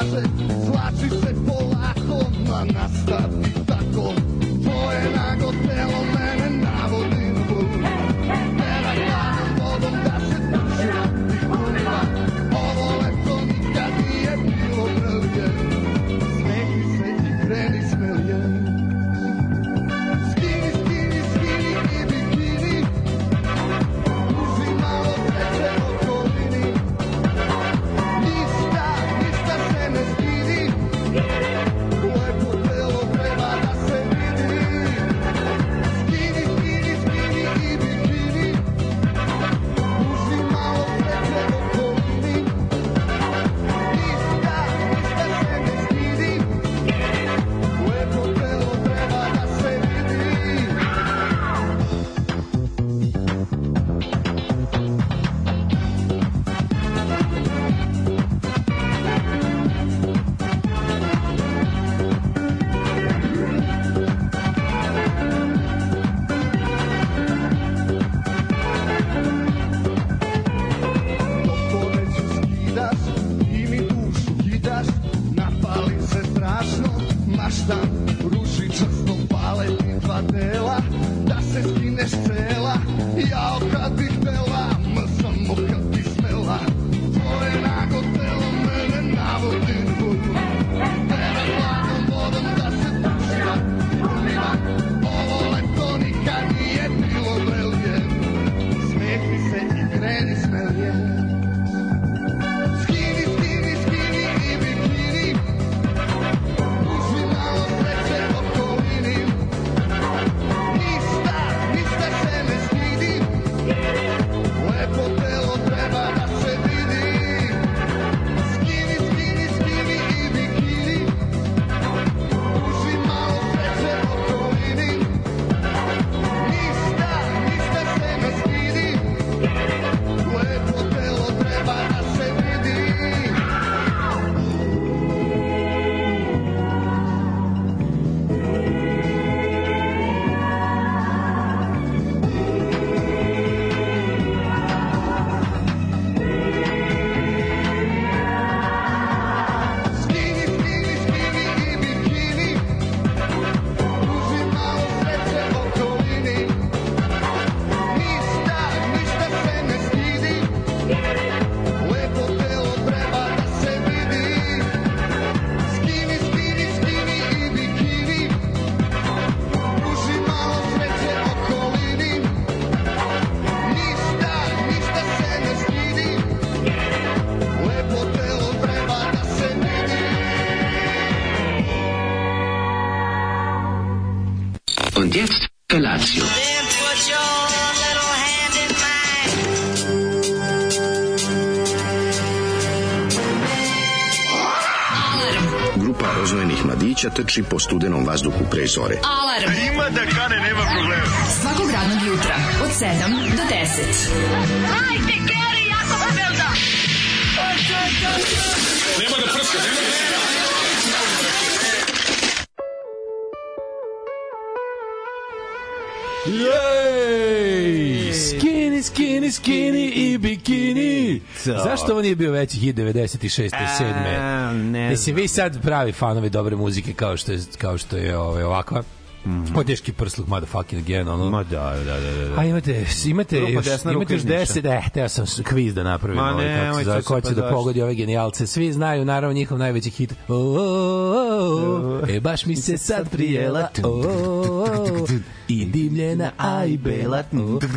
kaže Slači se polako, ma nastavi trči po studenom vazduhu pre zore. Alarm. Ima da kane, nema problema. Svakog radnog jutra, od 7 do 10. Hajde, Geri, jako se velda. Jej! Skinny, skinny, skinny i bikini. Zašto ovo nije bio veći hit 96. 7. ne Mislim, vi sad pravi fanovi dobre muzike kao što je, kao što je ovaj, ovakva. Mm. O teški prsluk, motherfucking again, ono. Ma da, da, da, da. A imate, imate Grupa još, imate još ruka iz Niša. 10, e, teo sam kviz da napravim, Ma ovaj, ne, zove, to ko će pa da pogodi ove genijalce. Svi znaju, naravno, njihov najveći hit. O, o, o, o, e, baš mi se sad prijela. O, o, o, I dimljena, a i bela.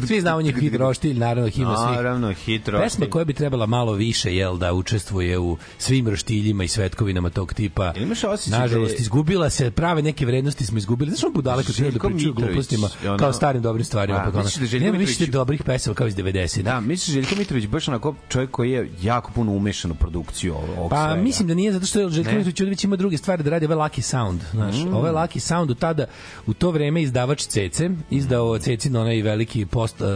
Svi znamo njih hit roštilj, naravno, himna svih. Naravno, hit roštilj. Pesma koja bi trebala malo više, jel, da učestvuje u svim roštiljima i svetkovinama tog tipa. Imaš osjećaj Nažalost, da je- izgubila se, prave neke vrednosti smo izgubili. Znaš ono budale kad da pričaju glupostima, kao starim dobrim stvarima. A, pa kao misliš da Željko Nema Mitrović- dobrih pesama kao iz 90. Da, misliš Željko Mitrović baš onako čovjek koji je jako puno umešan u produkciju ovog Pa svega. mislim da nije zato što Željko. Mitrović ima druge stvari da radi, ovaj Lucky Sound, znaš. Mm. Ovaj Lucky Sound u tada u to vreme izdavač Cece, izdao Cecin onaj veliki post uh,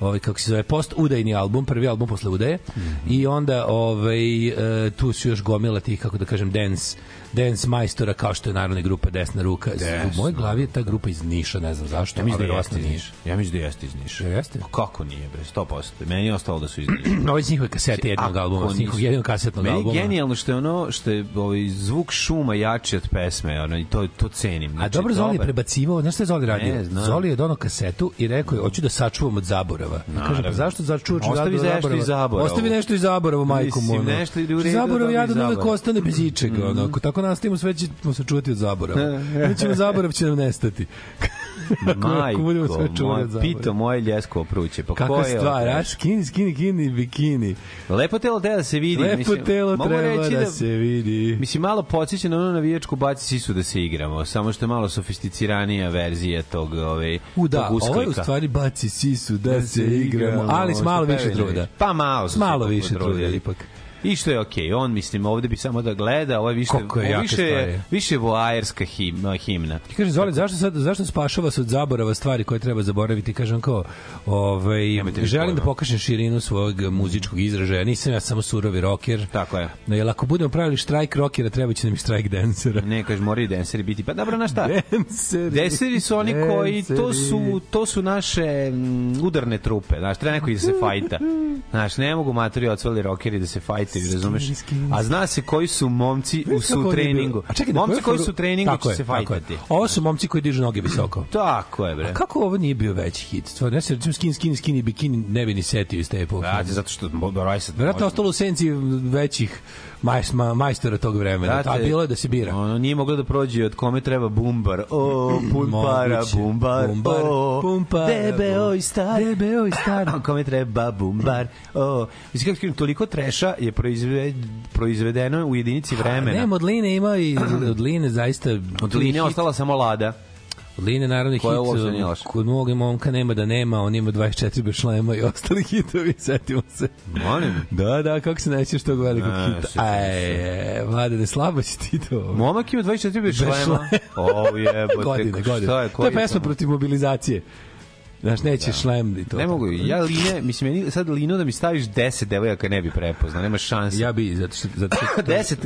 ovaj kako se zove post udajni album, prvi album posle udaje. Mhm. I onda ovaj uh, tu su još gomila tih kako da kažem dance dance majstora kao što je naravno grupa Desna ruka. Desna Moj glavi je ta grupa iz Niša, ne znam zašto. Ja mislim da jeste iz Niša. Ja mislim da jeste iz Niša. Jeste? Kako nije, bre, 100%. Meni je ostalo da su iz Niša. Ovo je iz njihove kasete jednog Ako albuma, iz njihovog nisu- jednog kasetnog Meni albuma. je genijalno što je ono što je ovaj zvuk šuma jači od pesme, ono i to to cenim. A Znači, dobro, Zoli je prebacivao, znaš šta je Zoli radio? Ne znam. Zoli je donao kasetu i rekao je, hoću da sačuvam od zaborava. Kaže, pa zašto začuvaš od Ostavi zaborava? nešto iz zaborava. Ostavi nešto iz zaborava, majko u Zaborav ostavi iz jadan uvek ostane bez ičega. Ono. Ako tako nastavimo, sve ćemo se čuvati od zaborava. Nećemo zaborav će nam nestati. Ako budemo sve Majko, moj, od zaborava. pito moje ljesko pruće. Pa Kakva je stvar, a? Skini, skini, skini, bikini. Lepo telo treba da se vidi. Lepo mislim, telo treba reći da se vidi. Mislim, malo podsjeća na ono navijačku baci sisu da se igramo, samo što je malo sofisticiranija verzija tog, ove, U da, tog usklika. ovo je u stvari baci sisu da se igramo, ali s malo više truda. Pa malo S malo više truda, ipak. I što je okej, on mislim ovde bi samo da gleda, ovo je više Koliko je ovo više je više voajerska him, himna. I kaže Zoli, zašto sad zašto spašava se od zaborava stvari koje treba zaboraviti? Kažem kao, ovaj želim da pokažem širinu svog muzičkog izražaja. Nisam ja samo surovi rocker. Tako je. No, jel ako budemo pravili štrajk rockera, treba će nam i štrajk dancera. Ne, kaže, moraju danceri biti. Pa dobro, na šta? Danceri. Su oni koji, to Danceri. su, to su naše mm, udarne trupe, znaš, treba neko da se fajta. Znaš, ne mogu matori odsvali rokeri da se fajtaju, razumeš? A zna se koji su momci u su treningu. A čekaj, momci koji su u treningu će se fajtati. Ovo su momci koji dižu noge visoko. Tako je, bre. A kako ovo nije bio veći hit? Stvarno, ja se recimo skin, skin, skinny, bikini ne bi ni setio iz te epohe. Brate, zato što. Verovatno je ostalo u senci većih majs, ma, majstora tog vremena. Brate, A bilo je da se bira. Ono nije moglo da prođe od kome treba bumbar. O, pun para, Moguće. bumbar. Bumbar, o, pun para, Debeo i star. Debeo i star. Kome treba bumbar. O, mislim kako toliko treša je proizve, proizvedeno u jedinici vremena. Ne, od Line ima i od Line zaista... Od Line ostala samo lada. Od Line naravno hit, loša. kod mog momka nema da nema, on ima 24 bez šlema i ostali hitovi, setimo se. Molim. Da, da, kako se nećeš tog velikog Ne, hita? Aj, vlade, ne slabo si ti to. Momak ima 24 bez Bez šlema. šlema. O, jebote. godine, šta godine. je, to je pesma protiv mobilizacije. Znaš, neće šlem i to. Ne mogu, ja Line, mislim, meni sad Lino da mi staviš 10 devojaka ne bi prepoznao, nema šanse. Ja bi, zato što... Zato što 10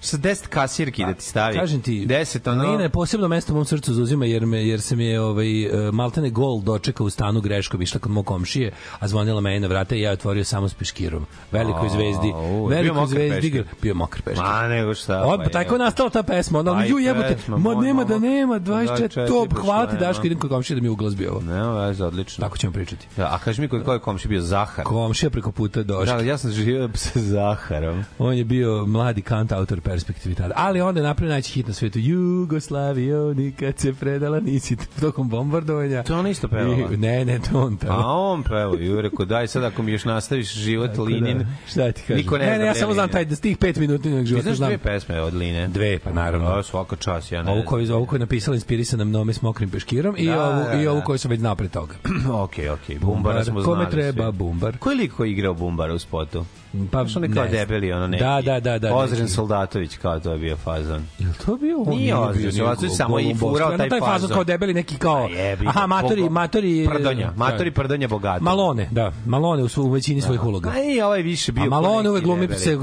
sa 10 kasirki da ti stavi. Kažem ti, 10 ono. Lina je posebno mesto u mom srcu zauzima jer me jer se mi je ovaj e, maltene gol dočekao u stanu greškom išla kod mog komšije, a zvonila me na vrata i ja je otvorio samo s peškirom. Velikoj A, zvezdi. Velikoj mokar zvezdi bio mokar peškir. Ma nego šta. Od, pa pa tako nastala ta pesma. Onda, Pa ju jebote, ma nema da nema, 24, 24 to, bez hvala ti šlema. Daško, idem kod komšije da mi uglazbi ovo. Ne, veze, odlično. Tako ćemo pričati. Ja, a kaži mi kod koje komši bio Zahar? Komšija preko puta došla. Da, ja sam živio sa Zaharom. On je bio mladi kant autor perspektivi tada. Ali onda je napravio najveći hit na svetu. Jugoslavio, nikad se predala nisi tokom bombardovanja. To ona isto pevala? I- Ne, ne, to on A peva. on peo i rekao, daj sad ako mi još nastaviš život Tako Linin. Da, šta ti kažem? Niko ne, ne, zna ne, ja samo znam taj, da tih pet minutnog Ti života znaš znam. dve pesme od Line? Dve, pa naravno. Da, svaka čas, ja ne Ovu znam. koju, ovu koju je napisala inspirisana mnome s mokrim peškirom i, Da, ovu, da, i ovu da. koju sam već znao pre toga. Okej, okej, Bumbara smo znali. Kome treba svi. bumbar? Koji lik koji igrao Bumbara u spotu? Pa, kao ne znam. debeli, ono neki. Da, da, da. da Ozren neki- Soldatović, kao to je bio fazon. Jel to bio on? Nije Ozren Soldatović, samo i furao taj taj fazon kao debeli neki kao... A jebi Aha, matori, Bogo- matori... Prdonja, matori Prdonja bogato. Malone, da. Malone u, u većini svojih uloga. A i ovaj više bio... A Malone uvek glumi se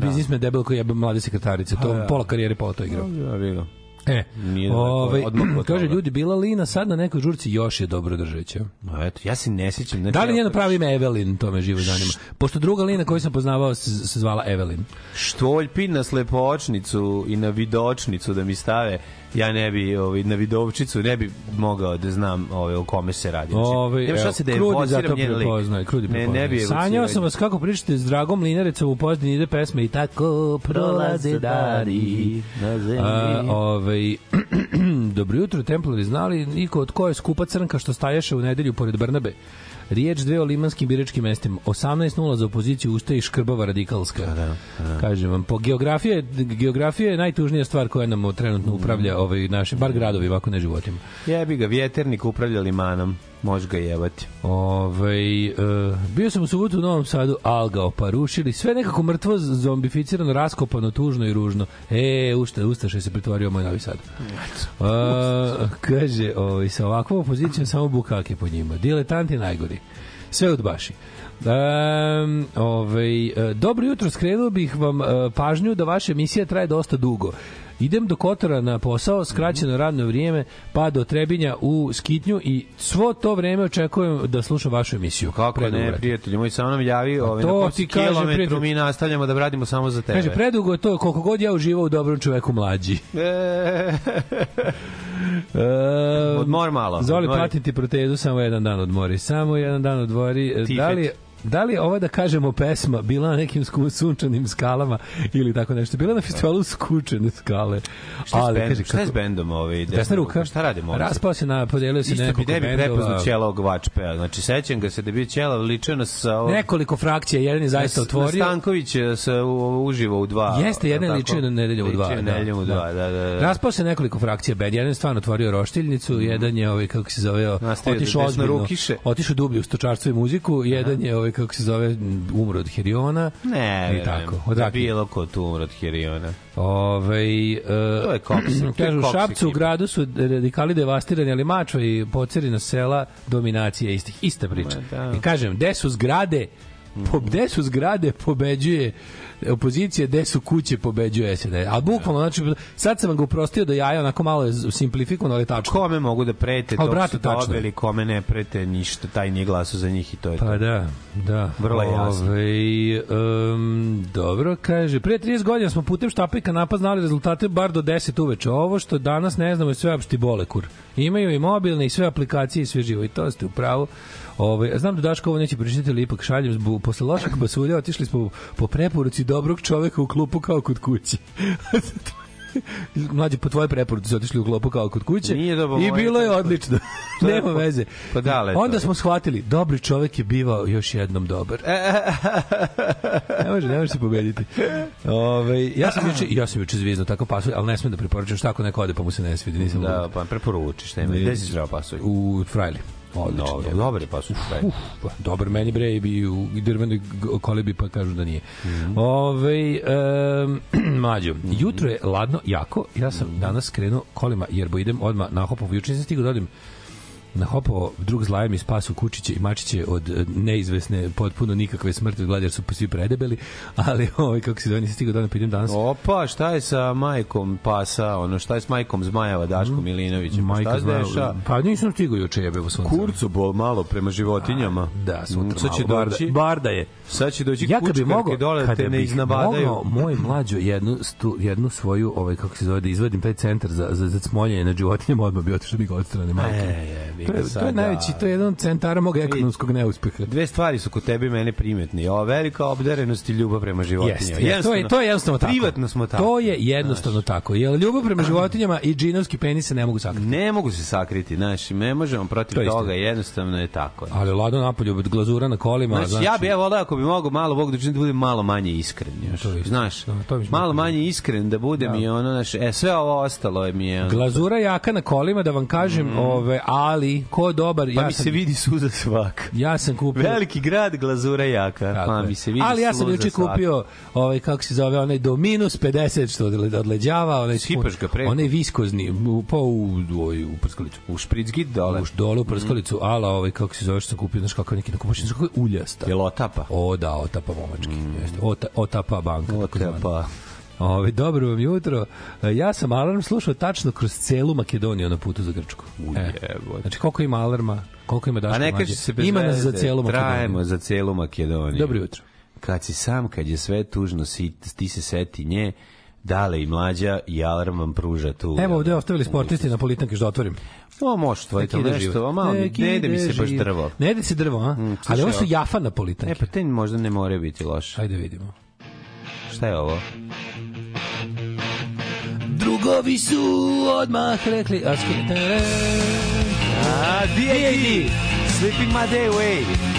biznismen debel koji jebe mlade sekretarice. To pola karijere pola to igrao. Ja, bilo. E, Nije daleko, ovaj, odmah od kaže ljudi, bila Lina sad na nekoj žurci još je dobro držeća. No, eto, ja se ne sjećam. Znači, Da li njeno pravi ime Evelin, to me živo zanima. Pošto druga Lina koju sam poznavao se, se zvala Evelin. Štoljpi na slepočnicu i na vidočnicu da mi stave, ja ne bi, ovaj, na vidovčicu ne bi mogao da znam ovaj, o kome se radi. Znači, Ovaj, nema evo, šta se da Krudi zato njen lik. prepoznaje, Krudi Ne, prepoznaje. ne bi Sanjao sam vas kako pričate s Dragom Linarecom u pozdini ide pesme i tako prolaze dani. na zemlji. A, ovaj, dobro jutro, Templari znali niko od ko je skupa crnka što staješe u nedelju pored Brnabe. Riječ dve o limanskim biračkim mestima. 18-0 za opoziciju ustaje i škrbava radikalska. Da, da. Kažem vam, po geografije, geografija je najtužnija stvar koja nam trenutno upravlja ovaj, naše, bar gradovi, ovako ne životima. Jebi ga, vjeternik upravlja limanom. Može ga jebati. Ovaj e, bio sam u subotu u Novom Sadu, alga oparušili, sve nekako mrtvo, zombificirano, raskopano, tužno i ružno. E, ušta, ustaše se pretvorio moj Novi Sad. A, kaže, ovaj, sa ovakvom opozicijom samo bukake po njima. Diletanti najgori. Sve udbaši. Um, ovaj, e, dobro jutro, skrenuo bih vam e, pažnju da vaša emisija traje dosta dugo. Idem do Kotora na posao, skraćeno radno vrijeme, pa do Trebinja u Skitnju i svo to vreme očekujem da slušam vašu emisiju. Kako ne, Predugo. prijatelji, moj sam nam javi, ovaj, to na ti si kaže, kilometru prijatelj. mi nastavljamo da radimo samo za tebe. Kaže, predugo je to, koliko god ja uživao u dobrom čoveku mlađi. E, Odmori malo, Zoli, odmori. platim ti protezu, samo jedan dan odmori. Samo jedan dan odmori. Tifet. Da li, da li ova da kažemo pesma bila na nekim sku, sunčanim skalama ili tako nešto? Bila na festivalu skučene skale. Šta je s bendom? kaže, Šta je s kako- bendom ovaj? Desna ruka. Šta radi molim? Raspao se na, podelio se Isto bi nekoliko ne bi bendova. prepoznao Ćelog Vačpea. Znači, sećam ga se da Ćelav ličio na sa... ovog- Nekoliko frakcija, jedan je zaista na- otvorio. Na Stanković je se uživo u dva. Jeste, jedan je ličio na nedelju u dva. Ličio nedeljom u dva, da, da. da. Raspao se nekoliko frakcija bend. Jedan je stvarno otvorio roštiljnicu, jedan je ovaj kako se zove, da otišao ozbiljno, otišao dublje u stočarstvo i muziku, jedan je ovaj kako se zove umro od heriona. Ne, i tako. Od Da bilo ko tu umro od Heriona. Ovaj e, To je koks. Kažu, u Šapcu u gradu su radikali devastirani, ali mačva i pocerina sela dominacija istih. Ista priča. Ma da. I kažem, gde su zgrade, po, gde su zgrade pobeđuje opozicija, gde su kuće pobeđuje SED. A bukvalno, znači, sad sam vam ga uprostio do jaja, onako malo je simplifikovano, ali tačno. Kome mogu da prete, dok brate, su tačno dobili, kome ne prete ništa, taj nije glasao za njih i to je to. Pa da, da. Vrlo je jasno. Um, dobro, kaže, prije 30 godina smo putem štapika napad znali rezultate bar do 10 uveče. Ovo što danas ne znamo je sve opšti bolekur. Imaju i mobilne i sve aplikacije i sve živo. I to ste u pravu. Ovaj, znam da Daško ovo neće pročitati, ali ipak šaljem. Zbu, posle lošeg basulja otišli smo po preporuci dobrog čoveka u klupu kao kod kući. Mlađe, po tvoje preporuci su otišli u klopu kao kod kuće Nije dobro, i bilo je odlično. Nema veze. pa dale Onda smo shvatili, dobri čovek je bivao još jednom dobar. ne može, ne može se pobediti. Ove, ja sam juče, ja sam juče zvizno tako pasulj, ali ne smem da preporučujem šta ako neko ode pa mu se ne svidi, nisam Da, pa preporuči šta ima. Gde si sreo pasulj? U Frajli. Odlično. Dobro, je. dobar je pasulj. Uf, pa, dobar meni bre i bi u drvenoj kolebi pa kažu da nije. Mhm. Ove, um, mlađo, jutro je ladno jako, ja sam danas krenuo kolima jer bo idem odmah na hopovo, juče nisam stigao da odem na hopovo drug zlaje mi spasu kučiće i mačiće od e, neizvesne potpuno nikakve smrti od glada jer su svi predebeli ali ovaj kako se zove nisam stigao da odem pa danas Opa, šta je sa majkom pasa, ono, šta je s majkom Zmajeva, Daškom Milinovićem? Mhm. Majka šta se deša? pa nisam stigao juče jebe u sunce Kurcu bol malo prema životinjama. da sutra Sad će malo, barda, doći, barda je sad će doći ja kad bi kučkarke mogao dole da kada te ne bih iznabadaju. mogao moj mlađo jednu stu, jednu svoju ovaj kako se zove da izvadim taj centar za za za cmoljenje na životinjama odmah bi otišao da mi ga odstrane majke. E, jebi to je, to je najveći, da. to je jedan od centara mog ekonomskog neuspeha. Dve stvari su kod tebe i mene primetni. Ova velika obdarenost i ljubav prema životinjama. Jeste, to je to je jednostavno tako. Privatno smo tako. To je jednostavno tako. Jel ljubav prema životinjama i džinovski penis se ne mogu sakriti. Ne mogu se sakriti, znaš, ne možemo protiv To je toga, jednostavno je tako. Ali lado napolju od glazura na kolima, Znači, ja bi ja voleo ako bi mogao malo Bog da da budem malo manje iskren još. To istina. Znaš, Da, to mi malo manje iskren da budem Da. i ono, znaš, e, sve ovo ostalo je mi je... ono- glazura jaka na kolima da vam kažem, ove, ali ko dobar, Mm. Pa ja mi sam se vidi suza svak. ja sam kupio Veliki grad, glazura jaka. Tako Pa mi se vidi Ali ja sam juče kupio ovaj kako se zove onaj do minus 50 što odle- odleđava, onaj Sipaš ga preko. Onaj viskozni u pa u u, u prskalicu. U špricgit dole. U dole u prskalicu, ala ovaj kako se zove što sam kupio, znaš kako neki kako je uljasta. Je lotapa. O da, otapa momački. Jeste. Ota, otapa banka. Otapa. Ove, dobro vam jutro. E, Ja sam alarm slušao tačno kroz celu Makedoniju na putu za Grčku. E, znači koliko ima alarma, koliko ima daška A ne mlađe? kaže se bez Ima nas za celu Makedoniju. Trajemo za celu Makedoniju. Dobro jutro. Kad si sam, kad je sve tužno, si, ti se seti nje, dale i mlađa i alarm vam pruža tu. Evo ovde ostavili sportisti na politanke što otvorim. O, može Nek ide nešto, a malo, Nek ne ide mi se baš drvo. Ne ide se drvo, a? Mm, Ali ovo su jafa na E, politanke. pa te možda ne more biti loše. Ajde vidimo. Šta je ovo? Drugovi su odmah rekli. A, D.A.D. Sleeping my day away.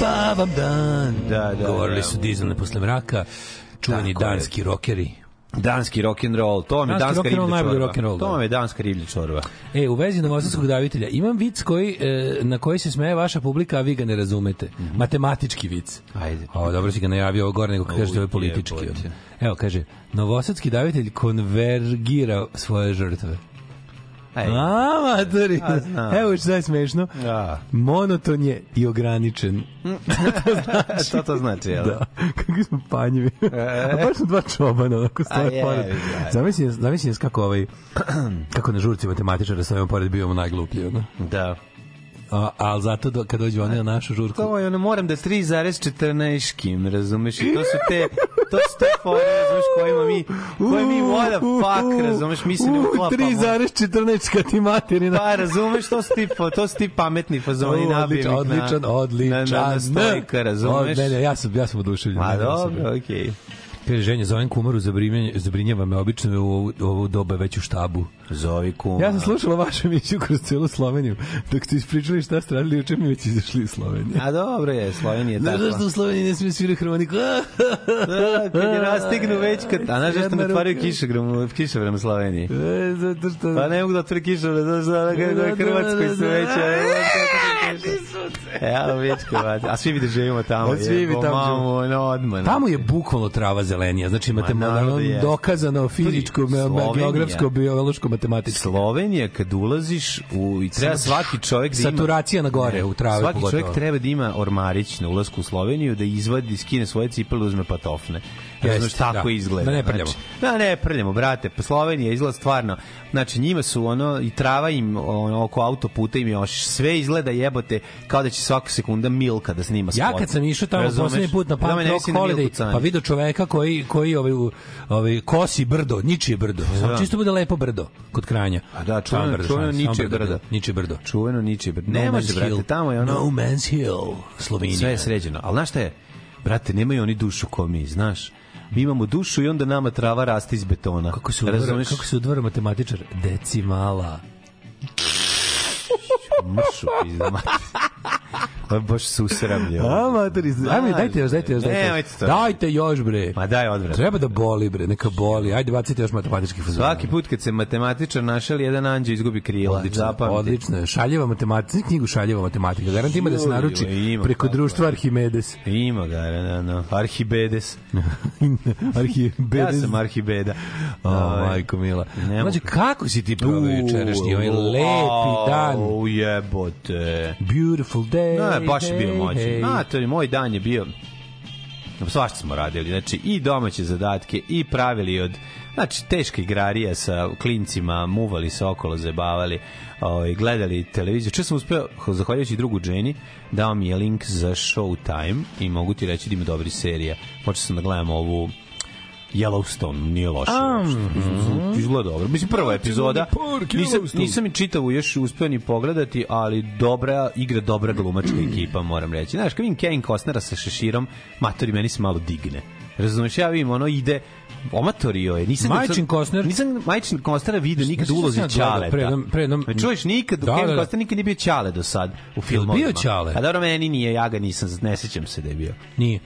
Da prespavam dan. Da, da, Govorili da. su dizane posle mraka, čuveni Tako je. danski rokeri. Danski rock and roll, to je Danski danska rock and roll, riblja čorba. rock and roll, To da. je danska riblja čorba. E, u vezi novosadskog davitelja, imam vic koji, e, na koji se smeje vaša publika, a vi ga ne razumete. Matematički vic. Ajde. O, dobro si ga najavio ovo gore, nego kažete ovo je politički. jebote. Evo, kaže, novosadski davitelj konvergira svoje žrtve. Ej. A, znam. Evo što je smešno. Da. Monoton je i ograničen. Šta to znači, jel? Da, kakvi smo panjevi. A baš su dva čobana, onako stoje je, pored. Zamislim, zamislim kako ovaj, kako na žurci matematičara stojimo pored bivamo najgluplji, ono. Da. A, ali zato do, kad dođu oni na našu žurku, To je ono, moram da 3,14 kim, razumeš? I to su te, to su te fore, razumeš, kojima mi, koje mi, what the fuck, razumeš, mi se ne uklapamo. 3,14 kad ti materina. Pa, razumeš, to su ti, to su ti pametni fazoni O, nabijeni odličan, na, odličan, na, na, na stojka, O, razumeš? Ne, ne, ja sam, ja sam oduševljen. Ma dobro, okej. Kaže, ženja, zovem kumaru, zabrinjava, me, obično je u ovu doba već u štabu. Zovi kuma. Ja sam slušala vašu emisiju kroz celu Sloveniju. Dok ste ispričali šta ste radili, juče mi već izašli iz Slovenije. A dobro je, Slovenija je Znaš takva. zašto u Sloveniji ne smije svira harmoniku? Da, kad je rastignu već kad... A znaš zašto ne otvaraju kišobran, kišobran u Sloveniji? E, zato što... Pa ne mogu da otvore kišobran, zato što da kako je Hrvatskoj su već... Evo, večko, a svi bi da živimo tamo. Svi bi tamo. Tamo je bukvalno trava zelenija, znači imate Ma, je. dokazano fizičko, Slovenija. geografsko, biološko, matematičko. Slovenija kad ulaziš u i treba svaki čovjek da ima Saturacija na gore, u travi Svaki pogotovo. čovjek treba da ima ormarić na ulasku u Sloveniju da izvadi, skine svoje cipele, uzme patofne. Jeste, Razumeš, tako da. izgleda. Da ne prljamo. Znači, da ne prljamo, brate. Pa Slovenija izgleda stvarno. Znači, njima su ono, i trava im ono, oko autoputa im još sve izgleda jebote kao da će svaku sekunda milka da snima Ja spot. kad sam išao tamo poslednji put na Da Punk Rock Holiday, pa video čoveka koji, koji ovaj, ovaj, kosi brdo, ničije brdo. Samo čisto bude lepo brdo kod Kranja. A da, čuveno- brdo, čuveno ničije brdo. Ničije brdo. Čuveno ničije. No Ne može, brate, tamo je ono... No Man's Hill, Slovenija. Sve je sređeno. Ali znaš šta je? Brate, nemaju oni dušu ko mi, znaš. Mi imamo dušu i onda nama trava raste iz betona. Kako se udvara, kako se udvara matematičar? Decimala. Mršu, pizda, je baš susramlje. A, materi, ajme, Znaš, dajte još, dajte još, dajte još. to. Dajte još, bre. Ma daj odvrat. Treba da boli, bre, neka boli. Ajde, bacite još matematički fazon. Svaki put kad se matematičar našali, jedan anđeo izgubi krila. Odlično, Zapamti. odlično. je. Šaljeva matematika, knjigu Šaljeva matematika. Garant ima da se naruči ima preko društva. Arhimedes. Ima ga, no, no. Arhibedes. Arhimedes. Ja sam Arhibeda. O, Ovaj, majko mila. ne. Znači, kako si ti proveo jučerašnji ovaj lepi dan? Au, jebote. Beautiful day. Ne, baš je bio moćan. hey. A, to je moj dan je bio svašta smo radili, znači i domaće zadatke i pravili od znači teška igrarija sa klincima, muvali se okolo, zabavali, ovaj gledali televiziju. Često sam uspeo, zahvaljujući drugu Jenny, dao mi je link za Showtime i mogu ti reći da ima dobri serija. Počeo sam da gledam ovu Yellowstone, nije loše. Um, Izgleda dobro. Mislim, prva epizoda. Nisam, nisam i čitavu još uspeo ni pogledati, ali dobra igra, dobra glumačka ekipa, moram reći. Znaš, kad vidim Kevin Costnera sa šeširom, matori meni se malo digne. Razumeš, ja vidim, ono ide, omatorio je. Nisam Majčin Costner- Nisam Majčin Costnera vidio nikad u šta ulozi? Ćaleta. Pre jednom- pre jednom- Me čuješ, nikad, Da, Kevin da, da. Costner nikad nije bio Ćale do sad u filmovima. bio Ćale? A dobro, meni nije, ja ga nisam, ne sećam se da je bio. Nije.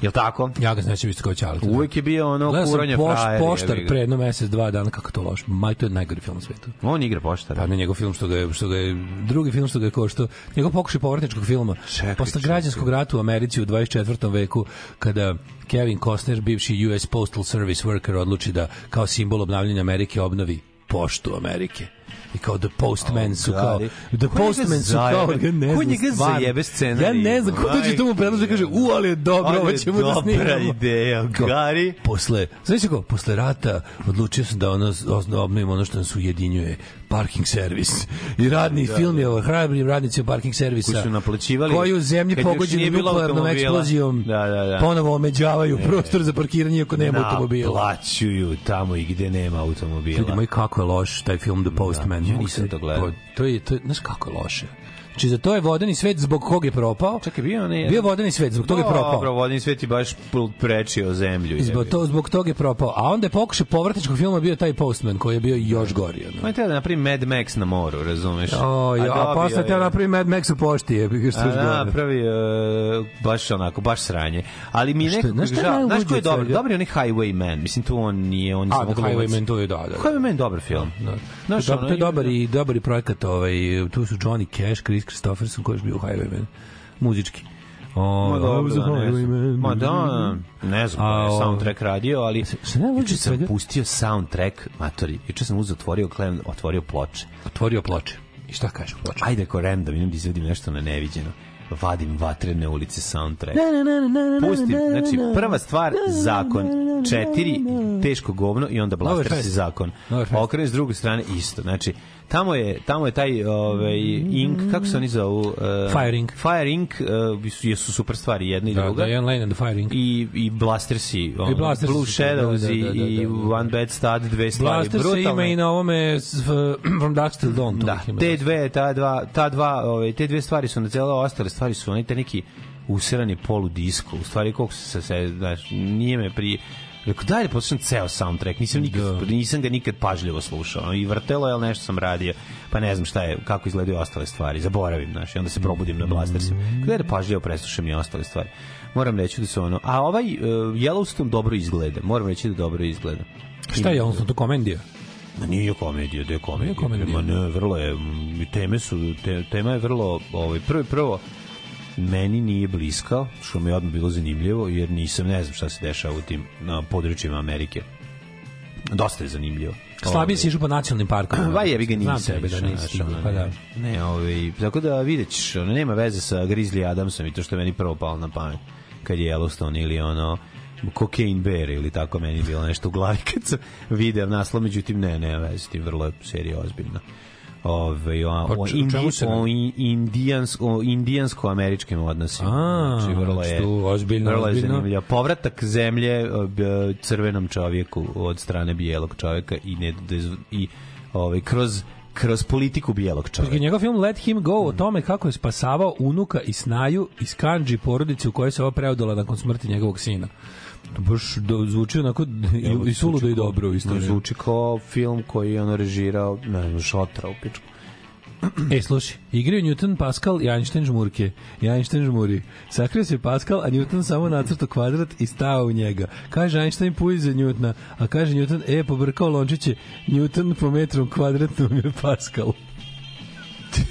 Jel tako? Ja ga znači isto kao Ćaleta. Uvek je bio ono Gledao sam kuranje poš, frajer. poštar pre jedno mesec, dva dana, kako to loš. Maj, to je najgori film na svetu. On igra poštara. Pa ne njegov film što ga je, što ga je, drugi film što ga je ko što, njegov pokušaj povratničkog filma. Čekaj, Posle čekaj. građanskog rata u Americi u 24. veku, kada Kevin Costner, bivši US Postal Service worker, odluči da kao simbol obnavljanja Amerike obnovi poštu Amerike. I kao The Postman su kao. The Postman su kao ja ne znam njega zajebe scenarij? Ja ne znam ko dođe tu mu predlaže kaže u ali je dobro ovo ćemo da dobra snimamo. ideja, Kao, Gari. Posle, znači kako, posle rata odlučio sam da ono obnovim ono što nas ujedinjuje parking servis. I radni film je o hrabrim radnicima parking servisa Koji su naplaćivali- koji u zemlji pogođeni nuklearnom eksplozijom Da, da, da. ponovo omeđavaju prostor za parkiranje iako nema automobila. Naplaćuju tamo i gde nema automobila. Ljudi moji, kako je loš taj film The Postman. ja Mogu nisam to gledao. To, to je, to je, znaš kako je loše? Znači za to je vodeni svet zbog kog je propao. Čekaj, bio onaj... Bio je vodeni svet, zbog toga je propao. Dobro, vodni svet je baš prečio zemlju. Zbog, to, zbog toga je propao. A onda je pokušaj povratničkog filma bio taj Postman koji je bio još gori. Ono. Ma je treba da napravi Mad Max na moru, razumeš? O, ja, a, dobio posle je- te napravi Mad Max u pošti. Je, što A još da, gore. napravi e, baš onako, baš sranje. Ali mi A nekako znaš je žao. Znaš ko je dobar? Dobar je onaj Highwayman. Mislim, tu on nije, on je A, samo da. Highwayman, to je da, da. Highwayman je dobar film. Da. Znaš, to, je dobar i dobar projekat, ovaj, tu su Johnny Cash, Chris Christopherson koji je bio Highwayman, muzički. O, Ma dobro, da, ne znam. Ma da, ne znam, A, koji je o- soundtrack radio, ali juče sam svega? pustio soundtrack, matori, juče sam uzeo, otvorio, klem, otvorio ploče. Otvorio ploče. I šta kaže ploče? Ajde ko random, idem da izvedim nešto na neviđeno. Vadim vatrene ulice soundtrack. Pustim, na, na, znači na. prva stvar zakon, četiri teško govno i onda blaster si zakon. Okreneš s druge strane isto. Znači tamo je tamo je taj ovaj ink kako se oni zovu uh, Fire Ink. Fire Ink uh, su- jesu super stvari jedna i Da, druga. Diane Lane and the Firing. I, i Blastersi, ono, Blastersi Blue su- Shadows da, da, i, da, da, i da, da. One Bad Stud, dve stvari. Blaster se ima brutalne. i na ovome From Dusk Till Dawn. Da, ima te dve, ta dva, ta dva, ove, te dve stvari su na celo ostale stvari su oni te neki usirani polu disko. U stvari koliko se se, znaš, nije me pri Rekao, daj da poslušam ceo soundtrack, nisam, nikad, Da. nisam ga nikad pažljivo slušao. I vrtelo je, ali nešto sam radio, pa ne znam šta je, kako izgledaju ostale stvari. Zaboravim, znaš, i onda se probudim na Blastersima. Gde da pažljivo preslušam i ostale stvari. Moram reći da su ono... A ovaj uh, Yellowstone dobro izgleda. Moram reći da dobro izgleda. Šta je, on to komedija? Ma nije komedija, da je komedija. Nije komedija. Ma ne, vrlo je, teme su, te, tema je vrlo, ovaj, prvo, prvo, meni nije bliska, što mi je odmah bilo zanimljivo, jer nisam, ne znam šta se dešava u tim na područjima Amerike. Dosta je zanimljivo. Slabije si išao po nacionalnim parkovima. Va jebi ga Znam nisam. tebe da nisi pa da. Ne, ne ovaj, tako da vidjet ćeš, ono, nema veze sa Grizzly Adamsom i to što je meni prvo palo na pamet kad je Yellowstone ili ono Cocaine Bear ili tako meni je bilo nešto u glavi kad sam video naslov, međutim ne, nema veze s tim, vrlo je serija ozbiljna. Ove, o, Pa o, č- o indi, se o, i- indijansko, o indijansko-američkim odnosima. A, znači, vrlo je, ozbiljno, vrlo je zanimljivo. Povratak zemlje o, b- crvenom čovjeku od strane bijelog čovjeka i, ne, dez- i ovaj, kroz kroz politiku bijelog čovjeka. njegov film Let Him Go o tome kako je spasavao unuka i snaju iz kanđi porodice u kojoj se ova preudala nakon smrti njegovog sina. Baš do, zvuči onako i, i suludo i dobro u isto zvuči kao film koji je ono režirao, ne znam, Šotra u pičku. E, slušaj, igraju Newton, Pascal i Einstein žmurke. I Einstein žmuri. Sakrio se Pascal, a Newton samo nacrto kvadrat i stao u njega. Kaže Einstein puj za Newtona, a kaže Newton, e, pobrkao lončiće, Newton po metrom kvadratnom je Pascal.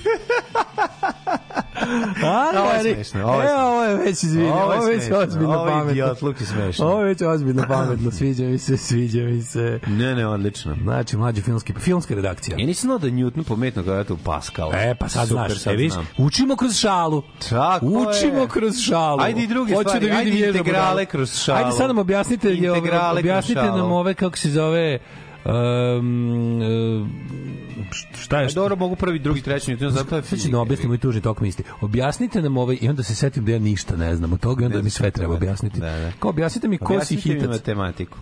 A, Ovo je smešno, ovo je e, ovo je već izvini, ovo je već smešno, ozbiljno ovo je pametno. idiotluk i smešno. Ovo je već ozbiljno pametno, sviđa mi se, sviđa mi se. Ne, ne, odlično. Znači, mlađi filmski, filmska redakcija. Ja nisam znao da je Newton pometno je u Pascal. E, pa sad Super, znaš, sad e, znam. učimo kroz šalu. Tako učimo je. kroz šalu. Ajde i druge Hoću stvari, da vidim ajde integrale kroz šalu. Ajde sad nam objasnite, je, Integrale objasnite nam ove, kako se zove, um, um, šta je A dobro, mogu prvi, drugi, treći Newton, zato je Sad fizika. da objasnim moj tužni tok misli. Objasnite nam ovaj, i onda se setim da ja ništa ne znam od toga i onda mi sve šta treba to je. objasniti. Da, da. Kao objasnite mi ko si Objasnite mi hitac. matematiku.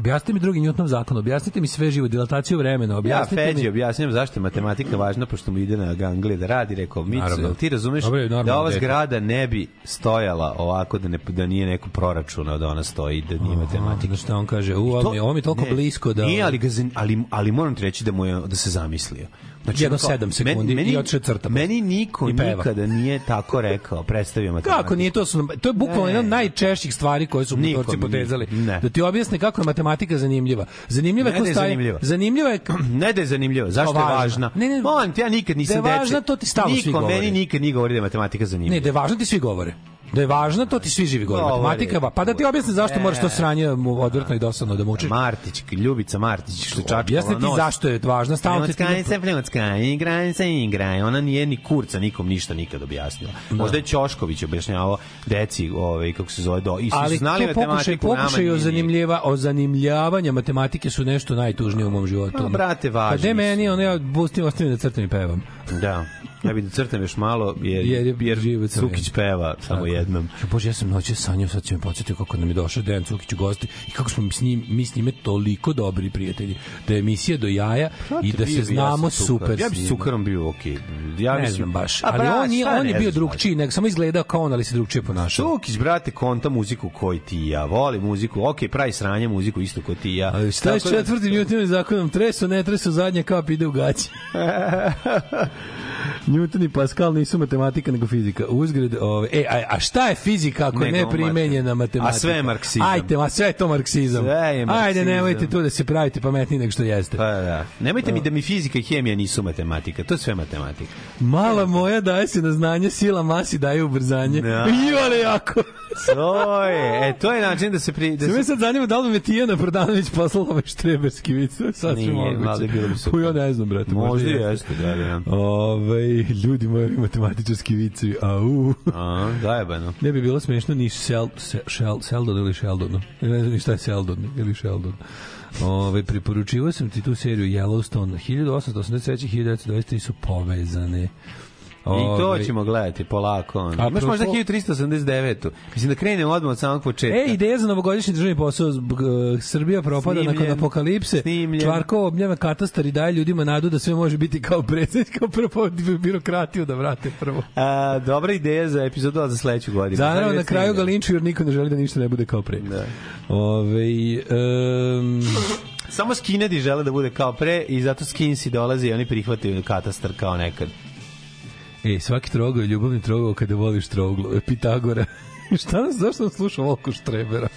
Objasnite mi drugi Newtonov zakon, objasnite mi sve živo, dilataciju vremena, Ja objasnite Feđi mi... objašnjam zašto je matematika važna, pošto mu ide na ganglije da radi, rekao, jel ti razumeš normalno, da ova zgrada ne bi stojala ovako da, ne, da nije neko proračuna da ona stoji, da nije matematika. Šta on kaže? U, mi, ovo mi je toliko ne, blisko da... Nije, ali, ga, ali, ali moram ti reći da, mu je, da se zamislio. Znači, Jedno sedam sekundi i otišao crta. Meni niko nikada nije tako rekao, predstavio matematiku. Kako nije to su to je bukvalno jedna od najčešćih stvari koje su Nikom motorci potezali. Ne. Da ti objasne kako je matematika zanimljiva. Zanimljiva je Ne ko da je staje. zanimljiva. Zanimljiva je Ne da je zanimljivo, zašto Pa je važna. važna? Ne, ne. Molim te, ja nikad nisam Da je važna, deci- to ti stalno svi Niko govore. meni nikad nije govori da je matematika zanimljiva. Ne, da je važno ti svi govore. Da je važno, to ti svi živi govore. Govore. Matematika, pa da ti objasnim zašto Ne. moraš to sranje mu odvrtno i dosadno da mučiš. Martić, Ljubica Martić, što čačkala Objasni ti zašto je važna, stalno ti... Pljunckaj se, pljunckaj, igraj se, igraj. Ona nije ni kurca nikom ništa nikad objasnila. Možda je Ćošković objašnjavao deci, ovaj, kako se zove, do, i su ali znali matematiku, nama pokušaj o ni- zanimljiva, o zanimljavanja matematike su nešto najtužnije u mom životu. A, brate, važni Pa de su. meni, ono, ja pustim, ostavim da crtam i pevam. Da. Ja bih da crtam još malo, jer, Jer je jer Cukić jedan. peva samo jednom. Ja, Bože, ja sam noće sanjao, sad će me podsjetio kako nam je došao Dejan Cukić u gosti i kako smo mi s njim, mi s njime toliko dobri prijatelji, da je emisija do jaja i da se ja znamo sa super Ja s bi s njim. cukarom bio okej. Ja Ne mislim- znam baš, ali bra, on, je, on je bio drugčiji, nego samo izgledao kao on, ali se drugčije ponašao. Cukić, brate, konta muziku koji ti i ja. Voli muziku, okej, pravi sranje muziku isto koji ti i ja. Ali šta je s da- četvrtim Newtonovim zakonom? Treso, ne treso, zadnja kap ide u gaći. Newton i Pascal nisu matematika nego fizika. Uzgred, ove, e, a, a šta je fizika ako Nego ne primenjena matem- matematika? A sve je marksizam. Ajde, ma sve je to marksizam. Sve je Ajde, marksizam. nemojte tu da se pravite pametniji nego što jeste. Pa da. Nemojte mi da mi fizika i hemija nisu matematika. To je sve matematika. Mala moja daje se na znanje, sila masi daje ubrzanje. Da. Jole jako. To je, e, to je način da se pri... Da Se me se... sad zanima da li mi je Tijana Prodanović poslala ovaj štreberski vic. Sasvim Nije, moguće. ali bilo bi super. Pa Ja ne znam, brate. Možda i jeste. jeste, da, da. Ove, ljudi moji ovi matematičarski vicevi, au. A, zajebano. Ne bi bilo smešno ni Sel, Se- Shel, Seldon ili Sheldon. Ne znam ni šta je Seldon ili Sheldon. Ove, preporučivao sam ti tu seriju Yellowstone. 1883. i 1923 su povezane. I to Ove, ćemo gledati polako. ono. A Imaš možda propos- 1389. Mislim da krenemo odmah od samog početka. E, ideja za novogodišnji državni posao uh, Srbija propada Snimljen. nakon apokalipse. Snimljen. Čvarko obnjava katastar i daje ljudima nadu da sve može biti kao predsjednik, kao prvo birokratiju da vrate prvo. A, dobra ideja za epizodu za sledeću godinu. Zapravo Hajde, na kraju ga linčuju jer niko ne želi da ništa ne bude kao pre. Da. Ove, um, Samo skinedi žele da bude kao pre i zato skinsi dolazi i oni prihvataju katastar kao nekad. E, svaki trogao je ljubavni trogao kada voliš troglo. E, Pitagora. Šta nas, zašto nas sluša Volko Štrebera?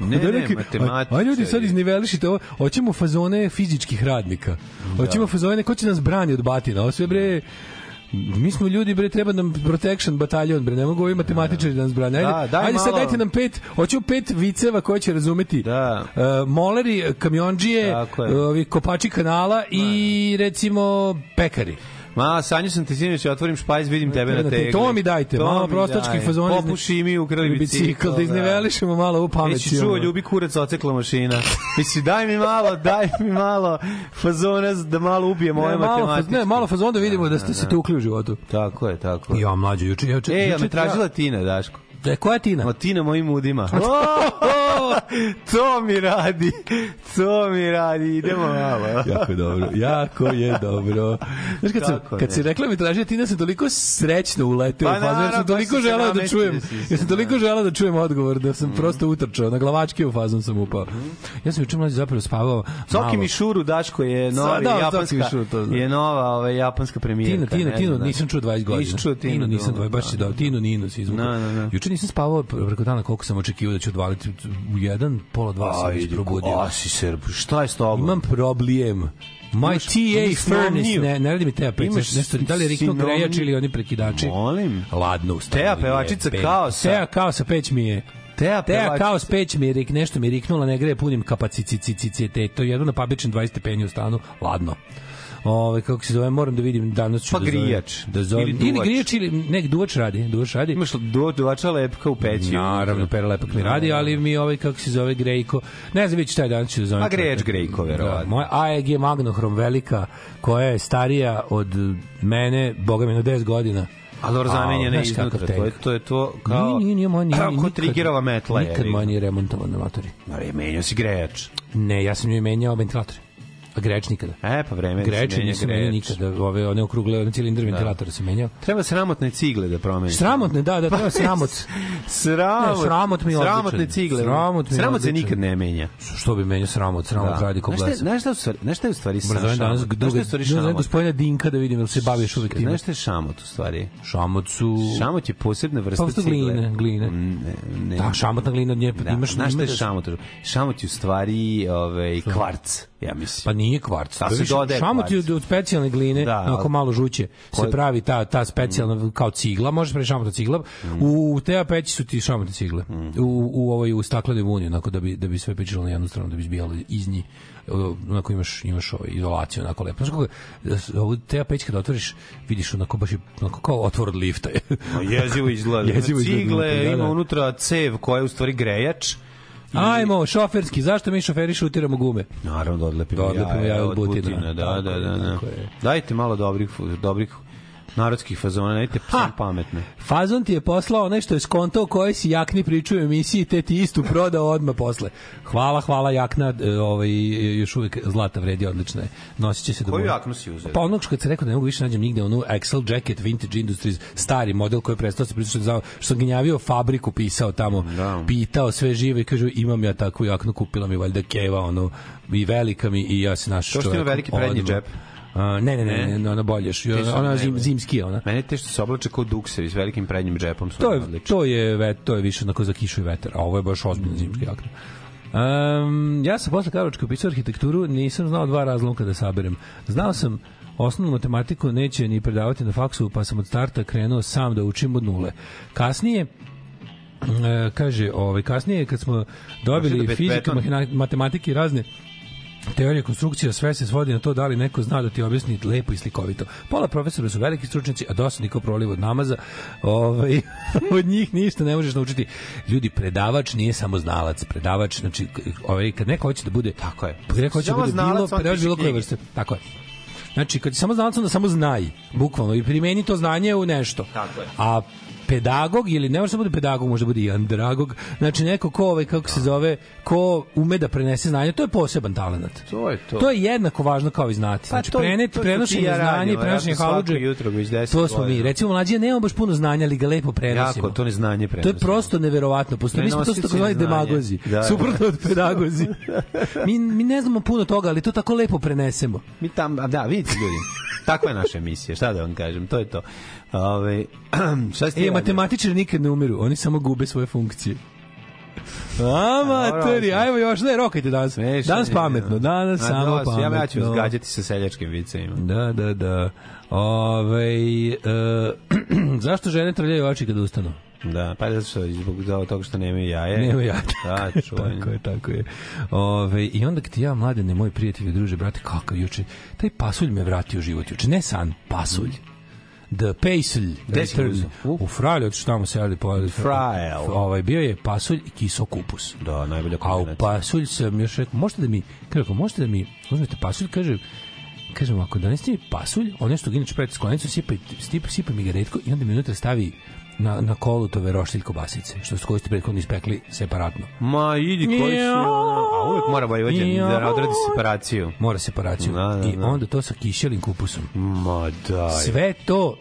Ne, Da ne, neki- matematičar A, a ljudi sad iznivelišite ovo. Hoćemo fazone fizičkih radnika. Hoćemo fazone ko će nas brani od batina. Ovo sve bre Mi smo ljudi, bre, treba nam protection bataljon, bre, ne mogu ovi matematičari da nas brane. Ajde, Da, daj ajde sad dajte nam pet, hoću pet viceva koje će razumeti. Da. Uh, moleri, kamionđije, ovi kopači kanala i recimo pekari. Ma, sanju sam te sinoć, otvorim špajz, vidim tebe na Na te- tegli. to mi dajte, To malo prostačkih fazona. Popuši mi ukrali bicikl. da iznivelišemo malo ovu pamet. Nisi čuo, ljubi kurac ocekla mašina. Mislim, daj mi malo, daj mi malo fazona da malo ubije moje ne, faz, matematike. ne, malo fazon da vidimo da ste se tukli u životu. Tako je, tako je. Ja, mlađo, juče, E, ja me tražila Tina, Daško. Da, koja je Tina? Ma Tina mojim udima. O, o, to mi radi. To mi radi. Idemo malo. jako je dobro, jako je dobro. Znaš, kad, sam, kad si rekla mi tražio Tina, sam toliko srećno uleteo. Pa ja sam naravno, toliko se želeo da čujem. si se, Ja sam toliko da. želeo da čujem odgovor, da sam prosto utrčao. Na glavačke u fazon sam upao. Ja sam juče mlađe zapravo spavao Soki. Mišuru, Daško, je nova da, Soki japanska, Mišuru, to znam. je nova ovaj, japanska premijerka. Tino, ne Tino, znam, nisam čuo 20 godina. Nisi čuo Tino nisam dobro, 20, baš si dao. Tino, Nino si izvukao. Da, da, da. Juče nisam spavao preko dana koliko sam očekivao da ću odvaliti u jedan, pola dva sam već probudio. a si Srb, šta je s tobom? Imam problem. My Imaš TA furnace, ne, ne radi mi TA5, Imaš nešto, da li je sinomiju. grejač ili oni prekidači? Molim. Ladno u stanu. Tea pevačica jebe. kaosa. Tea kaosa peć mi je. Tea Tea pevačica. kaos peć mi je, rik, nešto mi je riknula, ne greje punim kapaciteto. Jedu na pabičan 20 stepeni u stanu, ladno. Ove, kako se zove, moram da vidim danas ću Pa da grijač. da zovem, Ili ili, duvač. grijač ili nek duvač radi, duvač radi. Imaš du, duvača lepka u peći. Naravno, pere lepak mi radi, ali mi ovaj, kako se zove, grejko, ne znam, već šta je danas ću da zovem. A čoveka. grejko, verovatno. Da, moja AEG Magnohrom velika, koja je starija od mene, boga mi, na 10 godina. A dobro zamenjena iznutra. To je, to je to kao... Nije, nije, nije nije, kao nikad- trigerova metla. Nikad moja nije remontovan na matori. je. Menio si grejač. Ne, ja sam joj menjao ventilator. A grejač nikada. E, pa vreme da se menja grejač. nikada. Ove, one okrugle, one cilindar ventilatora sam menjao. Treba sramotne cigle da promeniš. Sramotne, da, da, treba sramot. Sramot. Ne, sramot mi je Sramotne odličan. cigle. Sramot mi Sramot se odličan. nikad ne menja. Što bi menjao sramot? Sramot radi ko Znaš glesa. Znaš šta, znaš šta je u stvari danas šamot? Znaš stvari ne šamot? gospodina Dinka da vidim, jel se baviš uvek time. Znaš šta je šamot u stvari? Šamot su... Šamot je posebna vrsta Pa, cigle. gline, gline. Ne, ne. Da, šamotna glina od nje, Da, imaš... znaš šta je šamot? Šamot je u stvari ovaj, kvarc, ja mislim. Pa nije kvarc. Da se dodaje Šamot je kvarc. od, od specijalne gline, Da, da, onako malo žuće. Se Koje- pravi ta ta specijalna kao cigla, možeš pravi šamot od cigla. U, u te peći su ti šamotne cigle. U u ovoj u staklenoj vuni, onako da bi da bi sve pečilo na jednu stranu, da bi izbijalo iz njih. onako imaš imaš ovaj izolaciju onako lepo. Znaš kako ovu te peć kad otvoriš vidiš onako baš onako kao otvor od lifta. je. Jezivo izgleda. Jezivo Cigle, unutra, da, ima da. unutra cev koja je u stvari grejač. Ajmo, šoferski, zašto mi šoferi šutiramo gume? Naravno da odlepimo, Da odlepimo jaje od butina. Da, da, da, da. Je. Dajte malo dobrih, dobrih narodskih fazona, nemojte sam pametne. Fazon ti je poslao onaj što je skonto koje si jakni pričaju u emisiji, te ti istu prodao odmah posle. Hvala, hvala jakna, e, ovaj, još uvijek zlata vredi, odlična je. Nosit će se do Koju jaknu si uzeo? Pa onog što kad se rekao da ne mogu više nađem nigde, onu Excel Jacket Vintage Industries, stari model koji je prestao se pričati što, što sam gnjavio fabriku, pisao tamo, Da. pitao sve žive i kaže imam ja takvu jaknu, kupila mi valjda keva, ono, i velika mi i ja se našao To što ima veliki prednji odmah. džep. A, ne, ne, ne, Ne? ne, ona bolje, su ona zim, zimski je ona. Mene te što se oblače kao duksevi s velikim prednjim džepom su To je, odlični. to je, ve- to je više onako za kišu i vetar, a ovo je baš ozbiljno zimska jakna. Um, ja sam posle Karlovačka upisao arhitekturu, nisam znao dva razlomka da saberem. Znao sam osnovnu matematiku neće ni predavati na faksu, pa sam od starta krenuo sam da učim od nule. Kasnije, e, kaže, ovaj, kasnije kad smo dobili da mahina- matematike i razne teorije konstrukcija, sve se svodi na to da li neko zna da ti objasni lepo i slikovito. Pola profesora su veliki stručnjaci, a dosta niko proliv od namaza. Ovaj, od njih ništa ne možeš naučiti. Ljudi, predavač nije samo znalac. Predavač, znači, ovaj, kad neko hoće da bude... Tako je. Kad neko hoće da bude znalac, bilo, predavač bilo koje vrste. Tako je. Znači, kad samo znalac, onda samo znaj, bukvalno, i primeni to znanje u nešto. Tako je. A pedagog ili ne može da bude pedagog, može da bude i andragog. Znači neko ko ovaj kako se zove, ko ume da prenese znanje, to je poseban talenat. To je to. To je jednako važno kao i znati. Pa Znači, to- preneti, to što prenošenje ja znanja prenošenje haludže. jutro već 10 To smo mi. Recimo, mlađi nemamo baš puno znanja, ali ga lepo prenosimo. Jako, to neznanje To je prenosimo. prosto neverovatno. Postoji, mi smo to zvani znanja. demagozi. Da, da. Suprotno od pedagozi. mi, mi ne znamo puno toga, ali to tako lepo prenesemo. Mi tam, da, vidite ljudi, takva je naša emisija, šta da vam kažem, to je to. Ove, šta ste E, matematičari nikad ne umiru, oni samo gube svoje funkcije. Amateri, ajmo još, ne, rokajte danas. Smešno Danas pametno, da. danas samo dosta, pametno. Ja, ja ću vas gađati sa seljačkim vicevima. Da, da, da. Ove, e, zašto žene trljaju oči kad ustanu? Da, pa zato što zbog toga što nemaju jaje. Nema ja. Da, čuvanje. tako je, tako je. Ove, I onda kad ja, mladene, moj prijatelj, druže, brate, kakav juče, taj pasulj me vratio u život juče. Ne san, pasulj. The return. uzeo? U? Fralju, otišli tamo se jeli po... Frajl. Ovaj, bio je pasulj i kiso kupus. Da, najbolja A u kombinacija. pasulj sam još rekao, možete da mi, kako, možete da mi, uzmete pasulj, kaže, kažem, ako donesete mi pasulj, ono što ga inače pravite sklonicu, sipa, sipa, sipa mi ga redko i onda mi unutra stavi na, na kolutove roštilj kobasice, što su koji ste prethodno ispekli separatno. Ma, idi koji ono... A uvek mora Vojvođan Jao. da odradi separaciju. Mora separaciju. Da, da, I da. onda to sa kišelim kupusom. Ma, daj. Sve to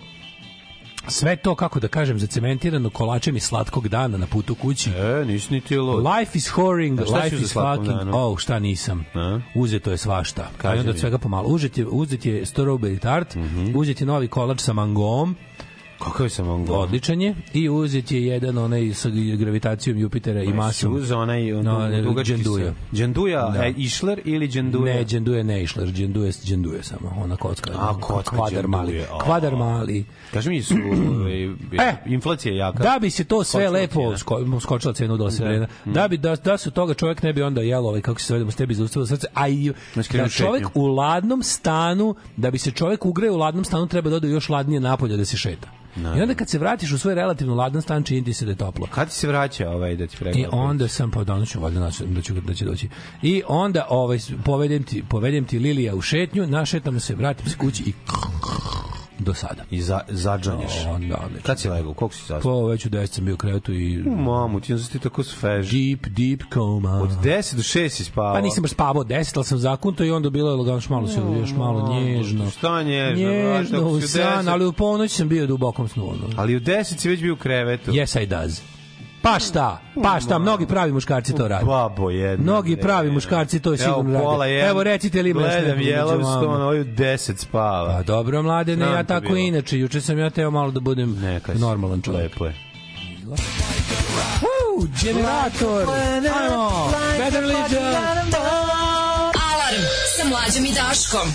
sve to, kako da kažem, zacementirano kolačem i slatkog dana na putu kući. E, nisi ni ti lud. Life is whoring, life is fucking... danu? Oh, šta nisam. A? Uzeto je svašta. Kaži onda od svega pomalo. Uzet je, uzet je strawberry tart, Mhm. uzet je novi kolač sa mangom, Kakav je sam on go? odličan je, i uzet je jedan onaj sa gravitacijom Jupitera i masom. Uz onaj No, dugački Đenduja. se. Đenduja, Da. e, Išler ili Đenduja? Ne, Đenduje ne išler, Đenduje, Đenduje samo, ona kocka. A, kocka Kvadar mali. Kvadar mali. Kaži mi su, ovaj, E, inflacija je jaka. Da bi se to sve lepo sko, skočila cena u dosta vremena. Da bi da da su toga čovjek ne bi onda jelo ovaj kako se zove da mu stebi zaustavilo srce, a i da čovjek u ladnom stanu, da bi se čovjek ugreo u ladnom stanu treba da ode još ladnije napolje da se šeta. I onda kad se vratiš u svoj relativno ladan stan čini ti se da je toplo. Kad se vraća ovaj da ti pregledam? I onda sam pa danas ću valjda naći da ću da će doći. I onda ovaj povedem ti povedem ti Lilija u šetnju, našetamo se, vratim se kući i do sada. I za, zađanješ. Onda, odlično. Kad si legao? Koliko si zaspao? Pa već u 10 sam bio u krevetu i Mamu, ti onda ti tako svež. deep, deep coma. Od 10 do 6 si spavao. Pa nisam baš spavao 10, ali sam zakunto i onda bilo je lagano još malo, se, još malo nježno. Šta nježno, Nježno u san, 10? ali u ponoć sam bio u dubokom snu. Ali u 10 si već bio u krevetu. Yes, I does. Pa šta? Pa šta? Mnogi pravi muškarci to rade. Babo jedna. Mnogi pravi muškarci to sigurno Evo, pola rade. jedan- Evo, recite li ima još Gledam Yellowstone, ovaj u 10 spava. Pa dobro, mlade, ne, Znam ja to tako bilo. i inače. Juče sam ja teo malo da budem Neka si. normalan čovjek. Lepo je. Woo, generator! Ajmo! Better Legion! Alarm sa mlađom i Daškom.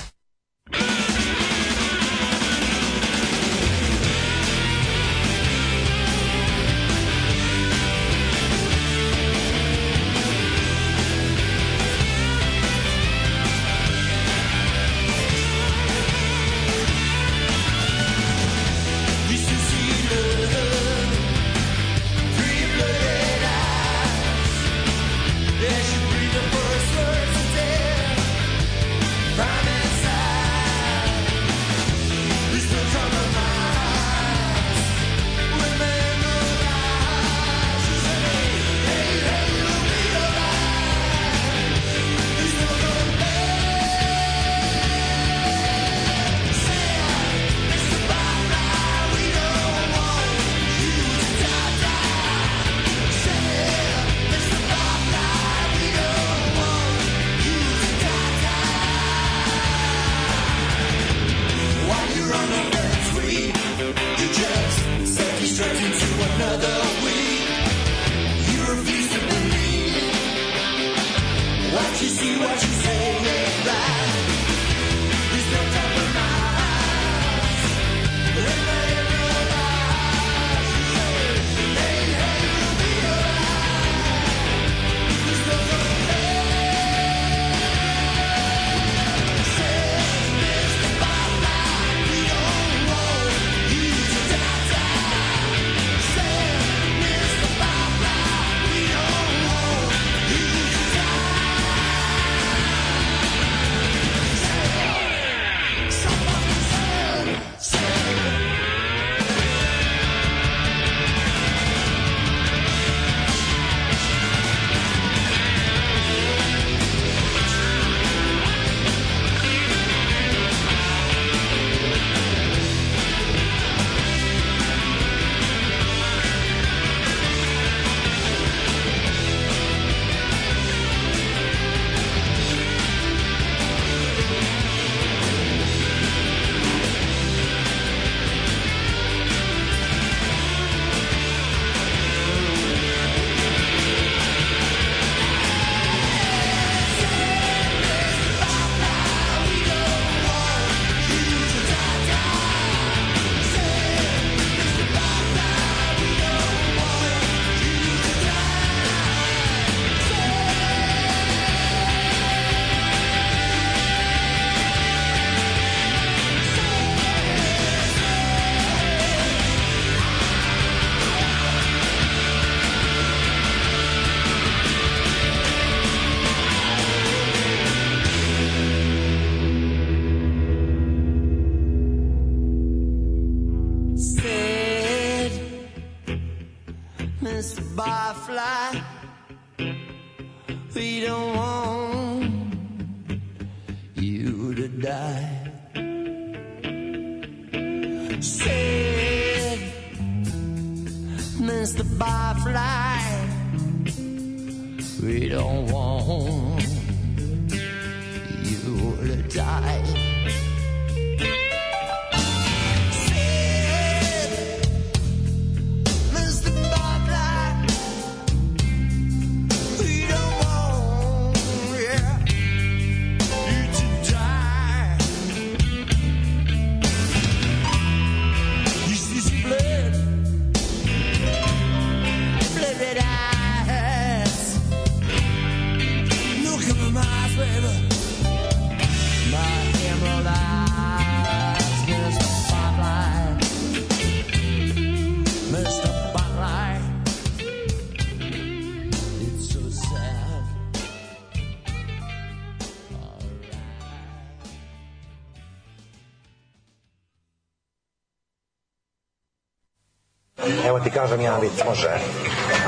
Kažem jedan vic, može.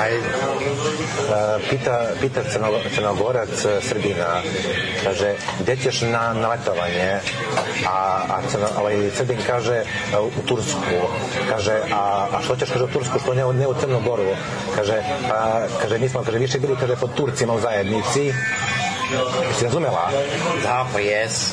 Aj, e, pita, pita crno, crnogorac e, Srbina, kaže, gde ćeš na, na letovanje? A, a crno, ovaj, Srbin kaže, e, u Tursku. Kaže, a, a što ćeš, kaže, u Tursku, što ne, ne u Crnogoru? Kaže, a, kaže, mi smo, kaže, više bili, kaže, pod Turcima u zajednici. Jesi razumela? Da, pa jes.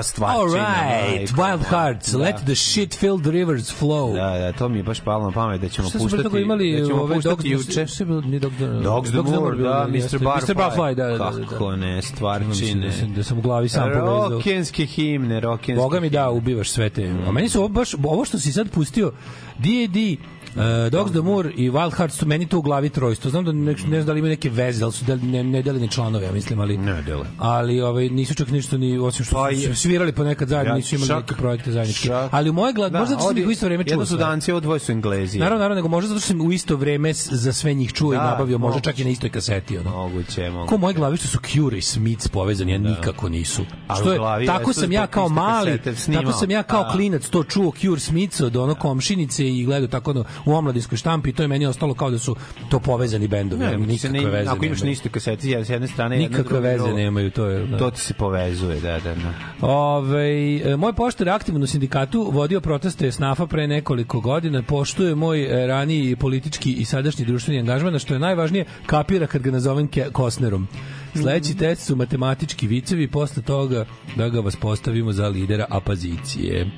kakva stvar. All right, Wild Hearts, let the shit-filled rivers flow. Da, da, to mi je baš palo na pamet da ćemo Šta puštati. toga imali da ćemo ove Dogs, juče. Šta bilo? Dogs the Moor, da. Mr. Barfly. Mr. Barfly, da, da, da. da. Kako ne, stvarčine. Da sam, da sam u glavi sam povezao. Rokenske himne, rokenske Boga mi da, ubivaš sve te. A meni su ovo baš, ovo što si sad pustio, D.A.D., Uh, Dogs the Moor i Wild Hearts su meni to u glavi trojstvo. Znam da ne, ne znam da li imaju neke veze, da li su da, ne, ne deli ni članove, ja mislim, ali Ne dele. ali ovaj nisu čak ništa ni osim što Pa su svirali ponekad zajedno, Ja, nisu imali čak- neke projekte zajedničke. čak- Ali u moje glave, možda zato što sam ih u isto vreme čuo. Jedno su danci, ovo dvoje su englezi. Naravno, naravno, nego možda zato što sam u isto vreme za sve njih čuo i Da, nabavio, možda moguće. čak i na istoj kaseti. Ono. Moguće, moguće. Ko u mojoj glavi što su Cure i Smiths povezani, ja nikako nisu. A Što je, glavi tako sam ja kao mali, tako sam ja kao Da. klinac to čuo Cure Smiths od ono komšinice i gledao tako ono, u omladinskoj štampi i to je meni ostalo kao da su to povezani bendovi. Ne, nikakve ne, veze ako imaš na istoj kaseti, s jedne strane, Nikakve druga, veze nemaju, to je... Da. To ti se povezuje, da, da, da. Ove, e, moj poštar je aktivan u sindikatu, vodio proteste SNAFA pre nekoliko godina, poštuje moj e, raniji politički i sadašnji društveni angažman, što je najvažnije, kapira kad ga nazovem Kosnerom. Sledeći test su matematički vicevi, posle toga da ga vas postavimo za lidera apazicije.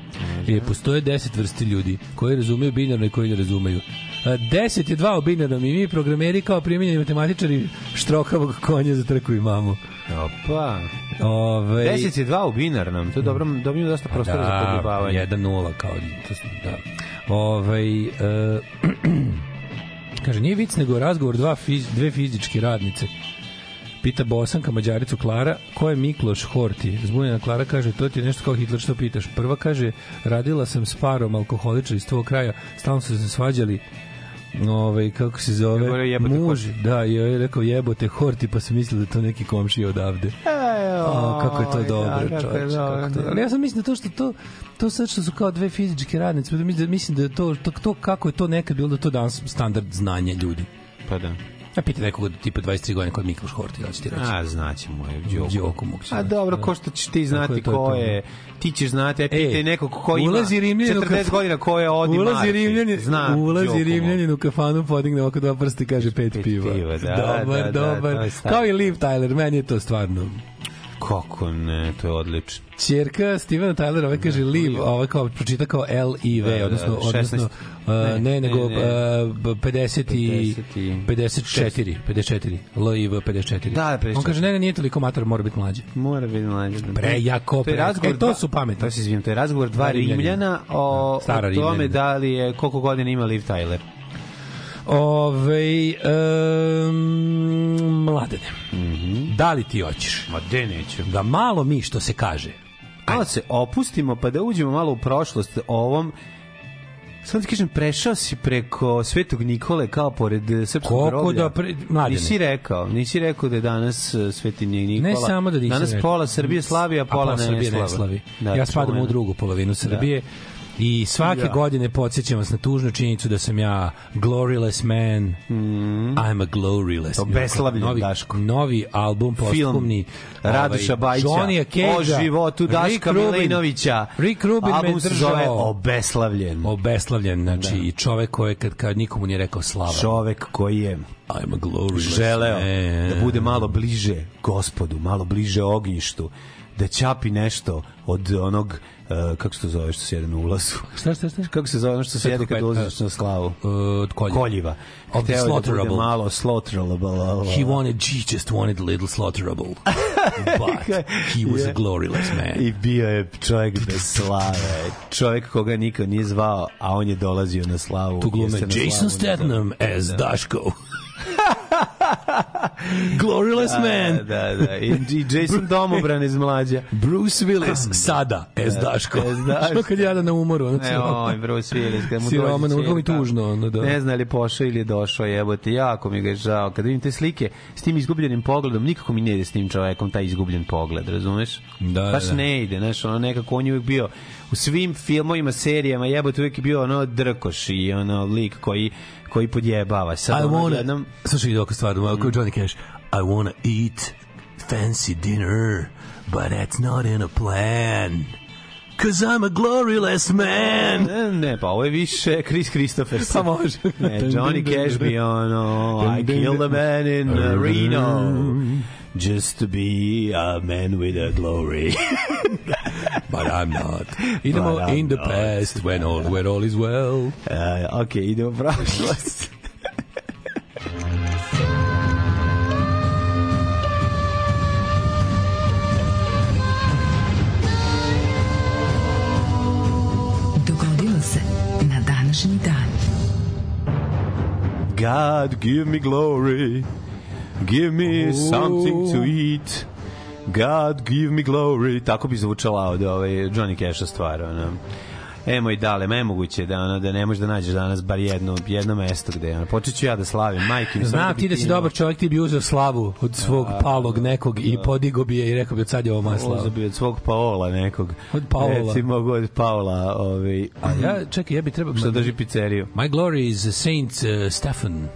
E, postoje deset vrsti ljudi koji razumeju binarno i koji ne razumeju. A, Deset je dva u binarnom i mi programeri kao primjenjeni matematičari štrokavog konja za trku imamo. Opa. Ove, 10 je 2 u binarnom, to je dobro, dobijemo dosta prostora za podjebavanje. 1-0 kao to, da. Ovaj e, kaže nije vic nego razgovor dva fiz, dve fizičke radnice. Pita Bosanka Mađaricu Klara, ko je Mikloš Horti? Zbunjena Klara kaže, to ti je nešto kao Hitler, što pitaš? Prva kaže, radila sam s parom alkoholičara iz tvojeg kraja, stalno su se svađali, ovaj kako se zove jebote muž da i je rekao jebote horti pa sam mislio da je to neki komšija odavde A, kako je to dobro, da, je čoveče, dobro, kako to. Ali ja sam mislim da to što to to sad što su kao dve fizičke radnice, da mislim da mislim da je to, to, to kako je to nekad bilo da je to danas standard znanja ljudi. Pa da. Ja pitam nekoga od tipa 23 godine je Mikloš Horti, da ću ti reći. A, znaćemo je, Đoku. Đoku mogu se A dobro, da. ko što ćeš ti znati je to, ko je, ti ćeš znati, a pitaj E, nekog ko ima ulazi Rimljanin u 40 kafanu. godina ko je Odi Ulazi Marti. Rimljanin, Zna ulazi. Rimljanin u kafanu, podigne oko dva prsta i kaže pet, Pet piva. piva, da, dobar, da, da, dobar. to je staro. Kao i Liv Tyler, meni je to stvarno. Kako ne, to je odlično. Ćerka Stevena Tylera, ovaj kaže Liv, ovaj kao pročita kao L I Da, V, da, odnosno da, 16. odnosno Ne, ne, nego ne, ne. uh, 50 i 50 i- 54, 54. L I V 54. Da, 54. On kaže ne, ne, nije toliko mator, mora biti mlađi. Mora biti mlađe. Prejako, prejako. razgovor E, to su pametni. To se izvijem, to je razgovor dva. Rimljana o, o tome da li je, koliko godina ima Liv Tyler. Ove, um, mladene, Mhm. da li ti hoćeš Ma de neću. da malo mi, što se kaže, Malo se opustimo pa da uđemo malo u prošlost ovom Samo ti kažem, prešao si preko Svetog Nikole kao pored srpskog Koliko groblja. da pre- mladene. Nisi rekao, nisi rekao da je danas eh, Sveti Nikola. Ne samo da nisam Danas rekao. pola Srbije slavi, a pola, Srbije ne ne slavi. slavi. ja spadam u drugu polovinu Srbije. I svake Ja. godine podsjećam vas na tužnu činjenicu da sam ja gloryless man. I'm a gloryless. Obeslavljen, novi, Daško. Novi album posthumni. Radoša Bajića Johnny Cage. o životu Daška Milinovića. Rick Rubin Album me se držao. zove Obeslavljen. Obeslavljen, znači i čovek koji kad, kad nikomu nije rekao slava. Čovek koji je I'm a gloryless želeo man. da bude malo bliže gospodu, malo bliže ognjištu, da ćapi nešto od onog uh, kako se to zove što se jede na ulazu? Šta, šta, šta? Kako se zove ono što se jede kad ulaziš na slavu? Uh, od koljiva. Koljiva. Of the je da slaughterable. malo slaughterable. He wanted, he just wanted a little slaughterable. But he was a gloryless man. I bio je čovjek bez slave. Čovjek koga niko nije zvao, a on je dolazio na slavu. Tu glume Jason Statham as Da. Daško. gloryless man. Da, da, da. I, i Jason Domobran iz mlađa. Bruce Willis sada as Daško. as Daško. Što kad jada na umoru. Ono Ne, oj, Bruce Willis, kad mu dođe kao mi tužno, ono, da. Ne zna li pošao ili je došao, jebote, jako mi ga je žao. Kad vidim te slike s tim izgubljenim pogledom, nikako mi ne ide s tim čovekom taj izgubljen pogled, razumeš? Da, Baš da. ne ide, znaš, ono nekako on je uvijek bio u svim filmovima, serijama, jebote, uvijek je bio ono drkoš i ono lik koji koji podjebava. Sad I ono wanna, jednom, slušaj, dok stvar, mm. kao Johnny Cash, I wanna eat fancy dinner, but that's not in a plan. Cause I'm a gloryless man. Ne, ne, pa ovo je više Chris Christopherson. Pa može. Ne, Johnny Cash bi ono, I killed a man in uh, Reno just to be a man with a glory. but I'm not. Idemo But I'm in the not. past when all, when all is well. Uh, ok, idemo prošlost. Dogodilo se na današnji dan. God, give me glory. Give me something to eat. God, give me glory. Tako bi zvučala od ovaj Johnny Cash-a stvar. Ono. E, moj dale, nemoguće da, ono, da ne možeš da nađeš danas bar jedno, jedno mesto gde, ono, počet ću ja da slavim, majke mi. Znam bi ti da si dobar čovjek, ti bi uzeo slavu od svog palog nekog i podigo bi je i rekao bi od sad je ovo moja slava. Uzeo bi od svog Paola nekog. Od Paola. Recimo od Paola, ovaj, A ja, čekaj, ja bi trebao... što drži pizzeriju. My glory is Saint uh, Stefan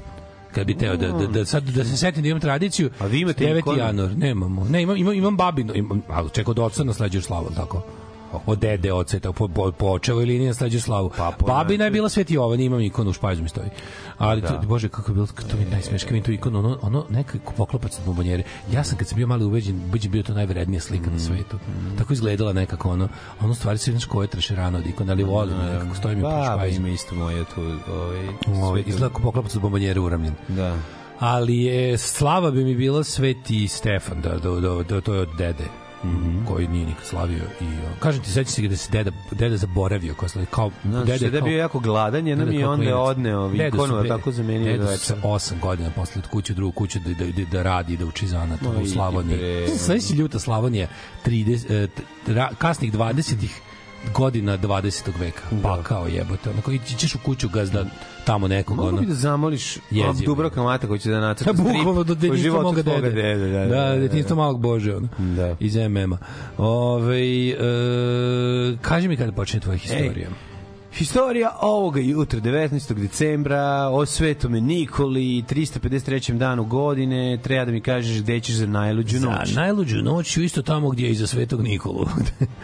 kad bi teo da, da, da, sad da se setim da imam tradiciju A vi imate 9. ikonu? januar, nemamo ne, imam, imam, imam babinu imam, ali čekaj od oca nasleđuješ slavu tako od dede, tako, po, po, po očevoj liniji nasleđuješ slavu. Pa, po Babina je bila Sveti Jovan, imam ikonu u špajzu mi stoji. Ali, Da. to, bože, kako je bilo, to mi je najsmeška, mi tu ikonu, ono, ono neka poklopac od bombonjere. Ja sam kad sam bio mali ubeđen, ubeđen bio to najvrednija slika Mm. na svetu. Tako izgledala nekako ono, ono stvari se vidiš koje je trešerano od ikona, ali volim, nekako stoji mi po Baba špajzu. ima isto moje tu, ovaj, Ovaj, izgleda kao poklopac od bombonjere uramljen. Da. Ali je slava bi mi bila Sveti Stefan, da, da, da, da to je od dede. Mm. -hmm. koji nije nikad slavio i kažem ti sećam se da se deda deda zaboravio kao slavi kao Znaš, dede da je bio jako gladan, jednom deda i onda je odneo Deda ikonu, a pre- tako zamenio deda sa večera. 8 godina posle od kuće drugu kuću da, da, da, da radi da uči zanat u Slavoniji. bre. Sledeći ljuta Slavonija 30 e, kasnih 20-ih godina 20. veka. Pa kao jebote. Onako, ćeš u kuću gazda tamo nekog. Mogu ono, bi da zamoliš Jezivo. onog Dubroka Mata koji će da nacrta strip bukvalno do detinjstva moga dede. dede. Da, Da, da, da, detinjstvo malog Bože, ono. Da. Iz MM-a. Ove, e, kaži mi kada počne tvoja historija. Historija ovoga jutra, 19. decembra, o Svetome Nikoli, 353. danu godine, treba da mi kažeš gde ćeš za najluđu noć. Za najluđu noć isto tamo gdje je iza Svetog Nikolu.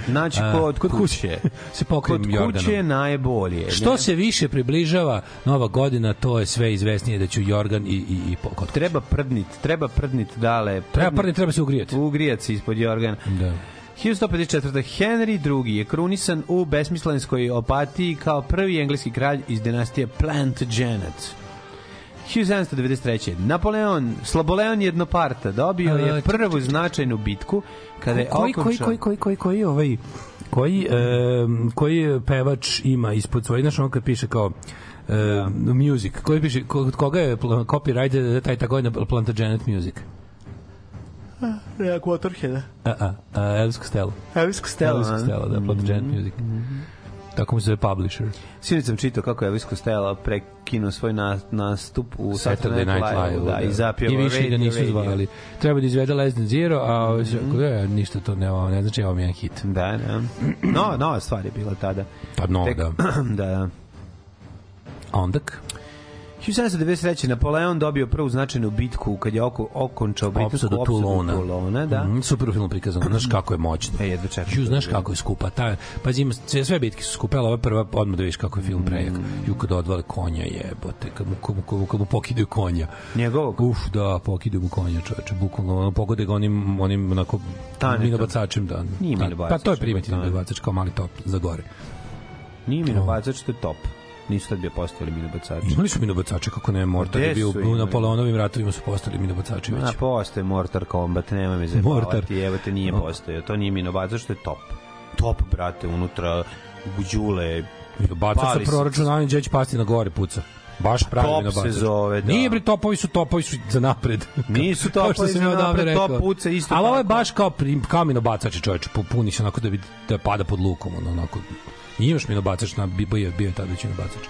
Znači, A, kod, kod kuće. se Kod pokrijem Jorganom. kuće je najbolje. Što ne? se više približava Nova godina, to je sve izvesnije da ću Jorgan i, i, i kod Treba prdnit, treba prdnit dale. Treba prvi, treba se ugrijati. Ugrijat se ispod Jorgana. Da. 1154. Henry II je krunisan u besmislenskoj opatiji kao prvi engleski kralj iz dinastije Plantagenet. 1793. Napoleon, Sloboleon Jednoparta dobio je prvu značajnu bitku kada je koji, koji, okončao... koji, koji, koji, koji, ovaj, koji, um, koji pevač ima ispod svoje, znaš ono kad piše kao um, music, koji piše, kod koga je copyright taj tako je na Plantagenet music? Waterhead. A, a, a Elvis Costello. Elvis Costello. Elvis? Costello, da, Plantagenet music. Tako mu se zove publisher. Sinoć sam čitao kako je Elvis Costello prekinuo svoj na, nastup u Saturday Night Live, da, i zapio I više radio, nisu zvali. Treba da izvede Less Than Zero, a se, e, ništa to ne, ne znači, ovo mi je jedan hit. Da, da. No, nova stvar je bila tada. Pa no, Tek- da. da. Ondak? 1793. Napoleon dobio prvu značajnu bitku kad je oko, okončao britansku opsadu Toulona. Toulona, da. Mm, super u filmu prikazano. Znaš kako je moćno. E, jedva čekam. Ju, znaš kako je skupa. Ta, pazi, ima, sve, sve bitke su skupe, ali ova prva, odmah da vidiš kako je film prejak. Ju, kad odvale konja, jebote, kad mu, kad mu, kad mu, kad mu pokidaju konja. Njegovog? Uf, da, pokidaju mu konja, čoveče, bukvalno, ono, pogode ga onim, onim, onako, Tanetom. minobacačem, da. Nije Da, minobacač, Pa to je tanet. minobacač, kao mali top za gore. Nije mi nabacač, to je top. Nisu tad bio postojali mi nabacači. Imali su minobacače, kako ne, Mortar je bio u? Napoleonovim ratovima su postali minobacači već. Na, postoje Mortar Kombat, nema me Mortar. zajebavati, evo te nije postojao. To nije mi nabacač, to je top. Top, brate, unutra buđule, Baca Pali sa se. gde će pasti na gore puca. Baš pravi top minobacač. se zove, da. Nije bre topovi su topovi su za napred. Nisu što topovi za napred, top puca isto Ali ovo je baš kao kao minobacač čoveče, puni se onako da bi da pada pod lukom, onako. I imaš minobacač na bio je bio tada već minobacač.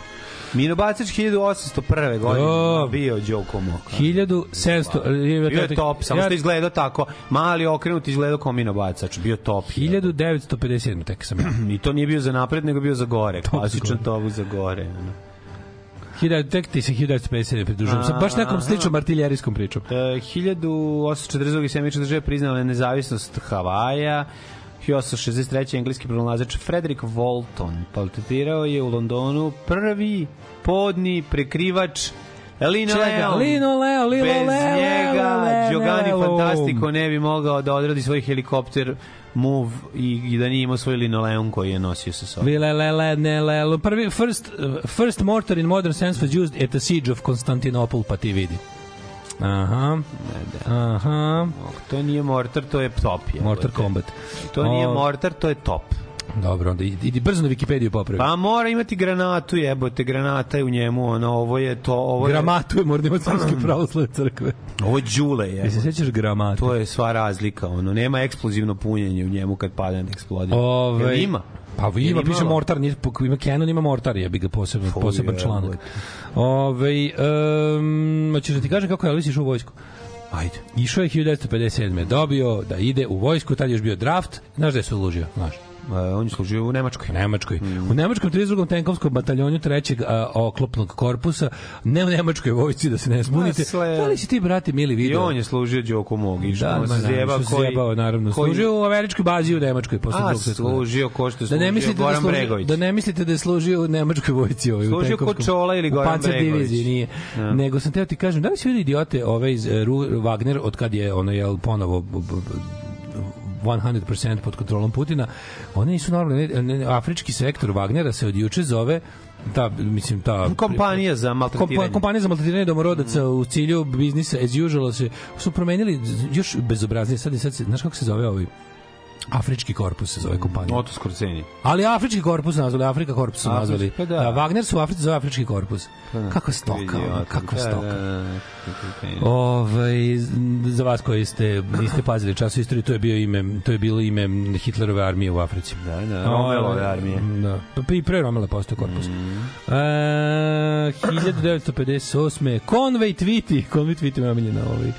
Minobacač 1801. godine O. bio Đoko Moka. 1700 Bio je top, samo što izgledao tako. Mali okrenut izgledao kao minobacač. Bio top. 1957 tek sam ja. I to nije bio za napred, nego bio za gore. Klasičan top za gore. ono. 1000 tek ti se 1957 pridružujem. Sa baš nekom sličnom artiljerijskom pričom. E, 1842. Sjemenička država priznala je nezavisnost Havaja. 1863. engleski pronalazač Frederick Walton patentirao je u Londonu prvi podni prekrivač Lino? Leon. Lino Leo, Lilo Bez Leo, njega Leo, Giovanni Leo. Fantastico ne bi mogao da odradi svoj helikopter move i, i da nije imao svoj linoleum koji je nosio sa sobom. Vile, le, le, ne, le, le. Prvi, first, uh, first mortar in modern sense was used at the siege of Constantinople, pa ti vidi. Aha, aha, To nije mortar, to je top. Je, mortar combat. To nije O, mortar, to je top. Dobro, onda idi, idi brzo na Wikipediju popravi. Pa mora imati granatu, jebote, granata je u njemu, ono, ovo je to, ovo je... Gramatu je morda imati srpske pravoslavne crkve. Ovo je đule, je. Se sećaš gramatu? To je sva razlika, ono, nema eksplozivno punjenje u njemu kad padne da eksplodira. Ove, Jel ima? Pa Jel ima, piše mortar, nije, ima Canon, ima mortar, jebi ga poseban, Fuj, poseban članak. Ove, um, hoćeš da ti kažem kako je Elvis išao u vojsku? Ajde. Išao je 1957. Dobio da ide u vojsku, tad je još bio draft. Znaš gde je služio? Znaš. E, on je služio u Nemačkoj. U Nemačkoj. U Nemačkom 32. tenkovskom bataljonu trećeg a, oklopnog korpusa, ne u Nemačkoj vojsci, da se ne zbunite. Ma, sve- Da li si ti, brati, mili I video? on je služio Đoku Mogić. Da, on se naravno, zjeba što se koji... zjebao, naravno. koji- Služio u američkoj bazi u Nemačkoj posle A, drugog svjetskog rata. služio ko što je Da ne služio mislite da, Goran služi, Bregović. da ne mislite da je služio u nemačkoj vojsci ovaj, Služio kod Čola ili Goran Bregović. diviziji nije. Ja. Nego sam teo ti kažem, da li si vidio idiote ove iz Wagner od kad je ono jel ponovo b- b- b- 100% pod kontrolom Putina, oni nisu normalni, ne, ne, afrički sektor Wagnera se od juče zove ta, mislim, ta... Kompanija za maltretiranje. Kompa, kompanija za maltretiranje domorodaca u cilju biznisa as usual se su promenili još bezobraznije sad sad se, znaš kako se zove ovaj Afrički korpus se zove kompanija. Oto Skorceni. Ali Afrički korpus nazvali, Afrika korpus su nazvali. pa da. Wagner su u Africi zove Afrički korpus. Kako stoka, ono, kako stoka. Ovaj za vas koji ste niste pazili času istorije, to je bio ime, to je bilo ime Hitlerove armije u Africi. Da, da, Romelove armije. Da. Pa i pre Romela postoje korpus. Mhm. E, 1958. Conway Twitty, Conway Twitty je omiljena ovaj.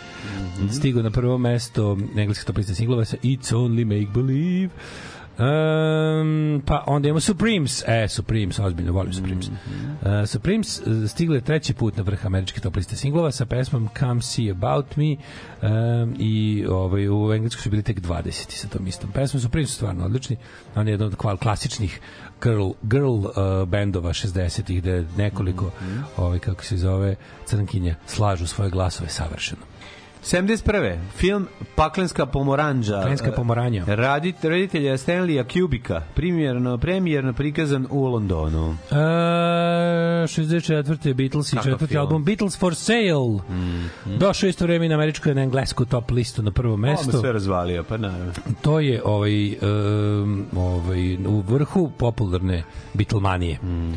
Mhm. Stigao na prvo mesto engleske topliste singlova sa It's Only Make Believe. Um, pa onda imamo Supremes e, Supremes, ozbiljno volim Supremes Mhm. uh, Supremes uh, stigle treći put na vrh američke top liste singlova sa pesmom Come See About Me um, i ovaj, u engleskoj su bili tek 20 sa tom istom pesmom Supremes su stvarno odlični on je jedan od kval- klasičnih girl, girl uh, bendova 60-ih gde nekoliko Mhm. ovaj, kako se zove crnkinja slažu svoje glasove savršeno 71. Film Paklenska pomoranđa. Paklenska pomoranja. Radit, reditelja Stanleya Kubika. Premijerno, premijerno prikazan u Londonu. Uh, 64. Beatles i četvrti film. album Beatles for Sale. Došao isto vreme na američku i na englesku top listu na prvo Ovo me mesto. sve razvalio, pa naravno. To je ovaj, um, ovaj, u vrhu popularne Beatlemanije. Mm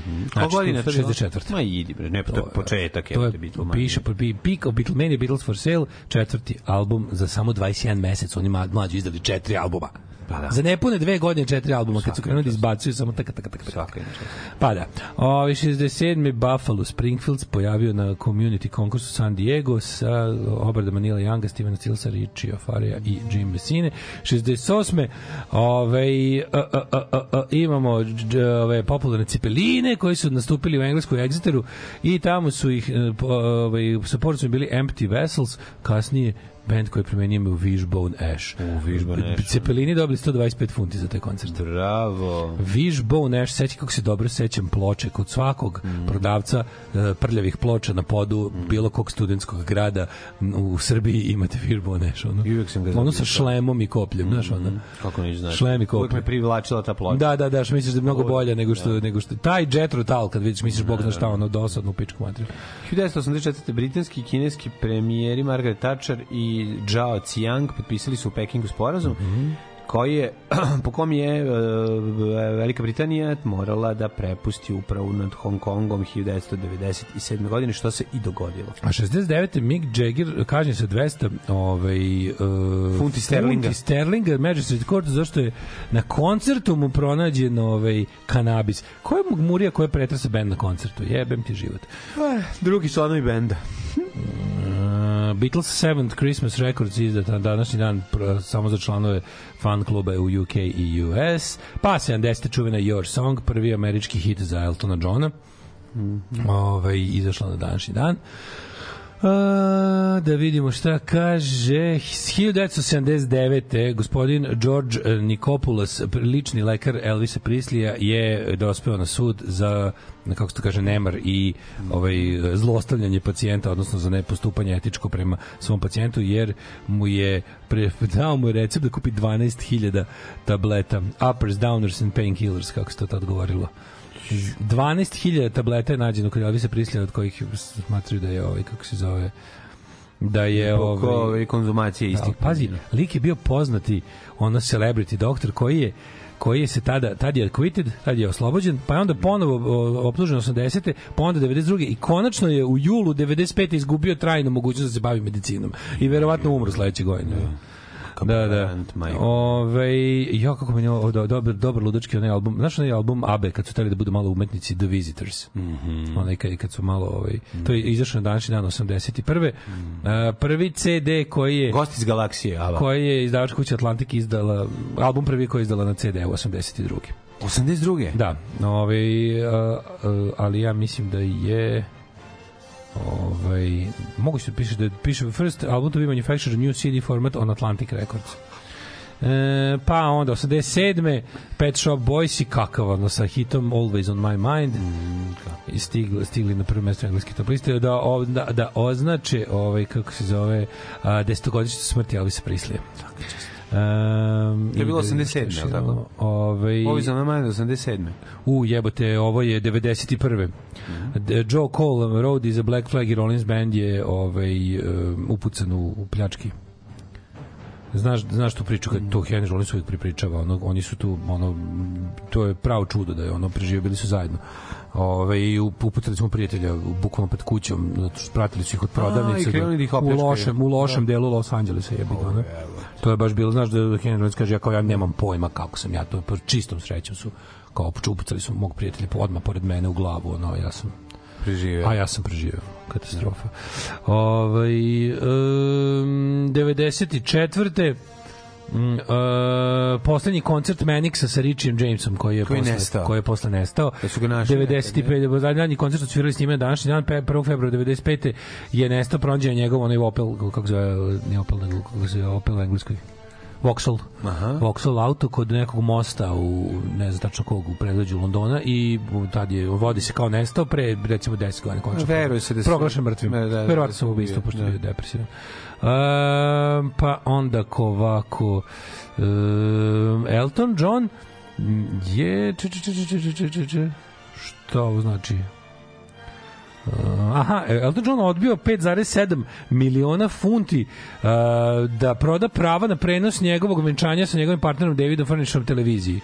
je to bilo? 64. Ma idi bre, ne, pa to je početak. To je, je Beatlemania. piše, Peak of Beatlemania, Beatles for Sale, četvrti album za samo 21 mesec. Oni mlađi izdali četiri albuma. Pa da. Za nepune dve godine četiri albuma, kad su krenuli da izbacuju samo taka, taka. Svaka inače. Pa da. Ovi 67. Buffalo Springfields pojavio na community konkursu San Diego sa obradama Nila Younga, Stevena Stilsa, Richie Faria i Jim Messine. 68. Ovaj, a, a, a, a, imamo ove popularne cipeline koji su nastupili u engleskoj Exeteru i tamo su ih e, ovaj, sa porucom bili Empty Vessels, kasnije band koji promenio ime u Wishbone Ash. U Wishbone Ash. Cepelini dobili 125 funti za taj koncert. Bravo. Wishbone Ash, sećam kako se dobro sećam ploče kod svakog Mm. prodavca e, prljavih ploča na podu bilo kog studentskog grada u Srbiji imate Wishbone Ash ono. I uvek sam ga ono sa šlemom i kopljem, znaš ono. Kako neću znati. Šlem i Uvijek koplje. me privlačila ta ploča. Da, da, da, što misliš da je mnogo bolja nego što nego što taj Jet Rotal kad vidiš misliš bog zna šta ono dosadno u pičku materiju. 1984. britanski i kineski premijeri Margaret Thatcher i Zhao Qiang potpisali su u Pekingu sporazum koji je, po kom je e, Velika Britanija morala da prepusti upravu nad Hong Kongom 1997. godine, što se i dogodilo. A 69. Mick Jagger kažnje sa 200 ovaj, uh, Funti sterlinga. Funti sterlinga, Magistrate Court, zašto je na koncertu mu pronađen ovaj, kanabis. Ko je Murija koja pretresa bend na koncertu? Jebem ti život. Drugi članovi benda. Uh, Beatles 7th Christmas Records izdat na današnji dan samo za članove fan kluba u UK i US. Pa 70. čuvena Your Song, prvi američki hit za Eltona Johna. Ovaj, izašla na današnji dan. Uh, A, da vidimo šta kaže 1979. gospodin George Nikopoulos lični lekar Elvisa Prislija je dospeo na sud za kako se to kaže nemar i ovaj zlostavljanje pacijenta odnosno za nepostupanje etičko prema svom pacijentu jer mu je pre, dao mu je recept da kupi 12.000 tableta uppers, downers and painkillers kako se to tad govorilo 12.000 tableta je nađeno kod Elvisa Prislija od kojih smatruju da je ovaj kako se zove da je Oko ovaj konzumacije istih. Da, pazi, lik je bio poznati ono celebrity doktor koji je koji je se tada tad je acquitted, tad je oslobođen, pa je onda ponovo optužen 80. pa onda 92. i konačno je u julu 95. izgubio trajnu mogućnost da se bavi medicinom. I verovatno umro sledeće godine. Da, da. Majko. Ove, ja kako meni ovo do, dobar, dobar ludački onaj album. Znaš onaj album Abe kad su hteli da budu malo umetnici The Visitors. Mm -hmm. Onaj kad, kad su malo ovaj to je izašao na današnji dan 81. Mm. A, prvi CD koji je Gost iz galaksije, Ava. koji je izdavačka kuća Atlantik izdala album prvi koji je izdala na CD u 82. 82. Da, ovaj a, a, ali ja mislim da je ovaj moguće da piše da piše first album to be manufactured new CD format on Atlantic Records. E, pa onda 87. Pet Shop Boys i kakav ono sa hitom Always on my mind i stigli, stigli na prvo mesto engleske top liste da, da, da označe ovaj, kako se zove a, desetogodišnjicu smrti Elvisa Prislija. Um, To je bilo 87., je li tako? Ovaj, Ovi za nama je 87. U, jebote, ovo je 91. D- Joe Cole, Road is a Black Flag i Rollins Band je ovaj, um, upucan u, u pljački. Znaš, znaš tu priču kad to Henry Rollins uvijek pripričava, ono, oni su tu, ono, to je pravo čudo da je ono preživio, bili su zajedno. Ove, i up- uputili smo prijatelja bukvalno pred kućom, zato što pratili su ih od prodavnice i krenuli da ih u lošem, u lošem delu Los Angelesa jebi ga, ono. To je baš bilo, znaš da Henry Rollins kaže, ja kao ja nemam pojma kako sam ja to, po čistom srećom su kao upucali su mog prijatelja odmah pored mene u glavu, ono, ja sam Preživio. a ja sam preživio. Katastrofa. Ovaj um, 94. Mm, uh, poslednji koncert Manixa sa Richijem Jamesom koji je Koji posle, nestao. koji je posle nestao. Da su ga našli 95. zadnji koncert su svirali s njime na današnji dan pe- 1. februara 95. je nestao pronađen je njegov onaj Opel kako se zove nije Opel nego kako se zove Opel engleskoj Vauxhall. Aha. Vauxhall auto kod nekog mosta u ne znam tačno kog u predleđu Londona i tad je vodi se kao nestao pre recimo 10 godina konačno. Veruje se da su- proglašen mrtvim. Da, da, da, Verovatno da sam su ubistvo ubio, pošto da. je depresivan. Um, pa onda ko ovako um, Elton John je če, če, če, če, če, če, če, šta ovo znači? Aha, Elton John odbio 5,7 miliona funti uh, da proda prava na prenos njegovog venčanja sa njegovim partnerom Davidom Furnishom televiziji.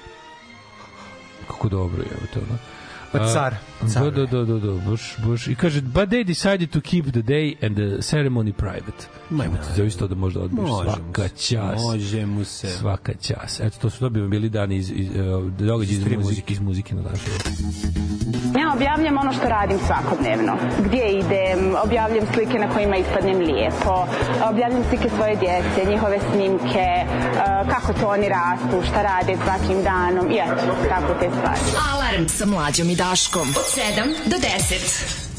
Kako dobro je to, da? Pa car. Da, da, da, da, da, baš, baš. I kaže, but they decided to keep the day and the ceremony private. Majmo ti za isto da možda odbiješ svaka se. čas. Može mu se. Svaka čas. Eto, to su to bi vam bili dani iz, iz, uh, događaji iz, Iz muzike, iz muzike na današnje. Ja objavljam ono što radim svakodnevno. Gdje idem, objavljam slike na kojima ispadnem lijepo, objavljam slike svoje djece, njihove snimke, e, kako to oni rastu, šta rade svakim danom i eto, tako te stvari. Alarm sa mlađom i Daškom. Od 7 do 10.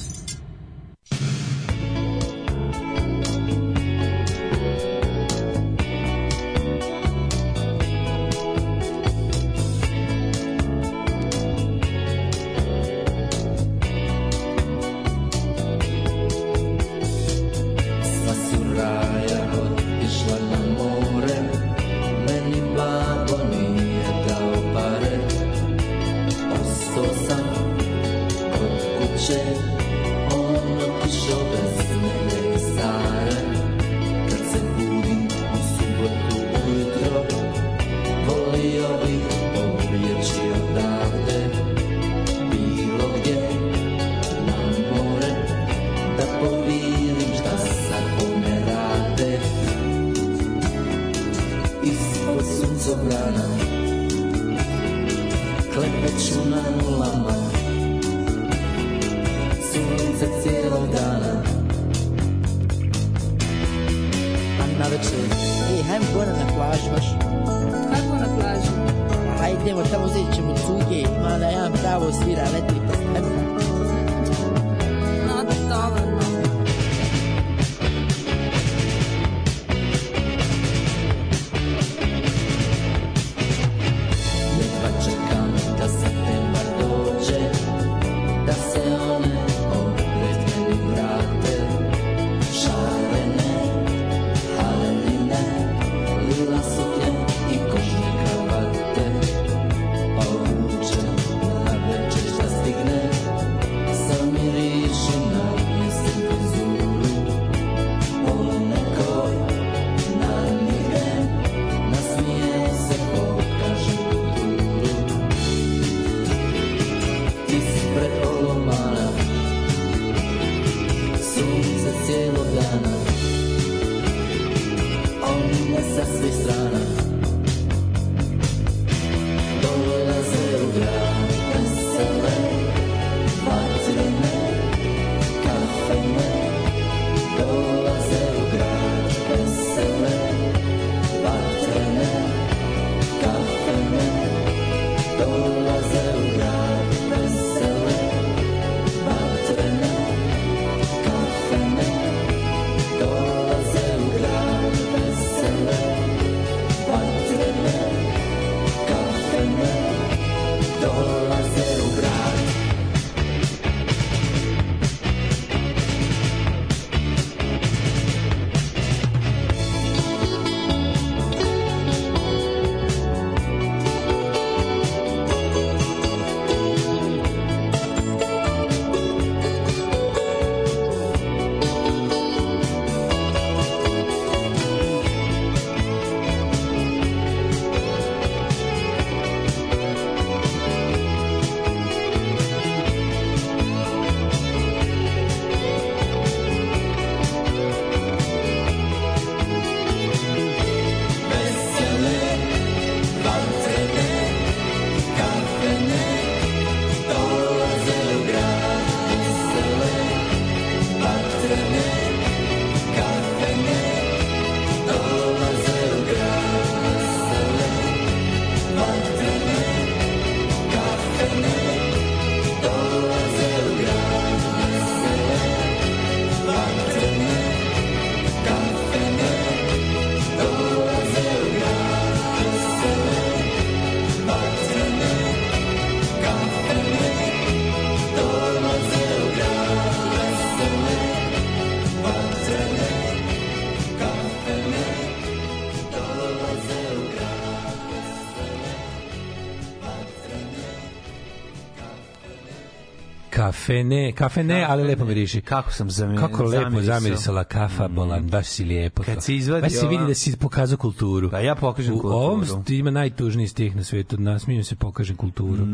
Kafe ne, kafe ne, ali lepo miriši. Kako sam zame, Kako lepo zamirisala kafa bolan, baš si lijepo. Kad to. se izvadi Baš se vidi da si pokazao kulturu. Da, ja pokažem U kulturu. ovom st- ima najtužniji stih na svetu, nasmijem se pokažem kulturu.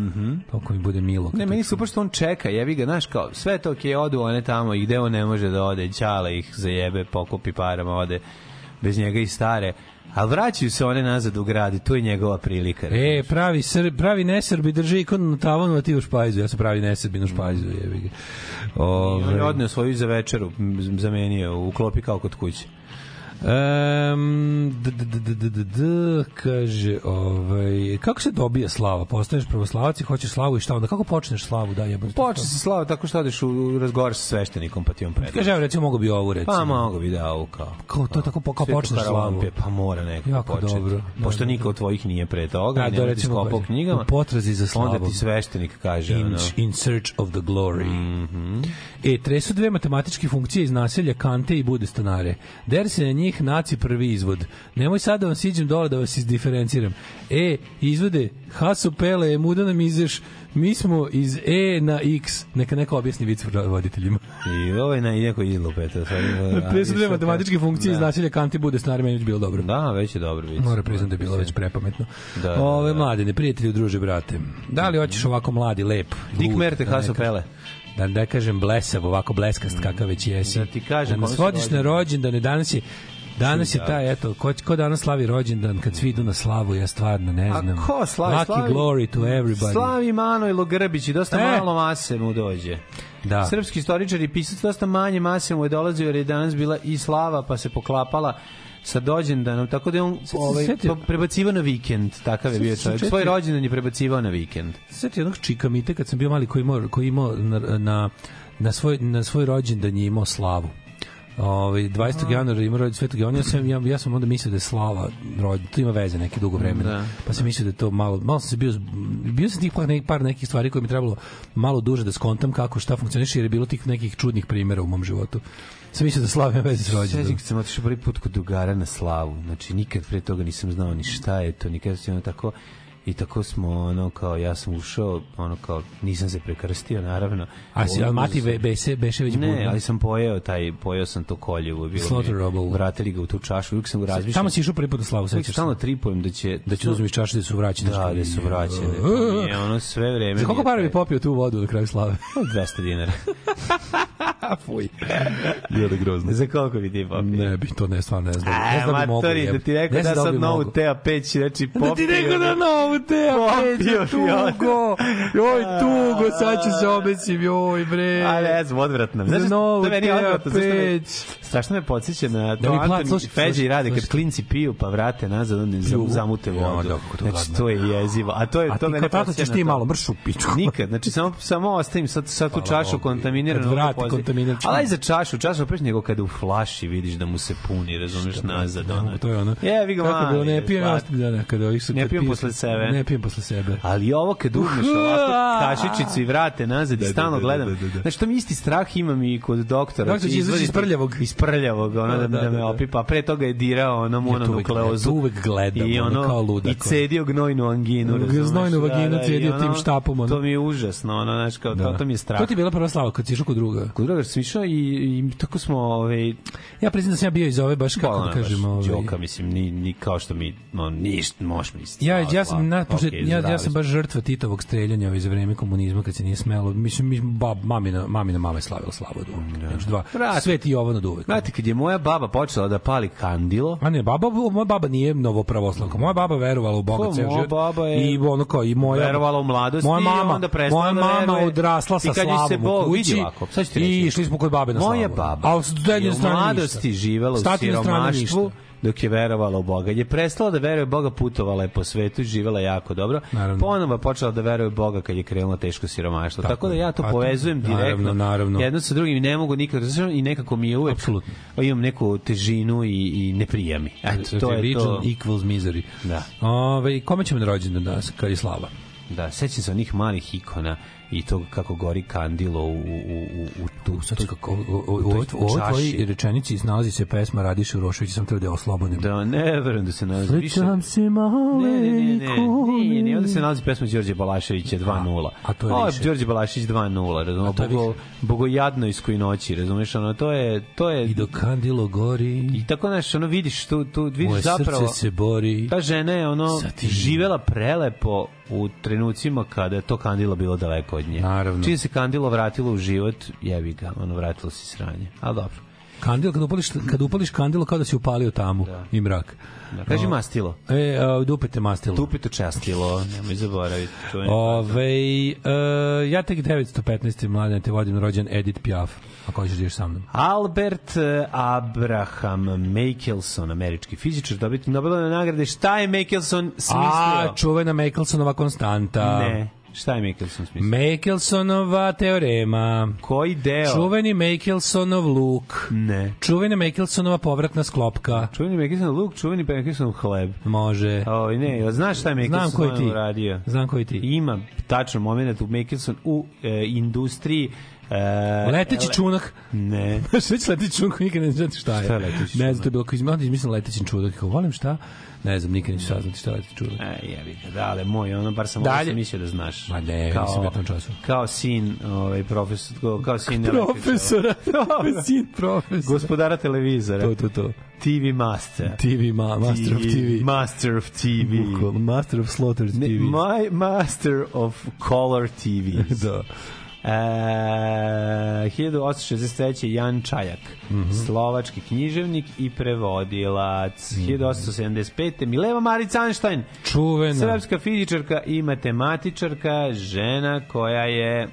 Toliko mi bude milo. Ne, meni je super što on čeka, jebi ga, znaš, kao, sve to okej, odu one tamo i gde on ne može da ode, ćale ih zajebe, pokupi parama, ode bez njega i stare, ali vraćaju se one nazad u grad i to je njegova prilika. E, pravi, sr, pravi nesrbi drži ikonu na tavanu, a ti u špajzu. Ja sam pravi nesrbin u špajzu, jebi ga. On je Ove, odneo svoju za večeru, zamenio, u klopi kao kod kuće. Um, d, d, d, d, d, d, d, kaže, ovaj, kako se dobija slava? Postaneš pravoslavac i hoćeš slavu i šta onda? Kako počneš slavu? Da, jebate. Počne se slava tako što odeš u razgovor sa sveštenikom, pa ti on predaje. Kaže, evo, recimo, mogu bi ovu, recimo. Pa mogu bi da ovu kao. Kao, to tako, po- kao počneš slavu. Pa mora neko Jako početi. dobro. Pošto Da, da, niko od tvojih nije pre toga, Da, i da, ti recimo, skopao kaže, knjigama. u potrazi za slavom. Onda ti sveštenik kaže, In, ono, in search of the glory. Mhm. E, tresu dve matematičke funkcije iz naselja Kante i bude stanare. Der se na njih naci prvi izvod. Nemoj sad da vam siđem dole da vas izdiferenciram. E, izvode, hasu pele, muda nam izeš, mi smo iz E na X. Neka neko objasni vic voditeljima. I ovaj na neko izlupeta. Tresu dve matematičke funkcije iz naselja Kante i bude stanare, meni je bilo dobro. Da, već je dobro vic. Mora priznam da je bilo već prepametno. Da, da, Ove da. mladine, prijatelji, druže, brate. Da li hoćeš ovako mladi, lep? Lud, Merte, da Haso Pele. Da ne kažem blesav, ovako bleskast kakav već jesi. Da ti kažem, Da nas su vodiš na rođendane, danas je Danas je taj, eto, ko, ko danas slavi rođendan, kad svi idu na slavu, ja stvarno ne A znam. ko slavi? Lucky slavi, glory to everybody. Slavi Manojlo Grbić i dosta E. malo mase mu dođe. Da. Srpski istoričar i pisac dosta manje mase mu je dolazio jer je danas bila i slava pa se poklapala sa dođendanom, tako da je on ovaj, prebacivao na vikend, takav je bio čovjek. Svoj rođendan je prebacivao na vikend. Sjeti jednog čika mite kad sam bio mali koji imao, koji imao na, na, na, svoj, na svoj rođendan je imao slavu. Ovaj 20. januara ima rođendan Svetog Jovana, sam ja, ja sam onda mislio da je slava rođendan, to ima veze neke dugo vremena. Da. Pa sam mislio da je to malo malo sam se bio bio sam tih par, nekih, par nekih stvari koje mi trebalo malo duže da skontam kako šta funkcioniše jer je bilo tih nekih čudnih primjera u mom životu. Sam mislio da slava ima veze s rođendanom. kad sam otišao prvi put kod drugara na slavu. Znači, nikad pre toga nisam znao ni šta je to, nikad sam ono tako i tako smo ono kao ja sam ušao ono kao nisam se prekrstio naravno A si, ali mati ve, bese, beše već Ne, budno. ali sam pojeo taj, pojeo sam to koljevo. Bilo Slaughter mi- Roble. Vratili ga u tu čašu, uvijek sam ga razmišljao. Tamo si išao prvi put na slavu, sećaš se? stalno tripujem da će... Da će da uzmeš čaše da su vraćene. Da, da su vraćene. Mi je ono sve vreme. Za koliko je para bi popio tu vodu na kraju slave? 200 dinara. Fuj. Bilo da grozno. Za koliko bi ti popio? Ne bi, to ne, stvarno ne znam. ne znam da mogu. da ti rekao Ne znam da li sad novu mogu. Tea peć, reći popio. Da ti rekao da novu peđa, fiote. tugo. Joj, tugo, sad ću se obesim, joj, bre. A ne znam, odvratno. Znaš, novu to meni je odvratno. peć. Strašno me podsjeća na to Da Antoni slušaj, Feđa i rade kad klinci piju pa vrate nazad, oni zamute Ja, vodu. da, kako to Znači, to je jezivo. A to je A to ti mene kao tata podsjeća ćeš na ti malo mršu pičku. Nikad, znači samo samo ostavim sad sad tu čašu kontaminiranu. Vrati kontaminiranu. Ali za čašu, čašu opet nego kada u flaši vidiš da mu se puni, razumeš, nazad. To je ono. Je, vi ga Kako je bilo, mali, ne pijem, ja, da, da, kada ovih su, Ne pijem posle sebe. Ne pijem posle sebe. Ali ovo kad uzmeš ovako kašičicu i vrate nazad i Da, stalno da, da, gledam. da, da, da. Znači, to mi isti strah imam i kod doktora. Doktor će izaći iz prljavog. Iz prljavog, ono da, Da, da, da, me da. opipa. Pre toga je dirao ono Ja to uvek gledam, mononukleozu. to uvek gledam, I ono, kao ludak, I cedio gnojnu anginu. Razumeš? znojnu vaginu i cedio tim štapom, ono. To mi je užasno, ono, znaš, kao, to, to mi je strah. To ti je bila prva slava kad si išao kod druga. Kod druga sam išao i, i tako smo, ovaj, Ja priznam da sam ja bio iz ove baš kako da Bolno, kažem, baš ovaj. Đoka, mislim, ni, ni kao što mi, no, ništa, možeš mi isti. Ja, ja sam na, pošto, okay, ja, ja sam baš žrtva Titovog streljanja za vreme komunizma kad se nije smelo. Mislim, mi, bab, mamina, mamina mama je slavila slavu od uvek. Znači, dva. Sveti Jovan od uvek. Znate, kad je moja baba počela da pali kandilo, A ne, baba, moja baba nije novopravoslavka. Moja baba verovala u Boga Pa, ceo moja život. baba je I ono kao i moja verovala u mladosti moja i mama, onda prestala moja da mama veruje. odrasla I sa slavom u kući. ovako, sad. I išli smo kod babe na slavu. moja baba A je u strane mladosti živela u siromaštvu. Dok je verovala u Boga. Je prestala da veruje Boga, putovala je po svetu i živela jako dobro. Naravno. Ponovo je počela da veruje Boga kad je krenulo teško siromaštvo. Tako, Tako da ja to A to- povezujem naravno, direktno. naravno. Jedno sa drugim ne mogu nikad i nekako mi je uvek Apsolutno. imam neku težinu i, i ne prija mi. Eto, to je to. equals misery. Da. Ove, kome ćemo na rođendan danas, kad je slava? Da, sećam se onih malih ikona i to kako gori kandilo u, u, u, u tu, Sad kako, u, u, u, u ovoj tvojoj rečenici nalazi se pesma Radiša Uroševića, sam treba da je oslobodim. Da, ne verujem da se nalazi više. Srećam se male Ne, ne, ne, ne, nije, ikone. onda se nalazi pesma Đorđe Balaševića 2:0. a to je Ovo više. Đorđe Balašević 2:0, razumeš? to je Bogo, više. bogojadnojskoj noći, razumeš? Ono, to je, to je... I dok kandilo gori, I tako znaš, ono vidiš tu, tu vidiš moje zapravo srce se bori. ta žena je ono živela prelepo u trenucima kada je to kandilo bilo daleko od nje. Naravno. Čim se kandilo vratilo u život, jebi ga, ono vratilo se sranje. Ali dobro. Kandil, kad upališ, kad upališ kandilo kao da si upalio tamu i mrak. Da, kaži O, mastilo. E, a, dupete mastilo. Tupito častilo, nemoj zaboraviti. čuveni Ove, e, ja tek 915. mladen te vodim rođen Edith Piaf. Ako hoćeš da ideš sa mnom. Albert eh, Abraham Michelson, američki fizičar, dobitnik Nobelove nagrade. Šta je Michelson smislio? A, čuvena Michelsonova konstanta. ne. Šta je Michelson smislio? Michelsonova teorema. Koji deo? Čuveni Michelsonov luk. Ne. Čuvena Michelsonova povratna sklopka. Čuveni Michelson luk, čuveni Michelson hleb. Može. O, ne, znaš šta je Michelson Znam koji ti. uradio? Znam koji ti. Ima tačno moment u Michelson u e, industriji e, Leteći ele- čunak. Ne. Znaš, već leteći čunak, nikad ne znate šta je. Šta je leteći Ne znam, čunak? to je bilo kao izmah, izmislim leteći čunak. Kao, volim šta? Ne znam, nikad neću saznati šta je leteći čunak. E, jebi ga, da, ali moj, ono, bar sam ovo Dalje. sam mislio da znaš. Ma ne, nisam ja tom času. Kao sin, ovaj, profesor, kao, kao sin Profesora. Dobro. Sin profesora. Gospodara televizora. To, to, to. TV master. TV, ma, master of TV. Master of TV. Bukvalno, Master of Slaughtered Ne, TV. My master of color TVs. Da. E, 1863. Jan Čajak, Mhm. slovački književnik i prevodilac. 1875. Mileva Marica Einstein, Čuvena. srpska fizičarka i matematičarka, žena koja je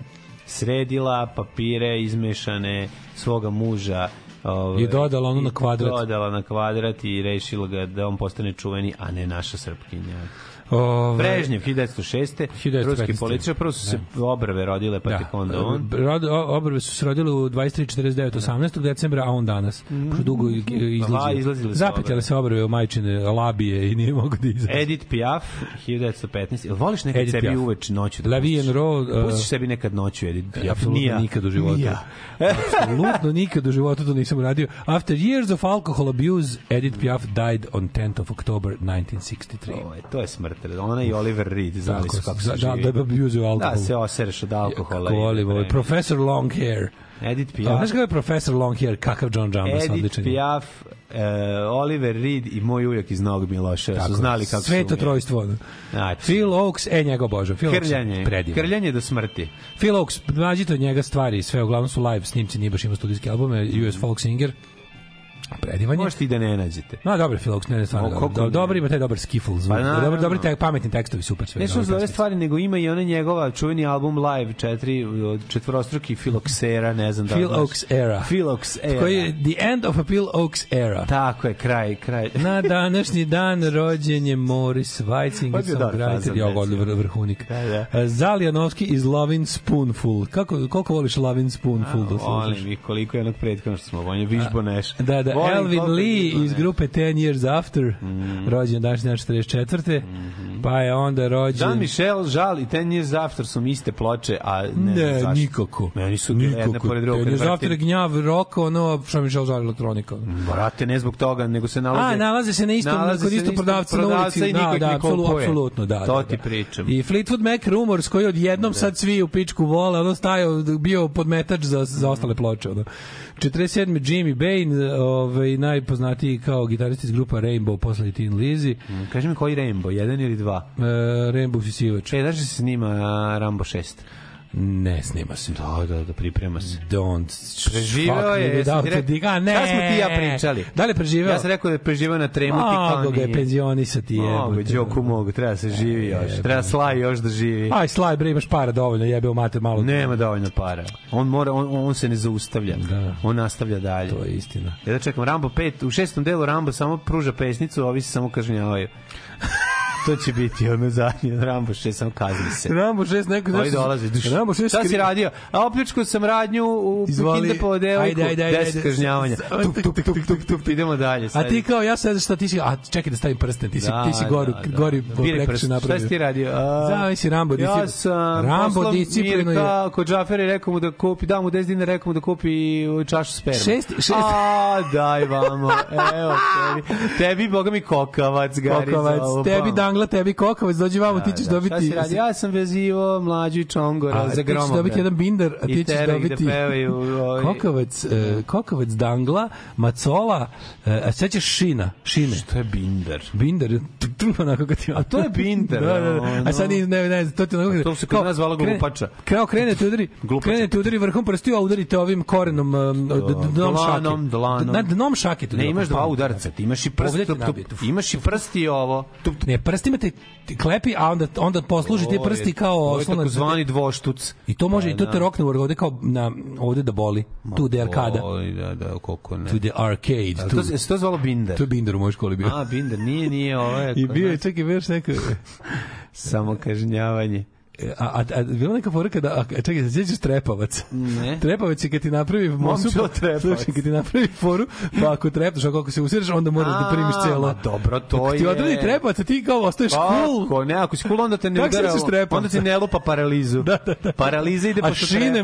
sredila papire izmešane svoga muža Ove, I dodala ono na kvadrat. Dodala na kvadrat i rešila ga da on postane čuveni, a ne naša srpkinja. Ove, Brežnjev, 1906. 1915. Ruski političar, prvo su se obrve rodile, pa tek onda on. Rod, o- obrve su se rodile u 23.49. 18. decembra, a on danas. Pošto dugo izlazile su Zapetljale se obrve u majčine labije i nije mogu da izađe. Edith Piaf, 1915. Jel voliš nekad Edith sebi Piaf. uveč noću da pustiš? en Rose, uh, Pustiš sebi nekad noću Edith Piaf? Apsolutno Nija. nikad u životu. Nija. Apsolutno nikad u životu to nisam uradio. After years of alcohol abuse, Edith Piaf died on 10th of October 1963. Ovo je- To je smrt. Ona i Oliver Reed znali su kako se da, živi. da bi abuseo alkohol. Da, se osereš od alkohola. Kako vreme. Profesor Long Hair. Edith A, Piaf. znaš kako je profesor Long Hair, kakav John Jambas, Edith odličan je. Piaf, e, Oliver Reed i moj ujak iz Novog Miloša Tako su znali kako Sveto su umeli. trojstvo. Znači, Phil Oaks, e njega obožavam. Phil Oaks je Krljanje. predivan. Krljanje do smrti. Phil Oaks, nađite od njega stvari, sve uglavnom su live snimci, nije baš ima studijske albume, US Folk Singer. Je. Možete i da ne nađete. No, dobro, Oaks, ne, ne, stvarno O, dobro. dobro ima taj dobar skiffle zvuk. Pa, dobro, dobri te, pametni tekstovi, super sve. Ne samo dobri za ove pesmice. stvari, nego ima i ona njegova čuveni album Live 4 od četvorostruki Filoksera, ne znam da li era. Oaks era. Koji je the end of a Oaks era. Tako je, kraj, kraj. Na današnji dan rođen je Morris je songwriter, fazon, ja vr, vrhunik. Da, da. Zaljanovski iz Lovin Spoonful. Kako, koliko voliš Lovin Spoonful da slušaš? Volim ih koliko je onog prethodno što smo vonje, Vižbo Neš. Da, da, Volim Elvin Lee Vižbo iz grupe 10 Years After, rođen današnji dan 44. Pa je onda rođen... Dan Michel, žal i Ten Years After su mi iste ploče, a ne, Ne, zašto. nikako. Meni su bile jedne pored. Ten kad Years After je gnjav rock, ono, što mi žal elektronika. Brate, ne zbog toga, nego se nalaze... A, nalaze se na istom, kod istom prodavca na ulici. Da, da, apsolutno, da. To da, ti da. pričam. I Fleetwood Mac Rumors koji odjednom sad svi u pičku vole, ono stajao, bio podmetač za, za ostale ploče. Ono. 47. Jimmy Bain, ovaj, najpoznatiji kao gitarist iz grupa Rainbow posle Teen Lizzy. Mm, Kaži mi koji Rainbow, jedan ili dva? E, Rainbow Sisivač. E, da se snima Rambo 6? Ne snima se. Da, da, da, priprema se. Don't. Preživeo fuck je, without ti a rekao- dig- A, ne. Šta smo ti ja pričali? Da li je preživeo? Ja sam rekao da je preživeo na tremu, Mogu ga je penzionisati. Mogu. Đoku mogu, treba da se živi još. Treba Slaj još da živi. Aj, slaj, bre, imaš para dovoljno, jebe u mater malo. Nema dovoljno para. On mora on, on se ne zaustavlja. Da. On nastavlja dalje. To je istina. Ja da čekam Rambo 5, u šestom delu Rambo samo pruža pesnicu, ovi se samo kažnjavaju. To će biti ono zadnje Rambo 6 samo kazni se. Rambo 6 neko Ovi dolaze. duš. Rambo 6 Šta si radio? A opljačkao sam radnju u Izvoli. Kinde po devojku. Ajde, ajde, ajde, 10 ajde. kažnjavanja. Tup, tup, tup, tup, tup, idemo dalje. A sad. ti kao ja sad šta ti si a čekaj da stavim prsten ti si Da, ti si goru da, da. gori Biraj prekršaj prst. napravio. Šta si ti radio? A, Zavisi Rambo Ja disciplinu. sam Rambo disciplinu je Mirka kod Džafera i rekao mu da kupi, dao mu 10 dinara, rekao mu da kupi čašu sperme. Šest- šest- A, daj vamo. Evo tebi. Tebi, boga mi, kokavac, gari Kokavac, tebi bam. Dangla, tebi kokavac, dođi vamo, ti ćeš Da, dobiti... Šta si radi? Ja sam vezivo mlađu i čongora A, za ti ćeš dobiti jedan binder, a ti ćeš dobiti da pevaju. kokavac, e, kokavac dangla, macola, e, a sećaš šina, šine. Što je binder? Binder, onako kad ti... A to je binder, da, da, da. A sad ni, ne, ne, to ti onako... To se kod nas zvala krene- glupača. Kao krenete udari, Glupača. krenete udari vrhom prstiju, a udarite ovim korenom, um, d- d- dnom šake. Dlanom, dlanom. Na dnom šake. Ne, da imaš dva udarca, ti imaš i prst, ti imaš i prst i ovo. Tup, tup. Prstima te ti klepi, a onda, onda posluži ti je- prsti kao oslonac. takozvani dvoštuc. I to može, Da, i to te da. rokne ovde kao na, ovde da boli. Tu de arkada. Da, da, koliko ne. To the arcade. To, se- to zvalo binder. to je Binder u mojoj školi bio. A, binder, nije, nije, ovo je... I bio je, nas čekaj, bio još neko... Samo kažnjavanje. A, a, a bila neka fora kada, a, čekaj, se sjećaš trepavac? Ne. Trepavac je kad ti napravi mosu, slušaj, kad ti napravi foru, pa ako trepneš, ako ako se usiraš, onda moraš da primiš celo. dobro, to Ako ti je- odradi trepavac, a ti kao ostaješ cool. Kako? Ne, ako si cool, onda te ne udara, ovo. onda ti ne lupa paralizu. Da, da, da. Paraliza ide A posle šine,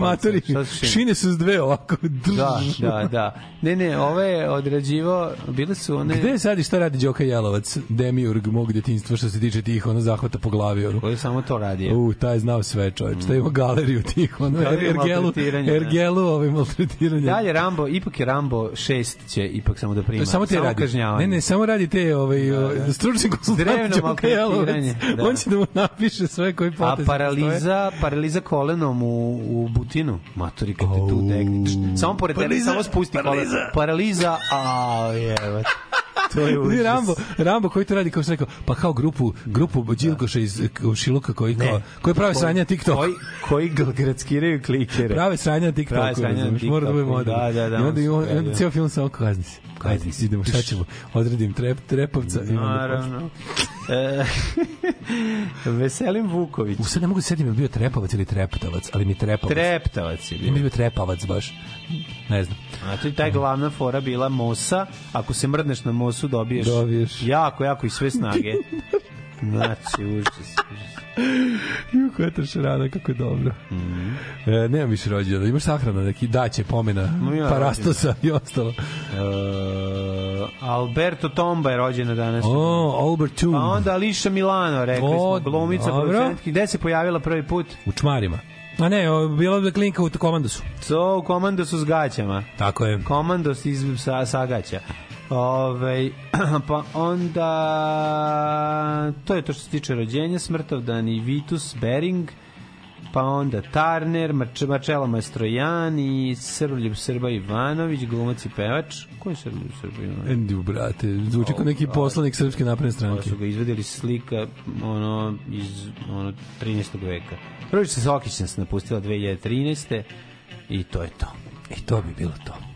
su šine? su s dve ovako. Da, da, da. Ne, ne, ove je odrađivo, bile su one... Gde je sad i šta radi Đoka Jelovac, demiurg mog djetinjstva što se tiče tih ono zahvata po glavi? Je samo to radio? U, taj znao sve čovječ. Taj ima galeriju tih, ono, Galeriju ergelu, da. ergelu ovaj maltretiranja. Dalje Rambo, ipak je Rambo 6 će ipak samo da prima. samo te radi. kažnjavanje. Ne, ne, samo radi te ovaj da, stručni konsultant Đoka Jelovac. maltretiranje, da. On će da mu napiše sve koji A potezi. paraliza, paraliza kolenom u, u butinu. Matori, kad te tu degne. Tš, Samo pored tebe, samo spusti paraliza. koleno. Paraliza, a jevo. To je užas. Rambo, Rambo koji to radi kao što rekao, pa kao grupu, grupu Đilkoša iz Šiluka koji kao, koji prave sranja na TikTok. Koji, koji gradskiraju klikere. Prave sranja na TikToku, Prave sranja na razumeš, mora da bude model. da, da, da, I onda, i i onda da. cijel film samo kazni se. Kazni se, idemo, šta ćemo? Odredim trep, onda Naravno. E, Veselim Vuković. U sad ne mogu da se setim je bio trepavac ili treptavac, ali mi trepavac. Treptavac je Mi bio. bio trepavac baš. Ne znam. A je taj glavna fora bila mosa. Ako se mrdneš na mosu, dobiješ, Dobiješ. jako, jako i sve snage. Znači, užas. užas. Ju, koja je tršarana, kako je dobro. e, nemam više rođena. Imaš sahrana, neki daće, pomena, ja parastosa i ostalo. E, Alberto Tomba je rođena danas. O, Albert Toon. Pa onda Ališa Milano, rekli O, smo, glumica, producentki. Gde se pojavila prvi put? U čmarima. A ne, o, bila je klinka u komandosu. So, u komandosu s gaćama. Tako je. Komandos iz sa, Sagaća. Ove, pa onda to je to što se tiče rođenja Smrtovdan i Vitus Bering pa onda Tarner, Marč, Marčela Mastrojan i Srbljub Srba Ivanović, glumac i pevač. Ko je Srbljub Srba Ivanović? Endu, brate, zvuči kao neki poslanik srpske napredne stranke. su ga izvedeli slika ono iz ono 13. veka. Ružica Sokić nas napustila 2013. I to je to. I to bi bilo to.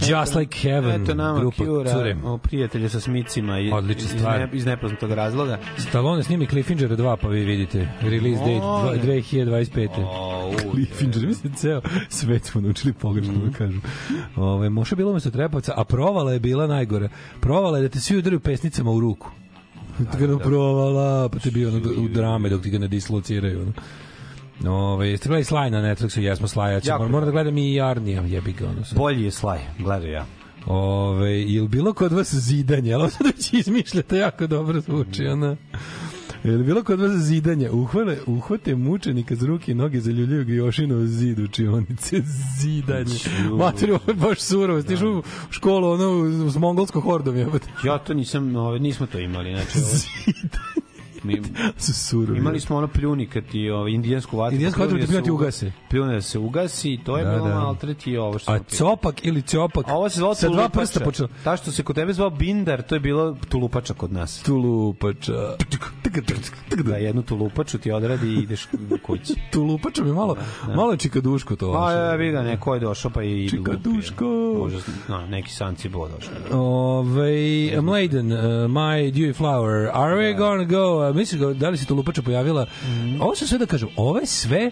Just Like Heaven, Eto nama grupa Cura, Cure. o prijatelje sa smicima i, Odlična iz, stvar. ne, iz nepoznatog razloga. Stallone snimi Cliffhanger 2, pa vi vidite. Release date dva- Molim. 2025. O, u, Cliffhanger, mislim, ceo svet smo naučili pogrešno Mhm. da kažu. Ove, Moša je bilo umesto Trepovca, a provala je bila najgore. Provala je da te svi udaraju pesnicama u ruku. Ti ga provala, pa te bio ono, u drame dok ti ga ne dislociraju. Ono. Ove, jeste gledali Sly na Netflixu? Jesmo Sly, ja ću, Jako moram, da gledam i Arnija, jebi ga. Ono. Bolji je slaj, gledaj ja. Ove, je li bilo kod vas zidanje? Ali ovo sad već izmišljate, jako dobro zvuči, ona. Je li bilo kod vas zidanje? Uhvale, uhvate mučenika za ruke i noge, zaljuljaju ga Jošino u zid učionice. Zidanje. Materi, ovo je baš surovo. Stiš u školu, ono, s mongolskom hordom, jebate. Ja to nisam, ove, nismo to imali, znači ovo, mi, Su surovi. imali smo ono pljuni kad ti ovaj indijansku vatru. Indijansku vatru ti pljuni ti ugase. Pljune da se ugasi, to je Da, bilo da. maltret i ovo što A copak ili copak? A ovo se zvalo Sa dva prsta počelo. Ta što se kod tebe zvao bindar, to je bilo tulupača kod nas. Tulupača. Da, jednu tulupaču ti odradi i ideš kući. Tulupača mi malo, malo je čikaduško to. Pa ja vi ga neko je došao pa i Čikaduško. lupio. Možda, no, neki sanci došao. Ove, Mladen, uh, My Dewy Flower, are we gonna go? Misliš, ga, da li se to lupača pojavila? Ovo su sve da kažem, ove sve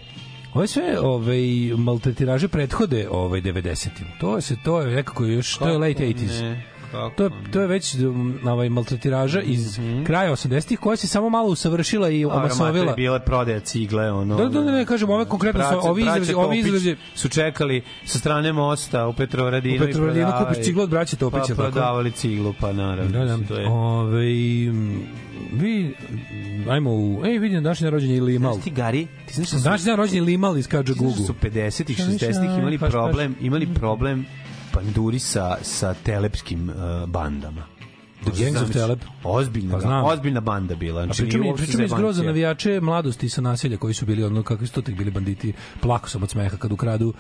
Ove sve ove maltretiraže prethode ovaj 90-im. To je se to je nekako još to je late 80s. Ne, kako To je, to je već um, ovaj maltretiraža iz kraja 80-ih koja se samo malo usavršila i omasovila. bile prodaja cigle, ono. Da, da, da, ne, kažem, ove konkretno su, ovi izrazi, ovi izrazi, su čekali sa strane mosta u Petrovaradinu. U Petrovaradinu kupiš ciglu od braće Topića, Pa tako? prodavali ciglu, pa naravno. Da, da. To je... Ove, vi, ajmo u, ej, vidim današnje rođenje i Limal. Znaš ti, Gari, ti znaš da su, Današnje rođenje Limal iz Kađa znaš da Gugu. su 50-ih, Šta više, 60-ih imali paš. problem, imali problem panduri sa, sa telepskim uh, bandama. The Gangs of Telep. Ozbiljna, Pa ozbiljna banda bila. Znači, pričam nije mi, pričam mi skroz za zajebancija. navijače mladosti sa naselja koji su bili ono kakvi su tek bili banditi. Plako sam od smeha kad ukradu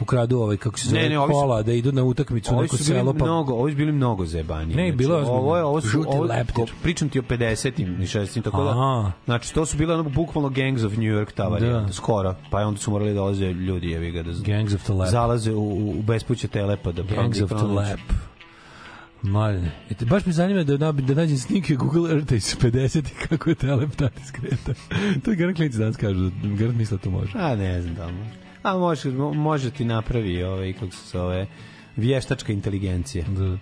ukradu ovaj kako se Ne, zove ne, ovi su- kola da idu na utakmicu u Ovi neko su selo pa mnogo, ovi su bili mnogo zajebaniji. Ne, bilo je ozbiljno. Ovo je, ovo su, ovo, leptir. pričam ti o 50-im i 60-im, tako da, Aha. znači, to su bile ono, bukvalno Gangs of New York ta varijanta, Da. skoro, pa onda su morali da dolaze ljudi, jevi ga, da Gangs of zalaze u, u bespuće telepa, da Gangs of. Lap. Mladine, ete, baš me zanima da, na, da nađem snimke Google Earth iz 50 i kako je telep tati skreta. to je garant klinci danas kažu, garant misle da to može. A, ne znam da može. A može, mo- može ti napravi, ovaj, kako se zove, vještačka inteligencija. Da.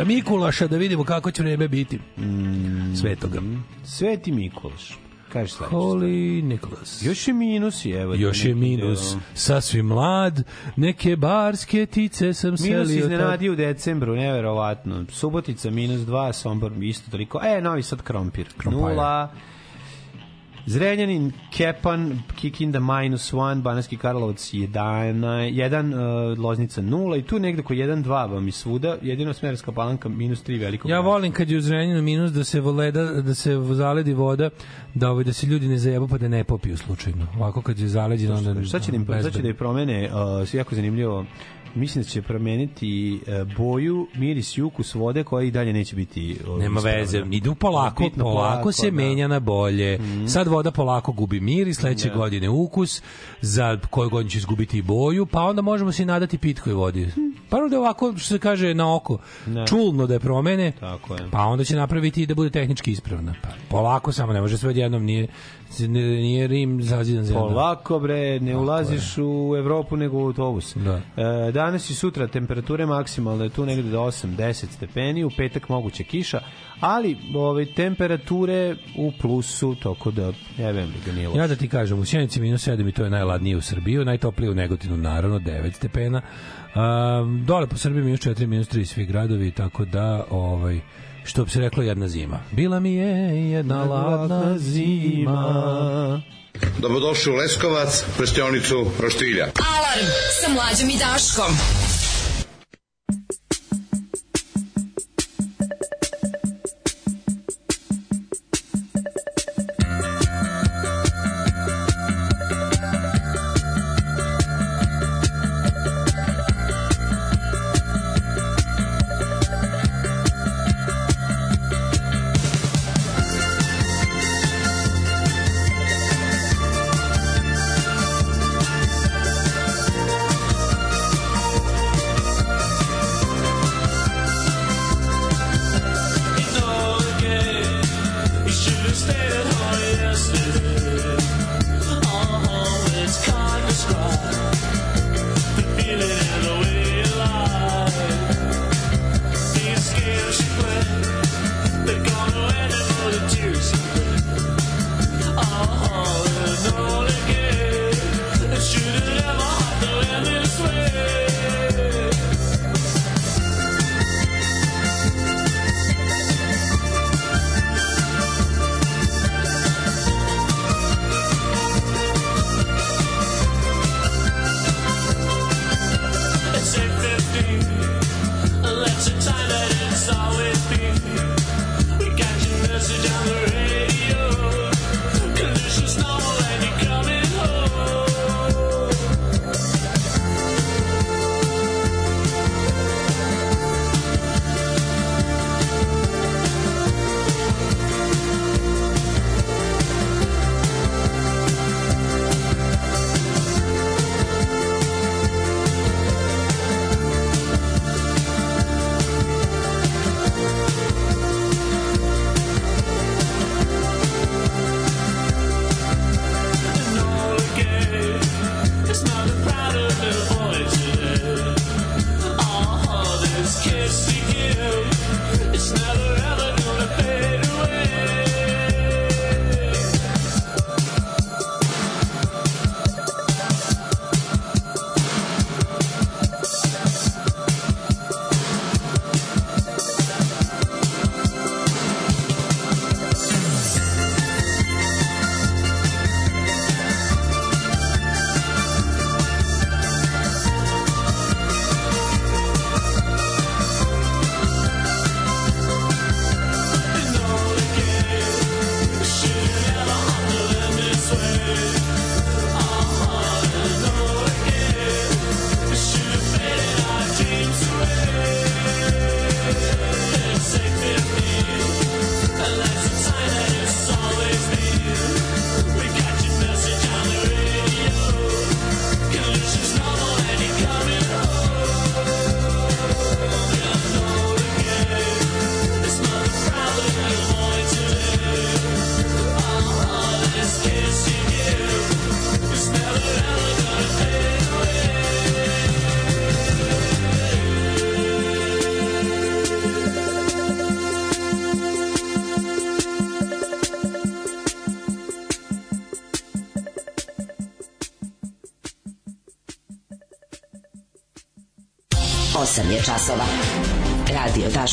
Za Mikulaša da vidimo kako će vreme biti. Mm. Svetoga. Sveti Mikulaš. Kaže sledeće. Holy Nicholas. Još je minus, evo. Još je minus, deo. sasvim mlad, neke barske tice sam Minus selio. tad. iznenadio u decembru, neverovatno. Subotica minus 2, Sombor isto toliko. E, Novi Sad Krompir. Krompir. Nula. Zrenjanin, Kepan, Kikinda minus 1, Banarski Karlovac 1, 1 uh, Loznica 0 i tu negde ko 1, 2 vam i svuda, jedino Smerska palanka minus 3 veliko. Ja volim kad je u Zrenjaninu minus da se voleda, da se zaledi voda, da ovaj da se ljudi ne zajebu pa da ne popiju slučajno. Ovako kad je zaleđeno onda Šta će da im, šta će da promene, uh, jako zanimljivo, mislim da će promeniti uh, boju, miris i ukus vode koja i dalje neće biti uh, Nema ispravna. veze, idu polako, Bitno polako, se da. Menja na bolje. Sad voda polako gubi miris, sledeće Da. godine ukus, za koju godinu će izgubiti i boju, pa onda možemo se i nadati pitkoj vodi. Pa da je ovako, što se kaže, na oko, Da. čulno da je promene, Tako je. pa onda će napraviti i da bude tehnički ispravna. Pa, polako samo, ne može sve odjednom, nije, nije Rim zazidan zemlja. Polako bre, ne ulaziš u Evropu nego u autobus. Da. E, danas i sutra temperature maksimalne tu negde do 8-10 stepeni, u petak moguće kiša, ali ove temperature u plusu, toko da, ja vem li ga nije loše. Ja da ti kažem, u Sjenici minus 7 i to je najladnije u Srbiji, najtoplije u Negotinu naravno 9 stepena. Um, dole po Srbiji minus 4, minus 3 svi gradovi, tako da ovaj što bi se reklo jedna zima. Bila mi je jedna ladna zima. Dobrodošli u Leskovac, prštionicu Roštilja. Alarm sa mlađom i Daškom.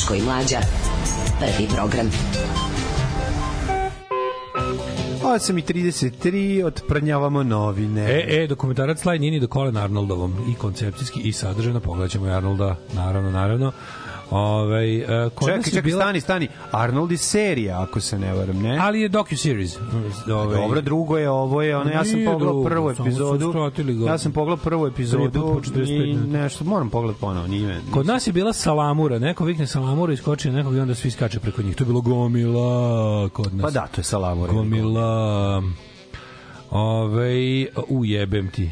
Daško i Mlađa. Prvi program. 8 i 33, otprnjavamo novine. E, e, dokumentarac Slaj Nini do Colin Arnoldovom i koncepcijski i sadržajno pogledat i Arnolda, naravno, naravno. Ove, uh, Čekaj, čekaj, bila- stani, stani. Arnold je serija, ako se ne varam, ne? Ali je docu-series. Ove, Dobro, drugo je ovo je, ono, ja sam pogledao prvu epizodu. Ja sam pogledao prvu epizodu put po 45 i nešto, moram pogledati ponovo, nije Kod nas je bila salamura, neko vikne salamura, iskoči nekog i onda svi skače preko njih. To je bilo gomila kod nas. Pa da, to je salamura. Gomila. Ove, ujebem ti.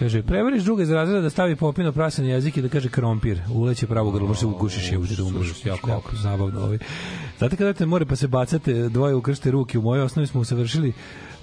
Kaže, prevariš druga iz razreda da stavi popino prasa na jezik i da kaže krompir. Uleće pravo grlo, može se ugušiš je da umreš. Jako, jako zabavno. Ovaj. Znate kada te more pa se bacate, dvoje ukršte ruke. U mojoj osnovi smo usavršili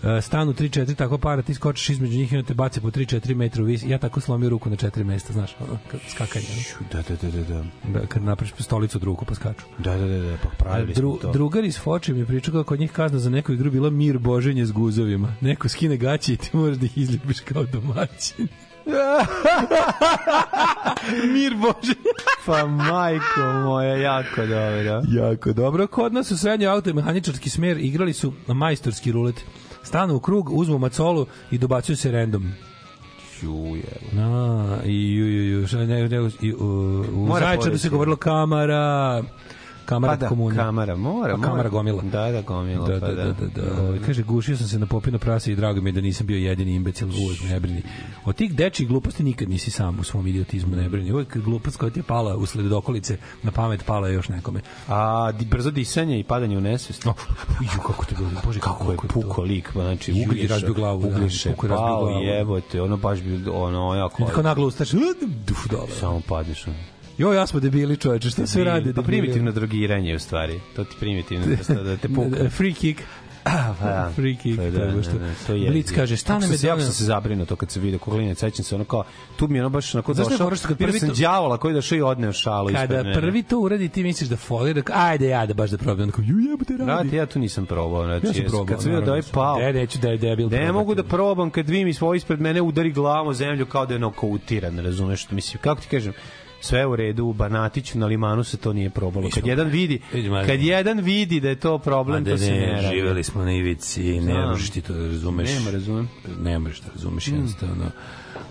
e, stanu 3-4 tako para, ti skočiš između njih i te bace po 3-4 metra u vis. Ja tako slomio ruku na 4 mesta, znaš, ono, kad skakanje. Da, da, da, da, da. Da, kad napraviš stolicu od ruku pa skaču. Da, da, da, da, pa pravili Dru, smo to. drugar iz Foče mi je pričao kako kod njih kazna za neku igru bila mir boženje s guzovima. Neko skine gaće i ti moraš da ih izljubiš kao domaćin. mir boženje. Pa majko moja, jako dobro. Jako dobro. Kod nas u srednjoj auto i mehaničarski smer igrali su majstorski rulet. Stanu u krug, uzmu macolu i dobacuju se random. Čuje. Na, i ju, ju, ju, ne, ne, i, u, u Mora Zaječaru se govorilo kamara, kamara Pa da, komuna. kamara, mora, A kamara mora. gomila. Da, da, gomila, Da, pa da, da, da, da. Ovaj, kaže, gušio sam se na popino prase i drago mi je da nisam bio jedini imbecil, uvek ne brini. Od tih dečjih gluposti nikad nisi sam u svom idiotizmu ne brini. Uvek glupost koja ti je pala usled dokolice, na pamet pala je još nekome. A di, brzo disanje i padanje u nesvest. Oh, ju, kako te bilo, bože, kako je puko lik, pa znači ugljiša, razbio glavu, da, ugljiše, puko pao, jebote, ono baš bi, ono, jako... Tako naglo ustaš, duf, dobro. Samo padneš. ono. Jo, ja smo debili čoveče, šta sve radi? Pa primitivno drogiranje u stvari. To ti primitivno da, da te puka. Free kick. Ah, pa da. Free kick, Pa to da, da, to. da, to je. Blic kaže, šta nam sam je se- doneo? sam se zabrinuo to kad se vidio koglinac, sećam se ono kao, tu mi je ono baš onako došao, fora što kad prvi sam to- đavola koji došao i odneo šalu ispred Kada mene. prvi to uradi, ti misliš da folira, da, ajde ja da baš da probam, onako, ju jebote radi. Brate, ja tu nisam probao, znači, Ja sam probao, kad sam vidio da je pao, Ne, neću da je debil Ne mogu da probam kad vi mi svoj ispred mene udari glavom o zemlju kao da je nokautiran, razumeš? Mislim, kako ti kažem, sve u redu, u Banatiću na limanu se to nije probalo. Kad jedan vidi, kad jedan vidi da je to problem, Ma to se ne radi. živeli smo na ivici, ne možeš ti to da razumeš. Nema, razumem. Ne možeš da razumeš jednostavno.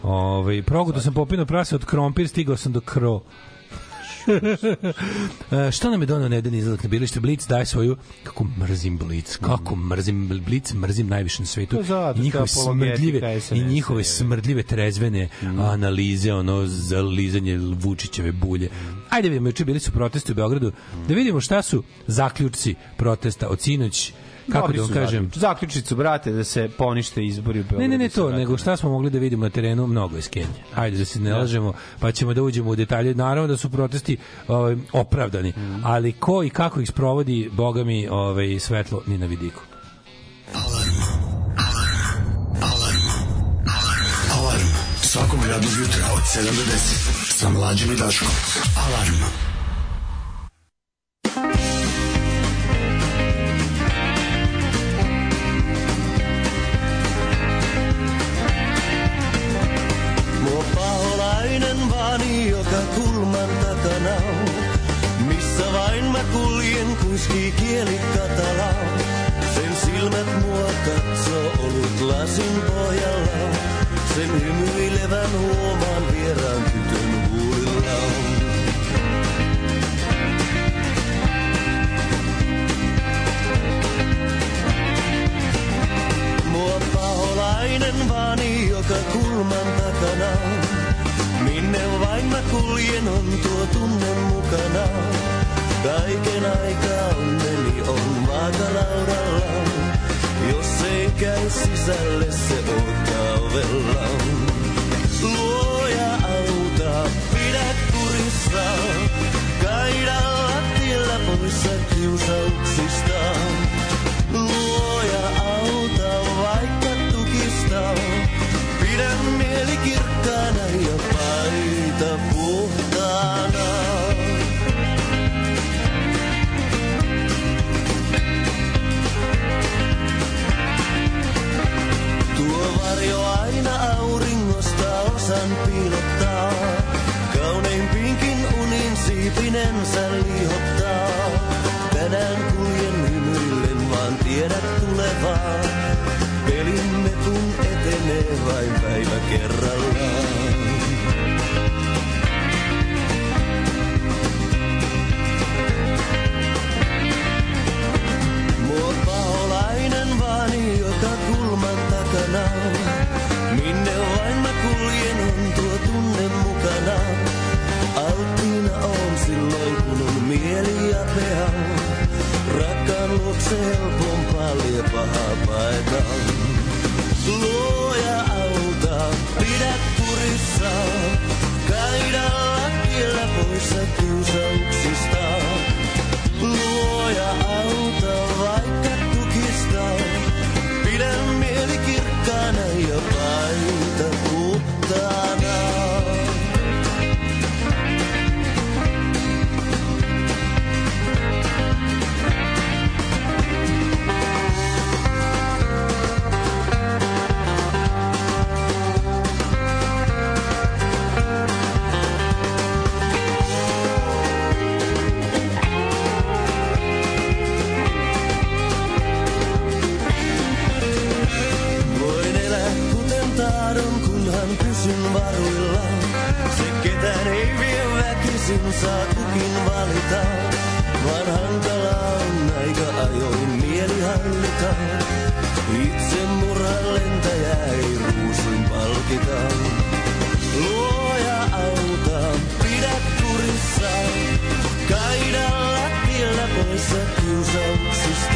Ove, progutao sam popino prase od krompir, stigao sam do kro. e, šta nam je donao nedeljni izlazak na bilište? Blic daje svoju, kako mrzim Blic, kako mrzim Blic, mrzim najviše na svetu. To zato I njihove smrdljive, i njihove smrdljive trezvene analize, ono, za lizanje Vučićeve bulje. Ajde vidimo, juče bili su protesti u Beogradu, da vidimo šta su zaključci protesta od sinoć, kako da vam kažem, zaključ- Zaključnicu, brate, da se ponište izbori u Beogradu. Ne, ne, ne se to, nego šta smo mogli da vidimo na terenu, mnogo je skenje. Ajde da se ne lažemo, pa ćemo da uđemo u detalje. Naravno da su protesti ovaj, opravdani, ali ko i kako ih sprovodi, boga mi, ovaj, svetlo ni na vidiku. Alarm svakog radnog jutra od 7 do 10 sa mlađim i Daškom. Alarm. Kuljen, kuiskii kieli katalaa. Sen silmät mua katsoo olut lasin pohjalla. Sen hymyilevän huomaan vieraan tytön huulilla. Mua paholainen vaani joka kulman takana. Minne vain mä kuljen on tuo tunne mukana. Kaiken aikaa onneni on vaakalaudalla. Jos ei käy sisälle se odottaa ovella. Luoja auta, pidä kurissa. Kaida lattialla poissa kiusauksista. Luoja siipinensä liihottaa. Tänään kuljen hymyillen, vaan tiedät tulevaa. Pelimme kun etenee vain päivä kerrallaan. Mieli ja peha. Rakkaan luokse helpompaa lie pahaa paeta. Luoja auta, pidä kurissa. Kaida lattialla poissa kiusauksista. Luoja auta varuilla. Se ketään ei vie väkisin, saa kukin valita. Vaan hankala on aika ajoin mieli hallita. Itse murhan lentäjä ei ruusuin palkita. Luoja auta, pidä kurissa. Kaida lattialla poissa kiusauksista.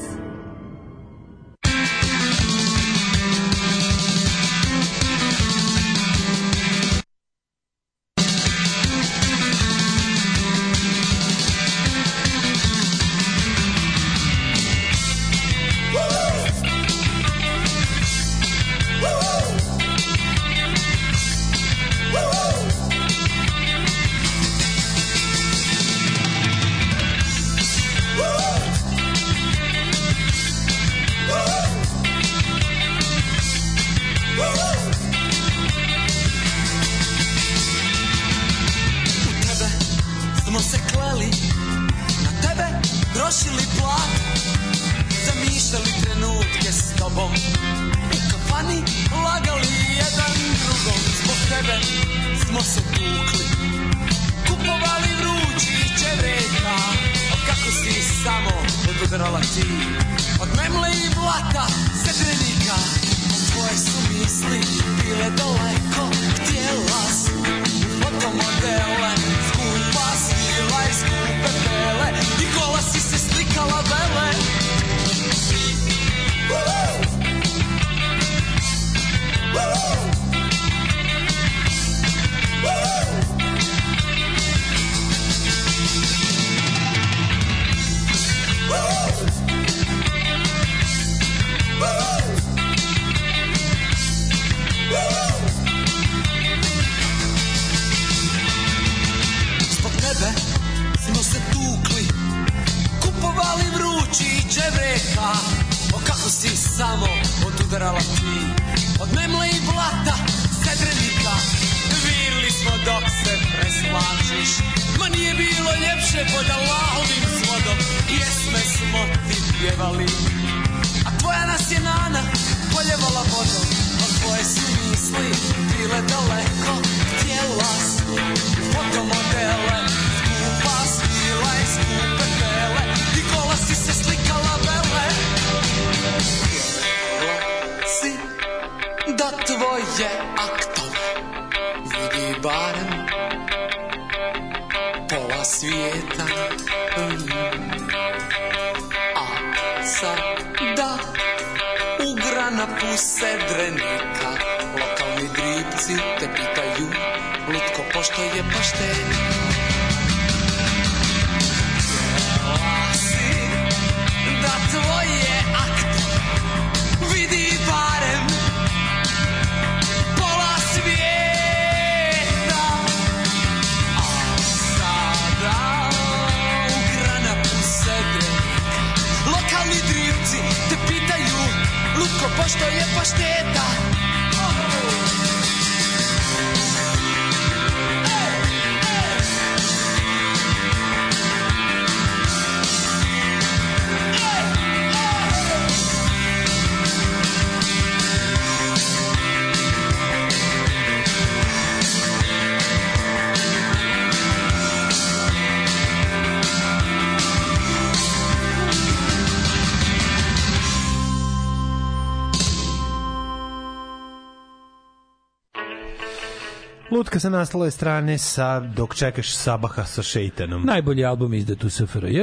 Sa naslovne strane sa Dok čekaš Sabaha sa šeitanom. Najbolji album izdat u SFRJ,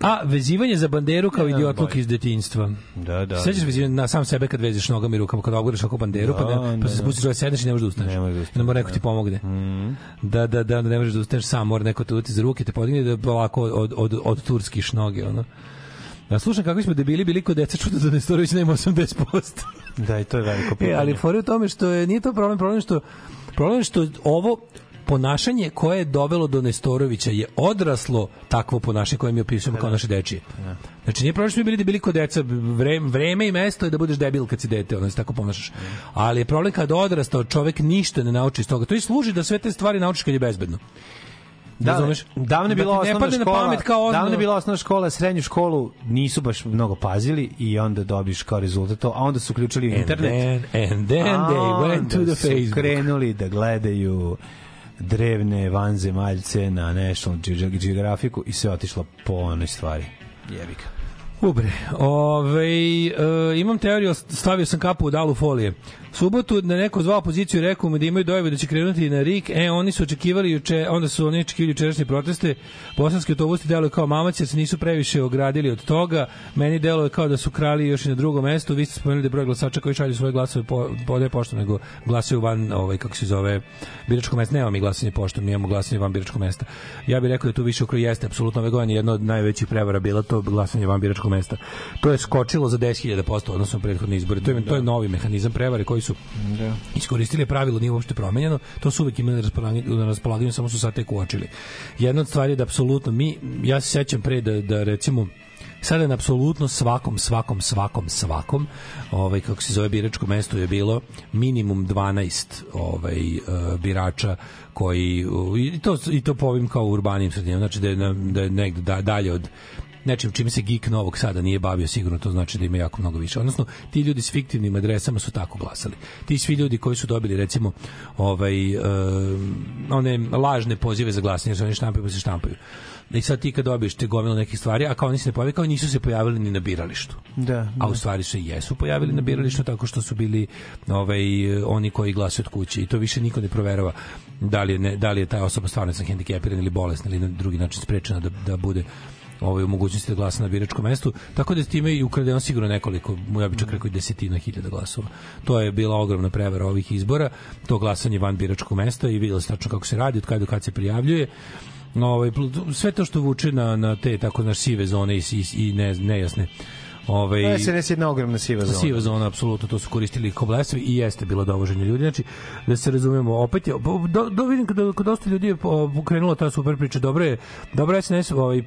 a vezivanje za banderu kao idiotluk iz detinjstva. Da, da. Sećaš vezivanje na sam sebe kad veziš nogama i rukama, kad oguraš oko banderu, pa, Da, ne, pa se da. spustiš, ovaj sedneš i ne možeš da ustaneš. Ne možeš da ustaneš, Ne mora neko ti pomogne. Da, da, da, ne možeš da ustaneš sam, mora neko te uti za ruke, te podigne da polako od, od, od turskiš noge, ono. Ja slušam kako smo debili bili kod deca čudo da Nestorović nema 80%. Da, i to je veliko E, pitanje. ali fora u tome što je, nije to problem, problem što, problem je što ovo ponašanje koje je dovelo do Nestorovića je odraslo takvo ponašanje koje mi opisujemo kao naše dečije. Znači nije problem što smo bili debili kod deca, vreme, vreme i mesto je da budeš debil kad si dete, ono se tako ponašaš. Ali je problem kad odrastao čovek ništa ne nauči iz toga. To i služi da sve te stvari naučiš kad je bezbedno. Da, davno je Da bila ne osnovna škola, pamet kao ono- davno je bila osnovna škola, srednju školu nisu baš mnogo pazili i onda dobiš kao rezultat to, a onda su uključili And internet. then- and then A they went to the Facebook. krenuli da gledaju drevne vanzemaljce na National Ge- Geographicu i sve otišlo po onoj stvari. Jebika. Ubre, ove, e, imam teoriju, stavio sam kapu u dalu folije. Subotu na neko zvao poziciju i rekao mu da imaju dojave da će krenuti na RIK, e, oni su očekivali juče, onda su oni očekivali jučerašnje proteste, bosanski autobusti deluju kao mamac se nisu previše ogradili od toga, meni deluje kao da su krali još i na drugom mestu, vi ste spomenuli da broj glasača koji šalju svoje glasove po, podaje poštom, nego glasaju van, ovaj, kako se zove, biračko mesto, nemamo mi glasanje poštom, mi imamo glasanje van biračkog mesta. Ja bih rekao da tu više ukro jeste, apsolutno ove godine od najvećih prevara bila to glasanje van biračkog mesta. To je skočilo za 10.000% odnosno prethodne izbore. To je, to je novi mehanizam prevare koji su Da. iskoristili pravilo nije uopšte promenjeno, to su uvek imali na raspolaganju, samo su sad tek uočili. Jedna od stvari je da apsolutno mi, ja se sećam pre da, da recimo sada na apsolutno svakom, svakom, svakom, svakom, ovaj, kako se zove biračko mesto je bilo minimum 12 ovaj, uh, birača koji, i to, i to po ovim kao urbanim sredinama, znači da je, da je negde da, dalje od nečim čime se geek Novog Sada nije bavio, sigurno to znači da ima jako mnogo više. Odnosno, ti ljudi s fiktivnim adresama su tako glasali. Ti svi ljudi koji su dobili, recimo, ovaj, uh, one lažne pozive za glasanje, jer se oni štampaju pa se štampaju. I sad ti kad dobiješ te gomilu nekih stvari, a kao oni se ne pojavili, kao nisu se pojavili ni na biralištu. Da, A u stvari se jesu pojavili na biralištu tako što su bili ovaj, oni koji glasaju od kuće i to više niko ne proverava da li je, ne, da li je ta osoba stvarno sam hendikepirana ili bolesna ili na drugi način sprečena da, da bude ovaj, u mogućnosti da glasa na biračkom mestu, tako da time i ukradeno sigurno nekoliko, ja bih čak rekao desetina hiljada glasova. To je bila ogromna prevara ovih izbora, to glasanje van biračkog mesta i vidjelo se tačno kako se radi, od kada do kada se prijavljuje. Ovaj, sve to što vuče na, na te tako naš sive zone i, i, i ne, nejasne Ovaj, SNS je jedna ogromna siva zona. Siva zona, apsolutno, to su koristili kao blesavi i jeste bilo dovoženje ljudi. Znači, da se razumemo, opet je, do, do vidim kada kod dosta ljudi je po- pokrenula ta super priča, dobro je, dobro je SNS ovaj,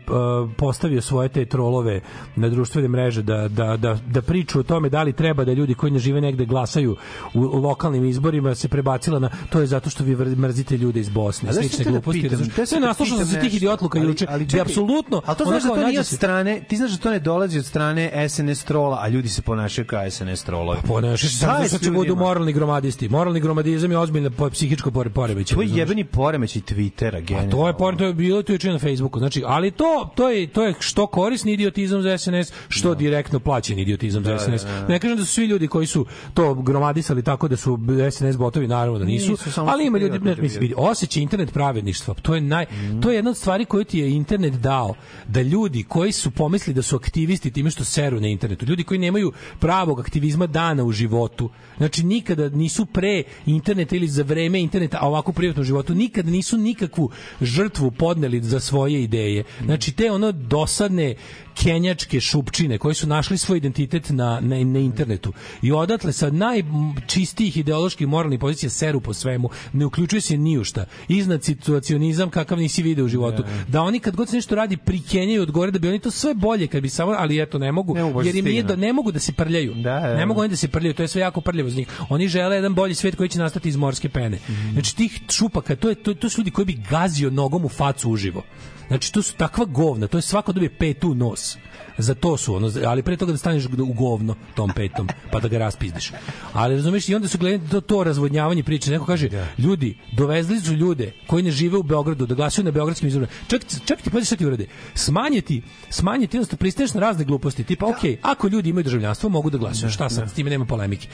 postavio svoje te trolove na društvene mreže da, da, da, da priču o tome da li treba da ljudi koji ne žive negde glasaju u lokalnim izborima se prebacila na to je zato što vi mrzite ljude iz Bosne. Slične da gluposti. da naslušao sam se tih idiotluka Ali- juče, ali gde čekaj, apsolutno Ali to znaš da to nije od se- strane, ti znaš da to ne dolazi od strane SNS trola, a ljudi se ponašaju kao SNS trolovi. Ponaša se Šta samo je zato što će budu moralni gromadisti. Moralni gromadizam je ozbiljna po- psihičko pore- poremećaj. To je jebeni poremećaj Twittera, A generalno. to je por, to je bilo to juče na Facebooku. Znači, ali to to je to je što korisni idiotizam za SNS, što direktno plaćen idiotizam za Da, SNS. da, da. Ne kažem da su svi ljudi koji su to gromadisali tako da su SNS botovi naravno da nisu, Nisu, ali ima ljudi, ne, mislim, vidi, osjećaj internet pravedništva. To je naj to je jedna od stvari koju ti je internet dao da ljudi koji su pomislili da su aktivisti time što seru na internetu, ljudi koji nemaju pravog aktivizma dana u životu, znači nikada nisu pre interneta ili za vreme interneta, a ovako u privatnom životu, nikada nisu nikakvu žrtvu podneli za svoje ideje. Znači te ono dosadne kenjačke šupčine koji su našli svoj identitet na, na, na internetu i odatle sa najčistijih ideoloških moralnih pozicija seru po svemu, ne uključuje se ni u šta. Iznad situacionizam kakav nisi video u životu. Da oni kad god se nešto radi prikenjaju odgore da bi oni to sve bolje kad bi samo, ali eto ne mogu, Ne mogu jer im nije da ne mogu da se prljaju. Da, da, Ne mogu da. oni da se prljaju, to je sve jako prljavo za njih. Oni žele jedan bolji svet koji će nastati iz morske pene. Mhm. Znači tih šupaka, to je to, to su ljudi koji bi gazio nogom u facu uživo. Znači to su takva govna, to je svako dobije pet u nos. Za to su ono, ali pre toga da staneš u govno tom petom, pa da ga raspizdiš. Ali razumeš, i onda su gledali to, to razvodnjavanje priče. Neko kaže, ljudi, dovezli su ljude koji ne žive u Beogradu da glasaju na beogradskim izborima. Čak, čak ti pazi šta ti urade. Smanjiti, smanjiti, jednostavno pristaneš na razne gluposti. Tipa, ok, ako ljudi imaju državljanstvo, mogu da glasuju. Šta sad, s time nema polemike.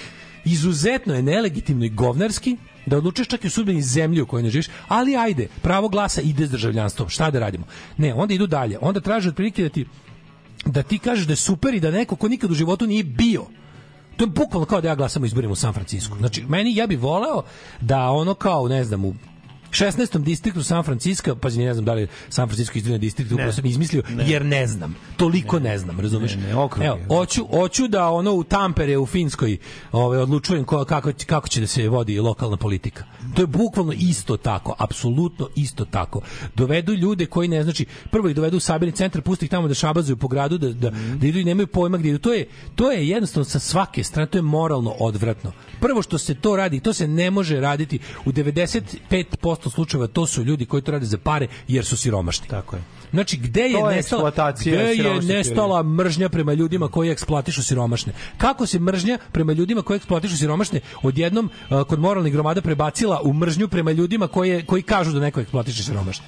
Izuzetno je nelegitimno i govnarski da odlučuješ čak i u sudbini zemlje u kojoj ne živiš, ali ajde, pravo glasa ide s državljanstvom. Šta da radimo? Ne, onda idu dalje. Onda traže otprilike da ti da ti kažeš da je super i da neko ko nikad u životu nije bio to je bukvalno kao da ja glasam u izborima u San Francisku. Znači, meni ja bih voleo da ono kao, ne znam, u 16. distriktu San Francisco, pa ne znam da li San Francisco izdvojeni distrikt, upravo sam izmislio, jer ne znam. Toliko ne, znam, razumeš? Ne, ne, okrug. Evo, hoću, hoću da ono u Tampere u Finskoj ovaj, odlučujem ko, kako, kako će da se vodi lokalna politika. To je bukvalno isto tako, apsolutno isto tako. Dovedu ljude koji ne, znači, prvo ih dovedu u sabirni centar, pusti ih tamo da šabazuju po gradu, da, da, da idu i nemaju pojma gdje idu. To je, to je jednostavno sa svake strane, to je moralno odvratno. Prvo što se to radi, to se ne može raditi u 95% slučajeva, to su ljudi koji to rade za pare jer su siromašni. Tako je. Znači, gde je, To je nestala, gde je nestala mržnja prema ljudima koji eksploatišu siromašne? Kako se mržnja prema ljudima koji eksploatišu siromašne odjednom uh, kod moralnih gromada prebacila u mržnju prema ljudima koji, koji kažu da neko eksploatiše siromašne?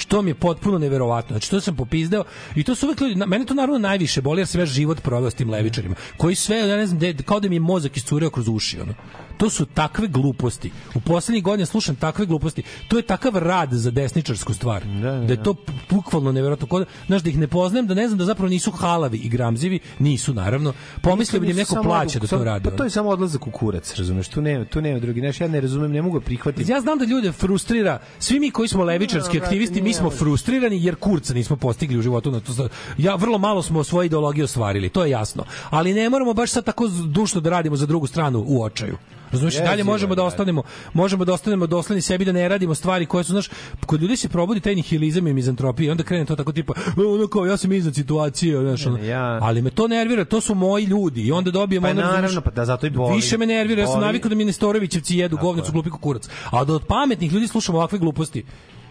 što mi je potpuno neverovatno. Znači to sam popizdeo i to su uvek ljudi, mene to naravno najviše boli jer ja život proveo s tim levičarima, koji sve, ja ne znam, de, kao da mi je mozak iscureo kroz uši, ono. To su takve gluposti. U poslednjih godina slušam takve gluposti. To je takav rad za desničarsku stvar. Da, je to p- bukvalno neverovatno. Kod, znaš, da ih ne poznajem, da ne znam da zapravo nisu halavi i gramzivi, nisu naravno. Pomislio bi da im neko plaća da to radi. Pa to je samo odlazak u kurac, razumeš? Tu nema, tu nema drugi. Znaš, ja ne razumem, ne mogu prihvatiti. Ja znam da ljude frustrira, svi mi koji smo levičarski aktivisti, mi smo frustrirani jer kurca nismo postigli u životu. Na to, ja vrlo malo smo svoje ideologije ostvarili, to je jasno. Ali ne moramo baš sad tako dušno da radimo za drugu stranu u očaju. Razumeš, i dalje možemo da da. ostanemo, možemo da ostanemo dosledni sebi da ne radimo stvari koje su, znaš, kod ljudi se probudi taj nihilizam i mizantropija i onda krene to tako tipa, "E, ono kao ja sam iznad situacije, znaš, ono. Ja- ali me to nervira, to su moji ljudi i onda dobijemo Pa ono, naravno, pa da, zato i boli. Više me nervira, ja sam Boli. navikao da mi Nestorovićevci jedu govnicu glupi kurac. A da od pametnih ljudi slušamo ovakve gluposti.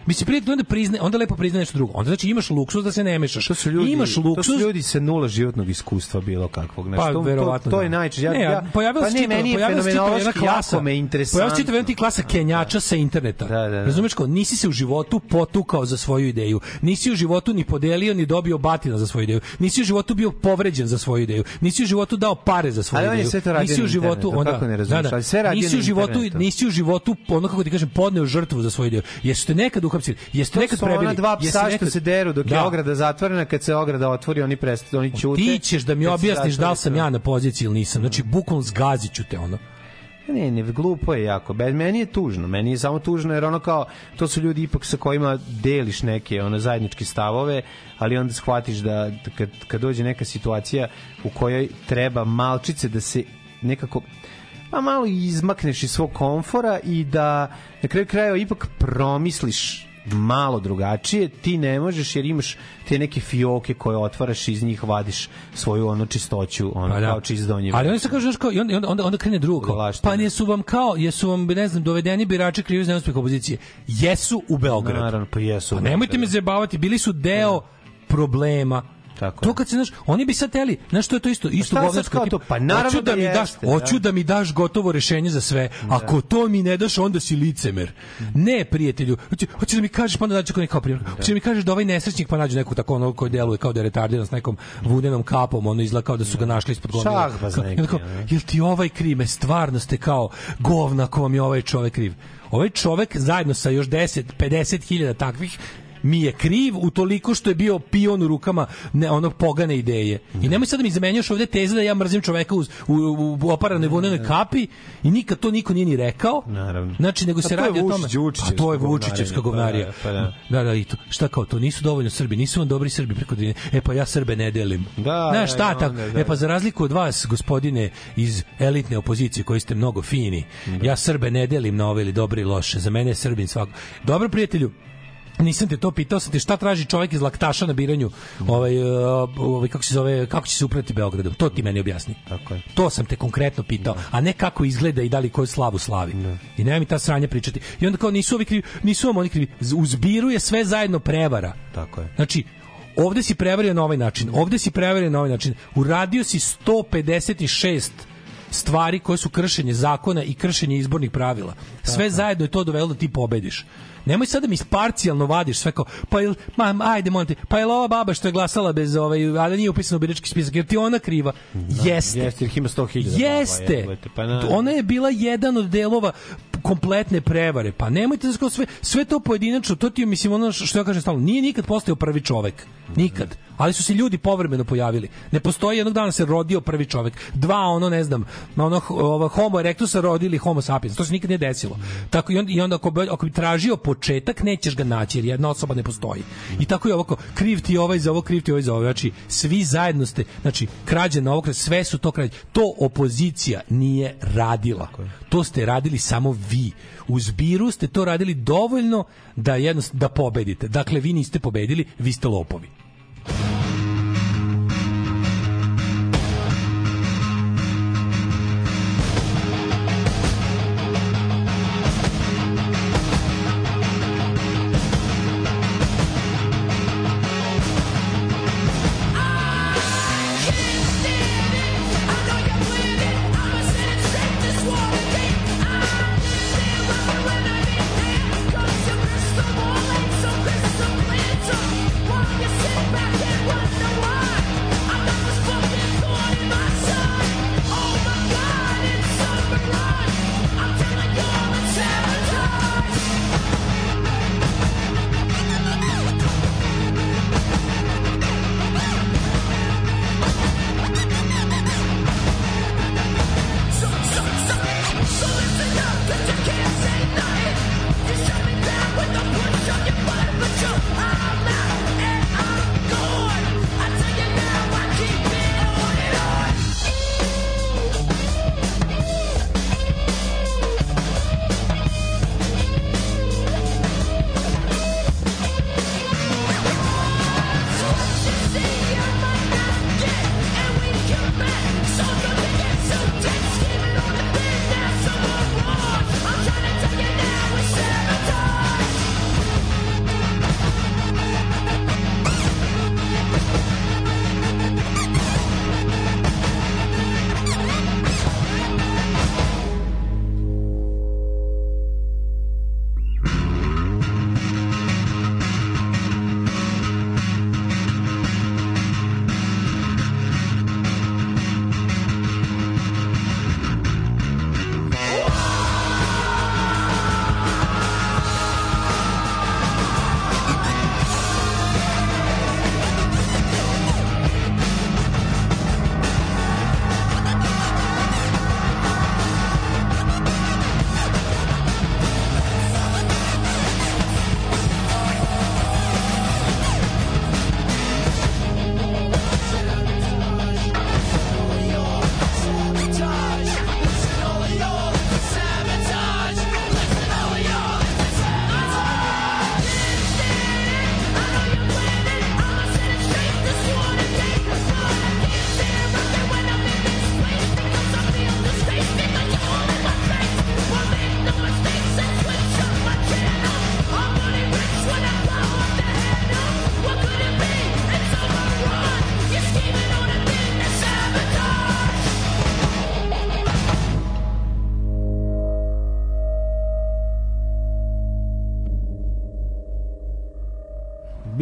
Mislim, prije onda prizne, onda lepo prizna nešto drugo. Onda znači imaš luksuz da se ne mešaš. To su ljudi, imaš to luksuz su ljudi sa nula životnog iskustva bilo kakvog. Znači, Pa, to, to, to da. je najčešće. Ja, ne, ja, pojavila pa se ne, čitava- meni pojavila se čitava jedna klasa. me interesantno. Pojavila se čitava jedna klasa kenjača sa interneta. Da, da, da. Razumeš kao, nisi se u životu potukao za svoju ideju. Nisi u životu ni podelio ni dobio batina za svoju ideju. Nisi u životu bio povređen za svoju ideju. Nisi u životu dao pare za svoju Ali ideju. to radio nisi u životu, onda, kako ne razumeš? da, da. Ali sve radio nisi u životu, nisi u životu, ono kako ti kažem, podneo žrtvu za svoju ideju. Jeste nekad uhapsili? Jeste To nekad su ona prebili? dva psa što nekad- se deru dok je Da. ograda zatvorena, kad se ograda otvori, oni prestaju, oni ćute. Ti ćeš da mi objasniš da li sam ja na poziciji ili nisam. Znači, bukvalno zgazit ću te ono. Ne, ne, glupo je jako. Bez meni je tužno. Meni je samo tužno jer ono kao to su ljudi ipak sa kojima deliš neke ono zajedničke stavove, ali onda shvatiš da kad, kad dođe neka situacija u kojoj treba malčice da se nekako pa malo izmakneš iz svog komfora i da na kraju krajeva ipak promisliš malo drugačije, ti ne možeš jer imaš te neke fioke koje otvaraš i iz njih vadiš svoju ono čistoću, ono Pa da. kao čist donje. Ali onda se kaže, znaš kao, i onda, onda, onda, krene drugo. Pa jesu vam kao, jesu vam, ne znam, dovedeni birači krivi za neuspeh opozicije. Jesu u Beogradu. Naravno, pa jesu. Pa nemojte me zajebavati, bili su deo problema. Tako to kad se znaš, oni bi sad teli, znaš što je to isto, isto šta sad govnarsko to? Pa naravno hoću da, da mi daš, jeste, hoću da. da mi daš gotovo rešenje za sve. Ako to mi ne daš, onda si licemer. Ne, prijatelju. Hoće, hoće da mi kažeš pa onda daću kao kao primjer. Hoće da mi kažeš da ovaj nesrećnik pa nađu neku tako ono koji deluje kao da je retardiran s nekom vunenom kapom, ono izgleda kao da su ga našli ispod kao, ono. jel ti ovaj kriv? Me stvarno ste kao govna ako vam je ovaj čovek kriv. Ovaj čovek zajedno sa još 10, 50 hiljada takvih mi je kriv u toliko što je bio pion u rukama ne, onog pogane ideje. I nemoj sad da mi zamenjaš ovde teze da ja mrzim čoveka uz, u, u, u oparanoj vunenoj kapi i nikad to niko nije ni rekao. Naravno. Znači, nego A se radi o tome. A to je Vučićevska pa da, govnarija. pa da. Da, da, i to. Šta kao, to nisu dovoljno Srbi, nisu vam dobri Srbi preko Drine. E pa ja Srbe ne delim. Da, Znaš, da, šta tako? da. E pa za razliku od vas, gospodine iz elitne opozicije koji ste mnogo fini, ja Srbe ne delim na ove ili dobre i loše. Za mene je Srbin svako. Dobro, prijatelju, Nisam te to pitao, sam te šta traži čovjek iz laktaša na biranju, ovaj, uh, ovaj kako se zove, kako će se uprati Beogradu. To ti meni objasni. Tako je. To sam te konkretno pitao, a ne kako izgleda i da li koju slavu slavi. I nema mi ta sranja pričati. I onda kao nisu ovi krivi, nisu vam oni krivi. Z- U zbiru je sve zajedno prevara. Tako je. Znači, ovde si prevario na ovaj način, ovde si prevario na ovaj način. Uradio si 156 stvari koje su kršenje zakona i kršenje izbornih pravila. Sve zajedno je to dovelo da ti pobediš. Nemoj sad da mi parcijalno vadiš sve kao, pa jel, ma, ajde, molim te, pa jel ova baba što je glasala bez, ovaj, a da nije upisana u birački spisak, jer ti ona kriva? Jeste. Jeste, jer ima 100.000. Jeste. jebote, pa na- Ona je bila jedan od delova kompletne prevare. Pa nemojte da sve sve to pojedinačno, to ti je mislim ono što ja kažem stalno, nije nikad postao prvi čovek. Nikad. Ali su se ljudi povremeno pojavili. Ne postoji jednog dana se rodio prvi čovek. Dva ono ne znam, ono ova homo erectusa rodili homo sapiens. To se nikad nije desilo. Tako i onda, i onda ako, bi, ako bi tražio početak, nećeš ga naći jer jedna osoba ne postoji. I tako je ovako, kriv ti je ovaj za ovo, kriv ti je ovaj za ovo. Znači, svi zajedno ste, znači, krađe na ovog, sve su to krađe. To opozicija nije radila. To ste radili samo vi. U zbiru ste to radili dovoljno da jednostavno da pobedite. Dakle, vi niste pobedili, vi ste lopovi.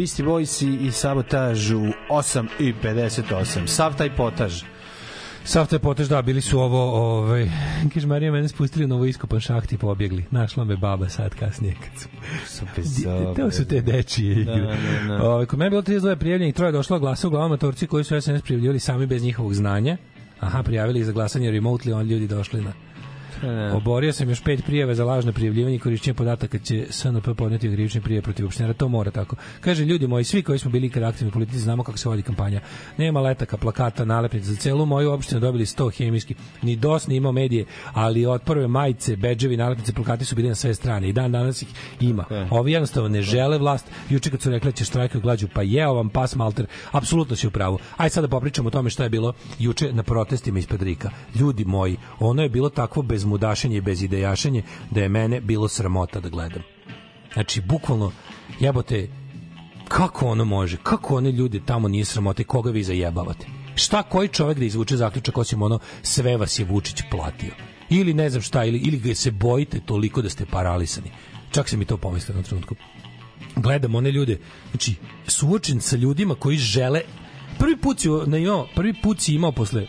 Beastie Boys i, i Sabotaž u 8 i 58. Sav taj potaž. Sav taj potez, da, bili su ovo, ovaj, kaže Marija, mene spustili u novo iskopan šaht i pobjegli. Našla me baba sad kasnije. Kad su, bezobrazne. to su te dečije igre. Da, da, da. Ovaj, kod mene je bilo 32 prijavljenih, troje došlo glasa uglavnom matorci koji su SNS prijavljivali sami bez njihovog znanja. Aha, prijavili za glasanje remotely, on ljudi došli na Da. Oborio sam još pet prijave za lažno prijavljivanje i korišćenje podataka će SNP podneti krivične prijave protiv opštinara. To mora tako. Kaže, ljudi moji, svi koji smo bili ikad aktivni u politici, znamo kako se vodi kampanja. Nema letaka, plakata, nalepnica. Za celu moju opštinu dobili 100 hemijski. Ni DOS ni imao medije, ali od prve majice, bedževi, nalepnice, plakati su bili na sve strane. I dan danas ih ima. Ovi jednostavno ne žele vlast. Juče kad su rekli da će štrajkaju glađu, pa jeo vam pas malter. Apsolutno si u pravu. Aj sad da popričamo o tome šta je bilo juče na protestima ispred Rika. Ljudi moji, ono je bilo takvo bezmudašenje i bezidejašenje da je mene bilo sramota da gledam. Znači, bukvalno, jebote, kako ono može? Kako one ljude tamo nije sramota i koga vi zajebavate? Šta koji čovek da izvuče zaključak osim ono sve vas je Vučić platio? Ili ne znam šta, ili, ili ga se bojite toliko da ste paralisani. Čak se mi to pomislio na trenutku. Gledam one ljude, znači, suočen sa ljudima koji žele prvi put si, na prvi put si imao posle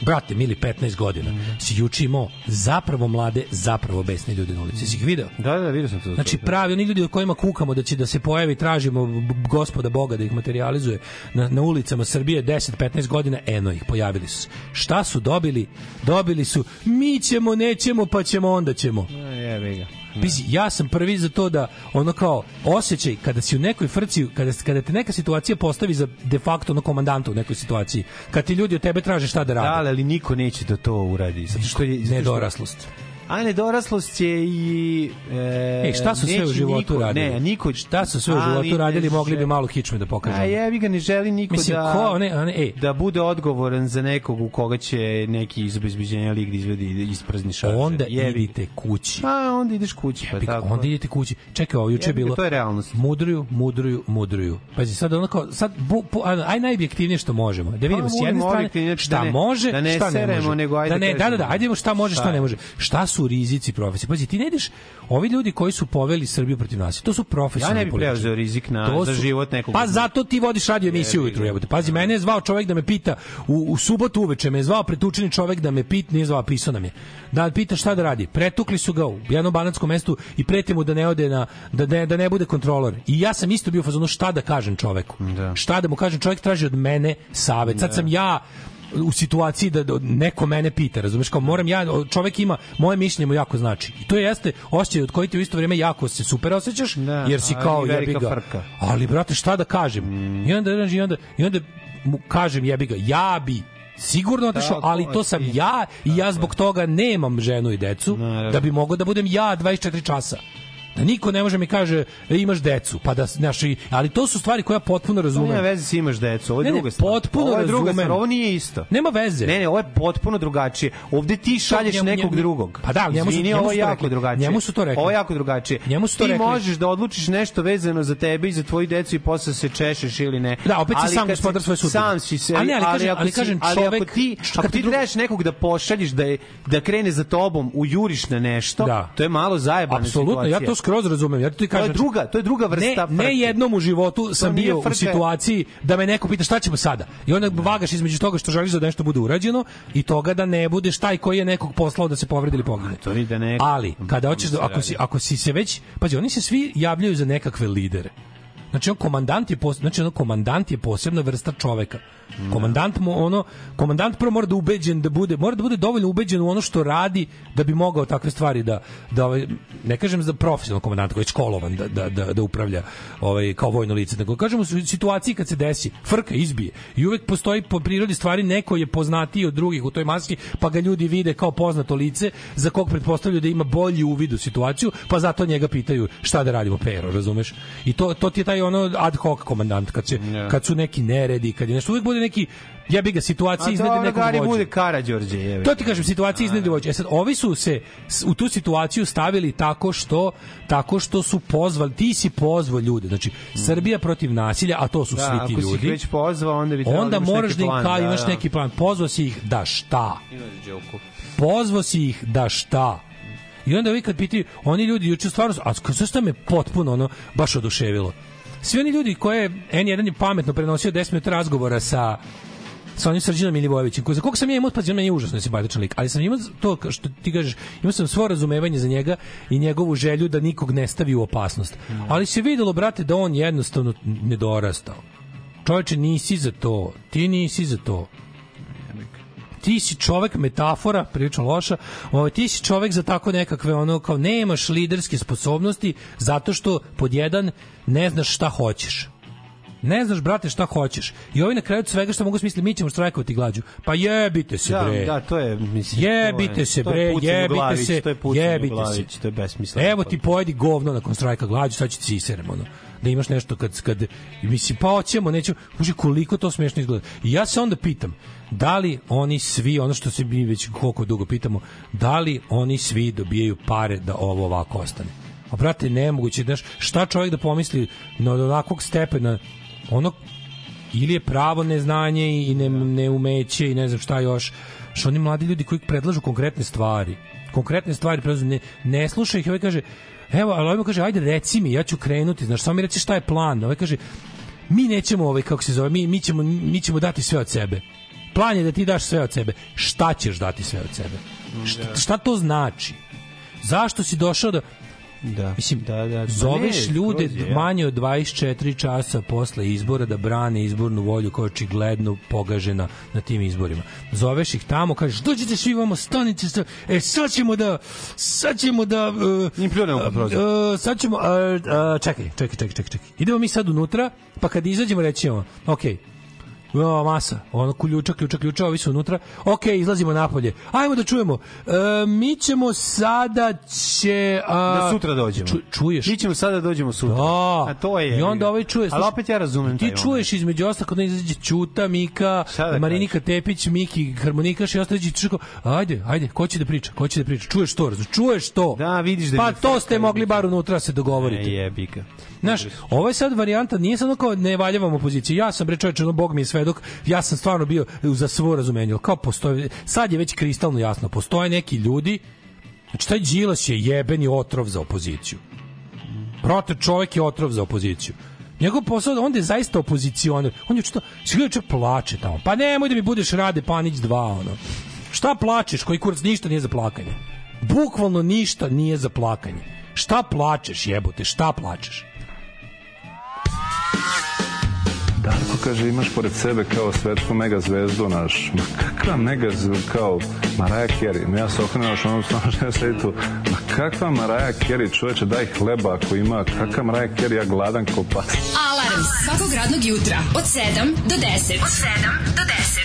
brate, mili 15 godina, si juče imao zapravo mlade, zapravo besne ljude na ulici. Si ih video? Da, da, vidio sam to. Znači pravi oni ljudi o kojima kukamo da će da se pojavi, tražimo gospoda Boga da ih materializuje na, na ulicama Srbije 10-15 godina, eno ih, pojavili su. Šta su dobili? Dobili su mi ćemo, nećemo, pa ćemo, onda ćemo. Jebi ga. Pazi, ja sam prvi za to da ono kao osjećaj kada si u nekoj frci, kada, kada te neka situacija postavi za de facto ono komandanta u nekoj situaciji, kad ti ljudi od tebe traže šta da rade. Da, ali, niko neće da to uradi. Zato što je... zato što- Nedoraslost. A nedoraslost je i... E, Ej, šta su sve u životu niko, radili? Ne, niko... Šta su sve u životu radili, ne mogli bi žele- malo kičme da pokažemo. A jebi ga, ne želi niko Mislim, da... ko, ne, ne, ej, da bude odgovoran za nekog u koga će neki iz obezbeđenja lig da izvedi isprazni šarže. onda Jebi. idite kući. A, onda ideš kući, pa Jebi ga, tako. onda idete kući. Čekaj, ovo juče je bilo. to je realnost. Mudruju, mudruju, mudruju. Pazi, sad ono kao, sad, bu, bu, aj najobjektivnije što možemo. Da vidimo s budemo jedne strane znači šta da ne- može, da ne šta ne seremo, može. nego ajde da ne, da, da, da, ajde šta može, šta, ne može. Šta su rizici profesije? Pazi, ti ne ideš, ovi ljudi koji su poveli Srbiju protiv nas, to su profesionalni Ja ne bih preuzeo rizik na- To za su- život nekog. Pa zato ti vodiš radio emisiju ujutru, jebote. Pazi, mene je zvao čovjek da me pita u, u subotu uveče me je zvao pretučeni čovjek da me pita, nije zvao, pisao nam je. Da pita šta da radi. Pretukli su ga u jednom banatskom mestu i prete mu da ne ode na da ne, da ne bude kontrolor. I ja sam isto bio u fazonu šta da kažem čoveku. Da. Šta da mu kažem, čovjek traži od mene savet. Sad sam ja u situaciji da da neko mene pita, razumeš, kao moram ja, čovek ima, moje mišljenje mu jako znači. I to jeste osjećaj od koji ti u isto vrijeme jako se super osjećaš, Da, jer si kao jebi ga. frka. Ali brate, šta da kažem? I onda i onda i onda mu kažem jebi ga, ja bi sigurno otišao, ali to sam ja i ja zbog toga nemam ženu i decu da bi mogao da budem ja 24 časa. Da niko ne može mi kaže e, imaš decu, pa da znaš, i- ali to su stvari koje ja potpuno To nema razumem. veze si imaš decu, ovo je Ne, druga stvar. potpuno ovo je druga razumem. stvar, ovo nije isto. Nema veze. Ne, ne, ovo je potpuno drugačije. Ovde ti šalješ njemu- nekog njemu- drugog. Pa da, njemu su- Izvini, njemu ovo je jako rekli. drugačije. Njemu su to rekli. Ovo je jako drugačije. Njemu su to ti rekli. možeš da odlučiš nešto vezano za tebe i za tvoju decu i posle se češeš ili ne. Da, opet si Ali sam gospodar svoje sudbine. Sam si se, Ali ne, ali kažem- ali kažem, ali čovek- ako ti, ako ti trebaš nekog da pošalješ da je, da krene za tobom, ujuriš na nešto, Da. to je malo zajebana Apsolutno, ja situacija. to skroz razumem. Ja ti To je kažem, druga, to je druga vrsta ne, ne jednom u životu sam bio u situaciji da me neko pita šta ćemo sada. I onda vagaš između toga što želiš da nešto bude urađeno i toga da ne budeš taj koji je nekog poslao da se povredi ili pogine. To da neko- Ali, kada hoćeš da, ako si, ako si se već, pazi, oni se svi javljaju za nekakve lidere. Znači on komandant je pos, znači ono komandant je posebna vrsta čoveka. Komandant mu ono komandant prvo mora da ubeđen da bude mora da bude dovoljno ubeđen u ono što radi da bi mogao takve stvari da da ovaj, ne kažem za profesionalnog komandanta koji je školovan da, da, da, da upravlja ovaj kao vojno lice nego kažemo u situaciji kad se desi frka izbije i uvek postoji po prirodi stvari neko je poznatiji od drugih u toj maski pa ga ljudi vide kao poznato lice za kog pretpostavljaju da ima bolji uvid u situaciju pa zato njega pitaju šta da radimo pero razumeš? I to to ti je taj ono ad hoc komandant kad se kad su neki neredi kad je nešto uvek bude neki jebi ga situacija dobro, nekog vođe. bude Karađorđe. To ti kažem, situacija iznad vođe. E sad, ovi su se u tu situaciju stavili tako što tako što su pozvali, ti si pozvao ljude. Znači, Srbija protiv nasilja, a to su Da, svi ti ako si ih ljudi. već pozvao, onda bi onda da moraš da im plan, kao da, imaš da. neki plan. Pozvao si ih da šta? Pozvao si ih da šta? I onda vi kad pitaju, oni ljudi juče stvarno, a što me potpuno ono baš oduševilo. Svi oni ljudi koje N1 je pametno prenosio 10 minuta razgovora sa sa onim Srđanom Milivojevićem, koji za koga sam ja imao, pa meni je užasno simpatičan lik, ali sam imao to što ti kažeš, imao sam svo razumevanje za njega i njegovu želju da nikog ne stavi u opasnost. Ali se videlo, brate, da on jednostavno nedorastao. Čoveče, nisi za to. Ti nisi za to ti si čovek metafora, prilično loša, ovaj, ti si čovek za tako nekakve ono kao nemaš liderske sposobnosti zato što pod jedan ne znaš šta hoćeš. Ne znaš, brate, šta hoćeš. I ovi na kraju svega što mogu smisliti, mi ćemo štrajkovati glađu. Pa jebite se, Da, bre. da, to je, mislim, Jebite to je- se, bre, jebite glavić, se, to je jebite glavić, se. to je besmisleno. Evo ti pojedi govno nakon štrajka glađu, sad ću ti siserem, ono. Da imaš nešto kad, kad mislim, pa hoćemo, nećemo, uži koliko to smešno izgleda. I ja se onda pitam, da li oni svi, ono što se mi već koliko dugo pitamo, da li oni svi dobijaju pare da ovo ovako ostane? A brate, nemoguće, znaš, šta čovjek da pomisli na onakvog stepena, ono ili je pravo neznanje i ne, neumeće i ne znam šta još što oni mladi ljudi koji predlažu konkretne stvari konkretne stvari predlažu, ne, ne sluša ih ovaj kaže evo, ali ovaj mu kaže ajde reci mi, ja ću krenuti znaš, samo mi reci šta je plan. Ovaj kaže mi nećemo ovaj, kako se zove, mi, mi, ćemo, mi ćemo dati sve od sebe. Plan je da ti daš sve od sebe. Šta ćeš dati sve od sebe? Šta, šta to znači? Zašto si došao da Da. Mislim, da, da. zoveš Ne, ljude je, ja. manje od 24 časa posle izbora da brane izbornu volju koja je očigledno pogažena na tim izborima. Zoveš ih tamo, kažeš, dođite svi vamo, stanite se, e, sad ćemo da, sad ćemo da... Uh, Im pljunemo pod prozor. uh, sad ćemo, uh, uh, čekaj, čekaj, čekaj, čekaj, čekaj. Idemo mi sad unutra, pa kad izađemo reći ćemo, okej, O, masa, ono ključa, ključa, ključa, ovi su unutra. Ok, izlazimo napolje. Ajmo da čujemo. E, mi ćemo sada će... A, Da sutra dođemo. Ču, čuješ? Mi ćemo sada da dođemo sutra. Da. A to je. I onda ovaj čuje. Ali opet ja razumem Ti čuješ između ostalog kad ne izađe Ćuta, Mika, da Marinika Tepić, Miki, harmonikaš i ostali će čuko. Ajde, ajde, ko će da priča? Ko će da priča? Čuješ to, razumeš? Čuješ to. Da, vidiš da Pa to ste mogli bar unutra da se dogovorite. Ne, jebi ga. Znaš, ovo je sad varijanta, nije samo kao ne valjavam opoziciju. Ja sam bre čoveče, ono bog mi je svedok. Ja sam stvarno bio za svo razumenje. Kao postoje sad je već kristalno jasno, postoje neki ljudi Znači, taj Đilas je jebeni otrov za opoziciju. Prote čovjek je otrov za opoziciju. Njegov posao, on je zaista opozicioner. On je sve čak plače tamo. Pa nemoj da mi budeš Rade Panić 2, ono. Šta plačeš, koji kurac ništa nije za plakanje. Bukvalno ništa nije za plakanje. Šta plačeš, jebote, šta plačeš? Darko kaže imaš pored sebe kao svetsku mega zvezdu naš. Ma kakva mega zvezdu kao Mariah Carey. Ma ja se okrenuo što ono stvarno što ja sedi tu. Ma kakva Mariah Carey čoveče daj hleba ako ima. Kakva Mariah Carey ja gladan ko pas. Alarm svakog radnog jutra od 7 do 10. Od 7 do 10.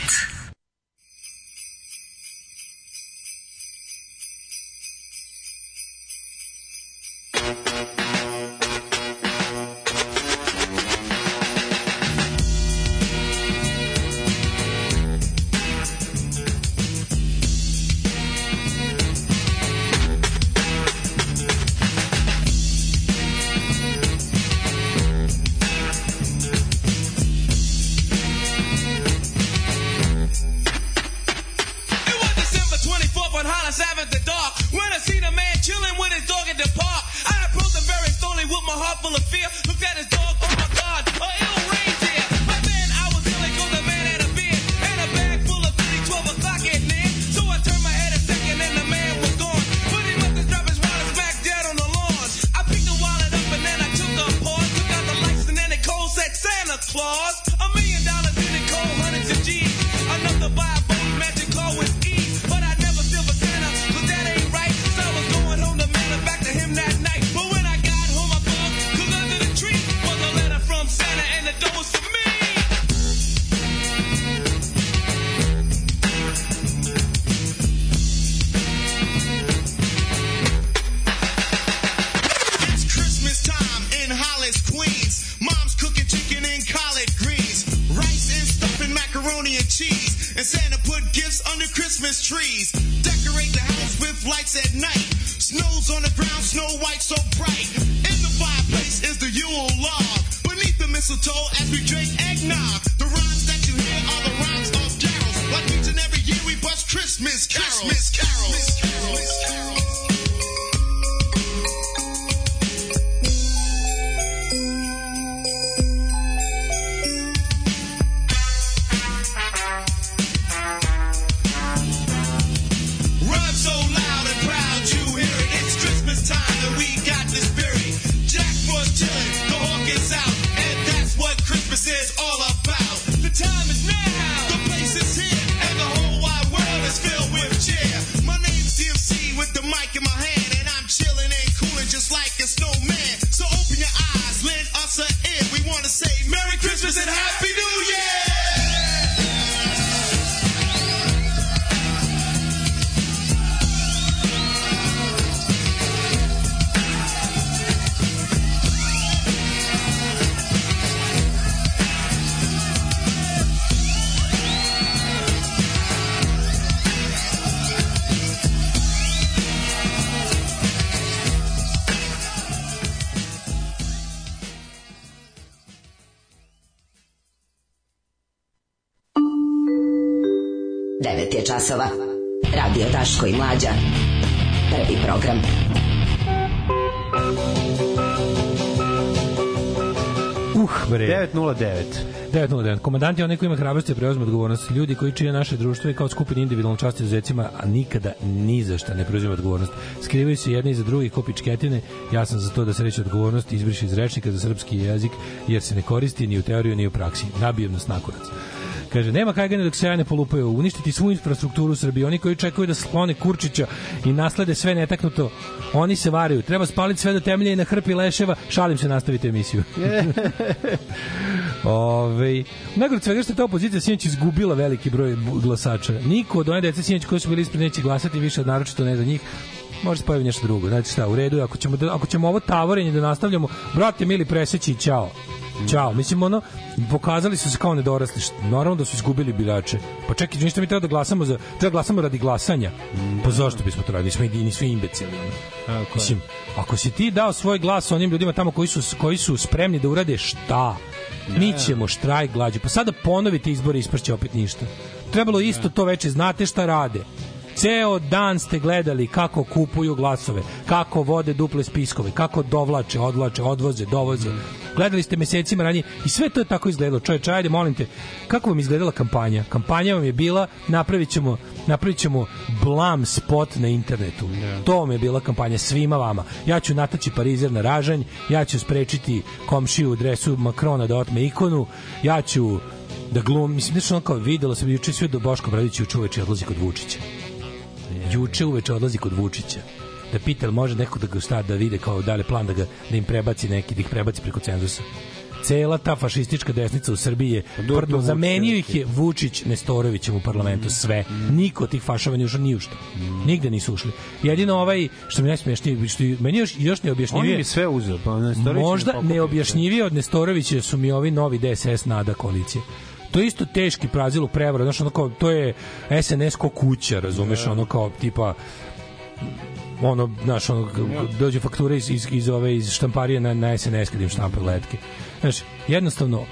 Gifts under Christmas trees. Decorate the house with lights at night. Snow's on the ground, snow white so bright. In the fireplace is the Yule log. Beneath the mistletoe as we drink eggnog. The rhymes that you hear are the rhymes of carols. Like each and every year we bust Christmas carols. Christmas carols. Christmas carols. 9 je časova. Radio Daško i Mlađa. Prvi program. Uh, bre. 909. 909. Komandant je onaj koji ima hrabrosti da preuzme odgovornost. Ljudi koji čine naše društvo i kao skupini individualno časti izuzecima, a nikada ni za šta ne preuzima odgovornost. Skrivaju se jedni iza drugih ko pičketine. Ja sam za to da se reći odgovornost izbriše iz rečnika za srpski jezik, jer se ne koristi ni u teoriju ni u praksi. Nabijem nas nakurac. Kaže, nema kajgane dok se ja ne polupaju. Uništiti svu infrastrukturu u Srbiji. Oni koji čekaju da sklone Kurčića i naslede sve netaknuto, oni se varaju. Treba spaliti sve do temelja i na hrpi leševa. Šalim se, nastavite emisiju. Ove, najgore od svega što je ta opozicija sinoć izgubila veliki broj glasača. Niko od one dece sinoć koji su bili ispred neće glasati više, naročito ne za njih. Može se pojavi nešto drugo. Znači šta, u redu, ako ćemo, da, ako ćemo ovo tavorenje da nastavljamo, brate mili, preseći i ćao. Ćao. Mislim, ono, pokazali su se kao nedorasli. Naravno da su izgubili birače. Pa čekaj, ništa mi treba da glasamo za, treba da glasamo radi glasanja. Pa zašto bismo to radili? Nismo, nismo imbecili. Ono. Mislim, ako si ti dao svoj glas onim ljudima tamo koji su, koji su spremni da urade šta? Mi ćemo štrajk glađu. Pa sada ponovite izbore i ispršće opet ništa. Trebalo isto to veče, znate šta rade. Ceo dan ste gledali kako kupuju glasove, kako vode duple spiskove, kako dovlače, odvlače, odvoze, dovoze. Gledali ste mesecima ranije i sve to je tako izgledalo. Čoveče, ajde, molim te, kako vam izgledala kampanja? Kampanja vam je bila, napravit ćemo, napravit ćemo blam spot na internetu. To vam je bila kampanja svima vama. Ja ću nataći parizer na ražanj, ja ću sprečiti komšiju u dresu Makrona da otme ikonu, ja ću da glum, mislim, nešto ono kao videlo se juče sve do Boško Bradić juče uveče odlazi kod Vučića. Juče uveče odlazi kod Vučića. Da pita, može neko da ga šta da vide kao da li plan da ga da im prebaci neki, da ih prebaci preko cenzusa. Cela ta fašistička desnica u Srbiji je do prdno, Vučića, zamenio ih je Vučić Nestorovićem u parlamentu sve. Niko od tih fašova nije ušao ni u šta. Nigde nisu ušli. Jedino ovaj što mi najsmešnije što meni još još On neobjašnjivije mi sve uzeo. Pa Nestorović Možda pokupio. neobjašnjivije od Nestorovića su mi ovi novi DSS nada koalicije. To je isto teški prazilu prevara, znaš, ono kao, to je SNS ko kuća, razumeš, ono kao, tipa, ono, znaš, ono, dođe faktura iz, iz, iz, ove, iz štamparije na, na SNS kad im štampaju letke. Znaš, jednostavno,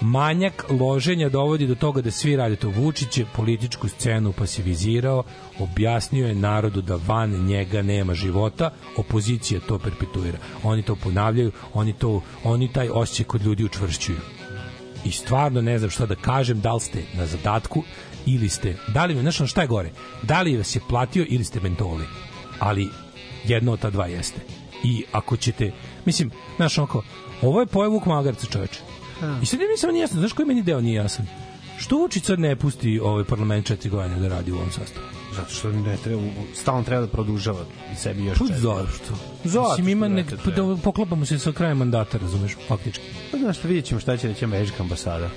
manjak loženja dovodi do toga da svi rade to. Vučić je političku scenu pasivizirao, objasnio je narodu da van njega nema života, opozicija to perpetuira. Oni to ponavljaju, oni to oni taj osjećaj kod ljudi učvršćuju. I stvarno ne znam šta da kažem, da li ste na zadatku ili ste, da li, znaš ono, šta je gore? Da li vas je platio ili ste mentoli? Ali jedno od ta dva jeste. I ako ćete, mislim, znaš onako, ovo je pojeo Vuk Magarca čoveče. I sad mi samo nije jasno, znaš koji meni deo nije jasan? Što Vučić sad ne pusti ovaj parlament četiri godine da radi u ovom sastavu? Zato što ne treba, stalno treba da produžava i sebi još Pa četiri. zašto? Zato Mislim, ima nek, pa da poklopamo se sa krajem mandata, razumeš, faktički. Pa znaš vidjet ćemo šta će reći američka ambasada.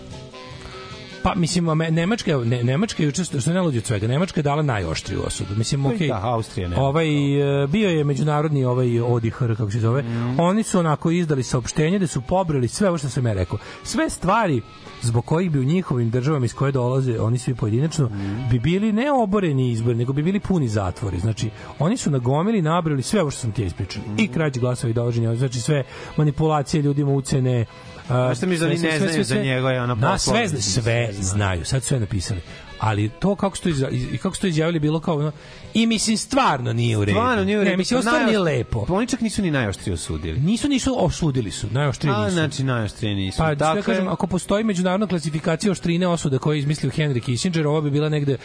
Pa mislim Nemačka ne, Nemačka je juče što je najluđe od svega Nemačka je dala najoštriju osudu. Mislim Pa okej. da, Austrija ne. Ovaj e, bio je međunarodni ovaj ODIHR kako se zove. Mhm. Oni su onako izdali saopštenje da su pobrali sve ovo što sam ja rekao. Sve stvari zbog kojih bi u njihovim državama iz koje dolaze oni svi pojedinačno bi bili ne oboreni izbori nego bi bili puni zatvori. Znači oni su nagomili nabrali sve ovo što sam ti ispričao. I krađe glasova i dovođenja znači sve manipulacije ljudima ucene Znaš šta mi za- ne znaju za njega je ona Na, sve, sve, sve znaju, sad sve napisali. Ali to kako su to izra, i kako su to izjavili bilo kao ono, i mislim stvarno nije u redu. Stvarno nije u redu. Ne, mislim, stvarno nije lepo. Pa oni čak nisu ni najoštrije osudili. Nisu, nisu, osudili su, najoštrije A, nisu. znači najoštrije nisu. Pa, da dakle, kažem, ako postoji međunarodna klasifikacija oštrine osuda koju je izmislio Henry Kissinger, ovo bi bila negde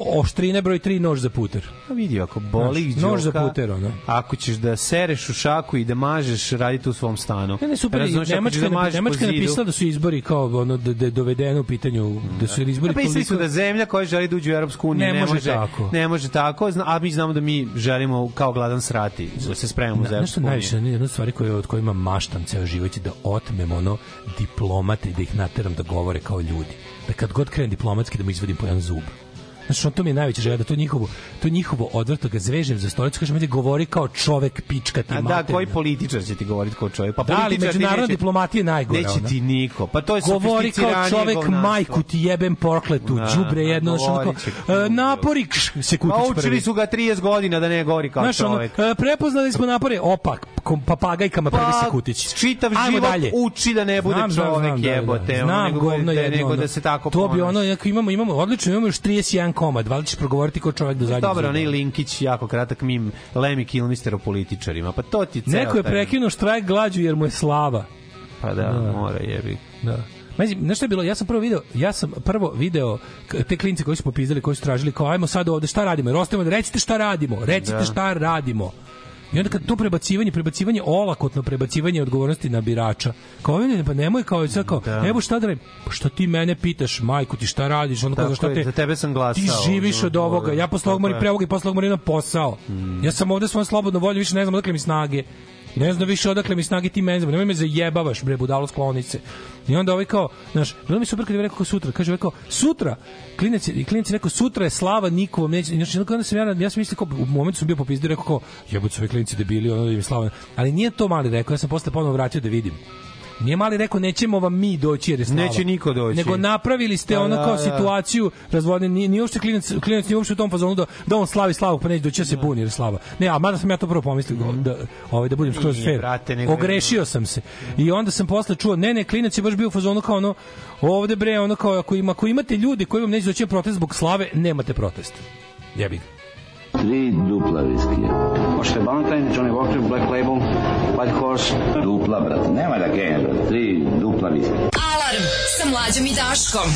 oštrine broj 3 nož za puter. Pa vidi, ako boli Znaš, nož za puter, ono. ako ćeš da sereš u šaku i da mažeš, radi to u svom stanu. Ne, ne, super, Razumeš, Nemačka, da Nemačka napisala da su izbori kao ono da, da dovedeno u pitanju da su izbori Napisali su toliko- da zemlja koja želi da uđe u Europsku uniju Ne ne, može može tako. Ne može tako, a mi znamo da mi želimo kao gladan srati, da se spremamo za Na, nešto Europsku uniju. najviše, jedna stvari koje, od kojima maštam ceo život je da otmem ono diplomate i da ih nateram da govore kao ljudi. Da kad god krenem diplomatski da mu izvadim po jedan zub. Znači, on to mi je najveća želja, da to njihovo, to njihovo odvrto ga zvežem za stolicu, kažem, ajde, govori kao čovek, pička ti A da, materina. koji političar će ti govoriti kao čovjek? Pa Da, ali međunarodna neće- diplomatija je najgora, Neće ti niko. Pa to je govori kao čovek govnarstvo. majku ti jebem porkletu, Da, đubre da, jedno, znači, ono će. e, napori, kš, se kutić Pa prvi. učili su ga 30 godina da ne govori kao Znaš, ono, čovek. e, prepoznali smo napore, opak, papagajkama prvi se kutić. čitav Ajmo život dalje. uči da ne bude čovek, da, da, jebote, ono, Znam govno da, jedno, nego ono. da se tako To bi ono, imamo, imamo, odlično, imamo još 31 komad, valjda ćeš progovoriti kao čovjek do zadnjeg Dobro, onaj Linkić, jako kratak mim, Lemmy Kilmister o političarima. Pa to ti ceo Neko je prekinuo štrajk glađu jer mu je slava. Pa da, Da. mora jebi. Da. Mezi, znaš šta je bilo? Ja sam prvo video, ja sam prvo video te klince koji su popizdali, koji su tražili kao ajmo sad ovde šta radimo? Jer ostavimo, recite šta radimo, recite Da. šta radimo. I onda kad to prebacivanje, prebacivanje olakotno prebacivanje odgovornosti na birača. Kao ovdje, pa nemoj kao sad kao, Da. evo šta da radim? Pa što ti mene pitaš, majku ti šta radiš? Ono kao, šta te, za tebe sam glasao. Ti živiš od ovoga. Ja posle ovog moram pre ovoga i posle ovog moram na posao. Ja sam ovde svojom slobodno volju, više ne znam odakle mi snage. Ne znam više odakle mi snage ti menzima. Nemoj me zajebavaš, bre, budalo sklonice. I onda ovaj kao, znaš, bilo mi super kad je rekao kao sutra. Kaže ovaj kao, sutra, klinac, klinac je rekao, sutra je slava nikovom neće. Znači, onda sam ja, ja sam mislio kao, u momentu sam bio popizdio, rekao kao, jebote, ovi klinci debili, ono da im slava. Ali nije to mali rekao, ja sam posle ponovo vratio da vidim. Nije mali rekao nećemo vam mi doći jer je slava. Neće niko doći. Nego napravili ste Da, ono da, kao da. situaciju razvodne nije, nije uopšte klinac klinac nije uopšte u tom fazonu da, da on slavi slavu pa neće doći da se buni jer je slava. Ne, a mada sam ja to prvo pomislio da ovaj da budem skroz fair. brate, Ogrešio sam se. I onda sam posle čuo ne ne klinac je baš bio u fazonu kao ono ovde bre ono kao ako ima ako imate ljudi koji vam neće doći protest zbog slave nemate protest. Jebi ga. Tri dupla viskija. Možete Valentine, Johnny Walker, Black Label, White Horse. Dupla, brate. Nema da genja, brate. Tri dupla viskija. Alarm sa mlađom i Daškom.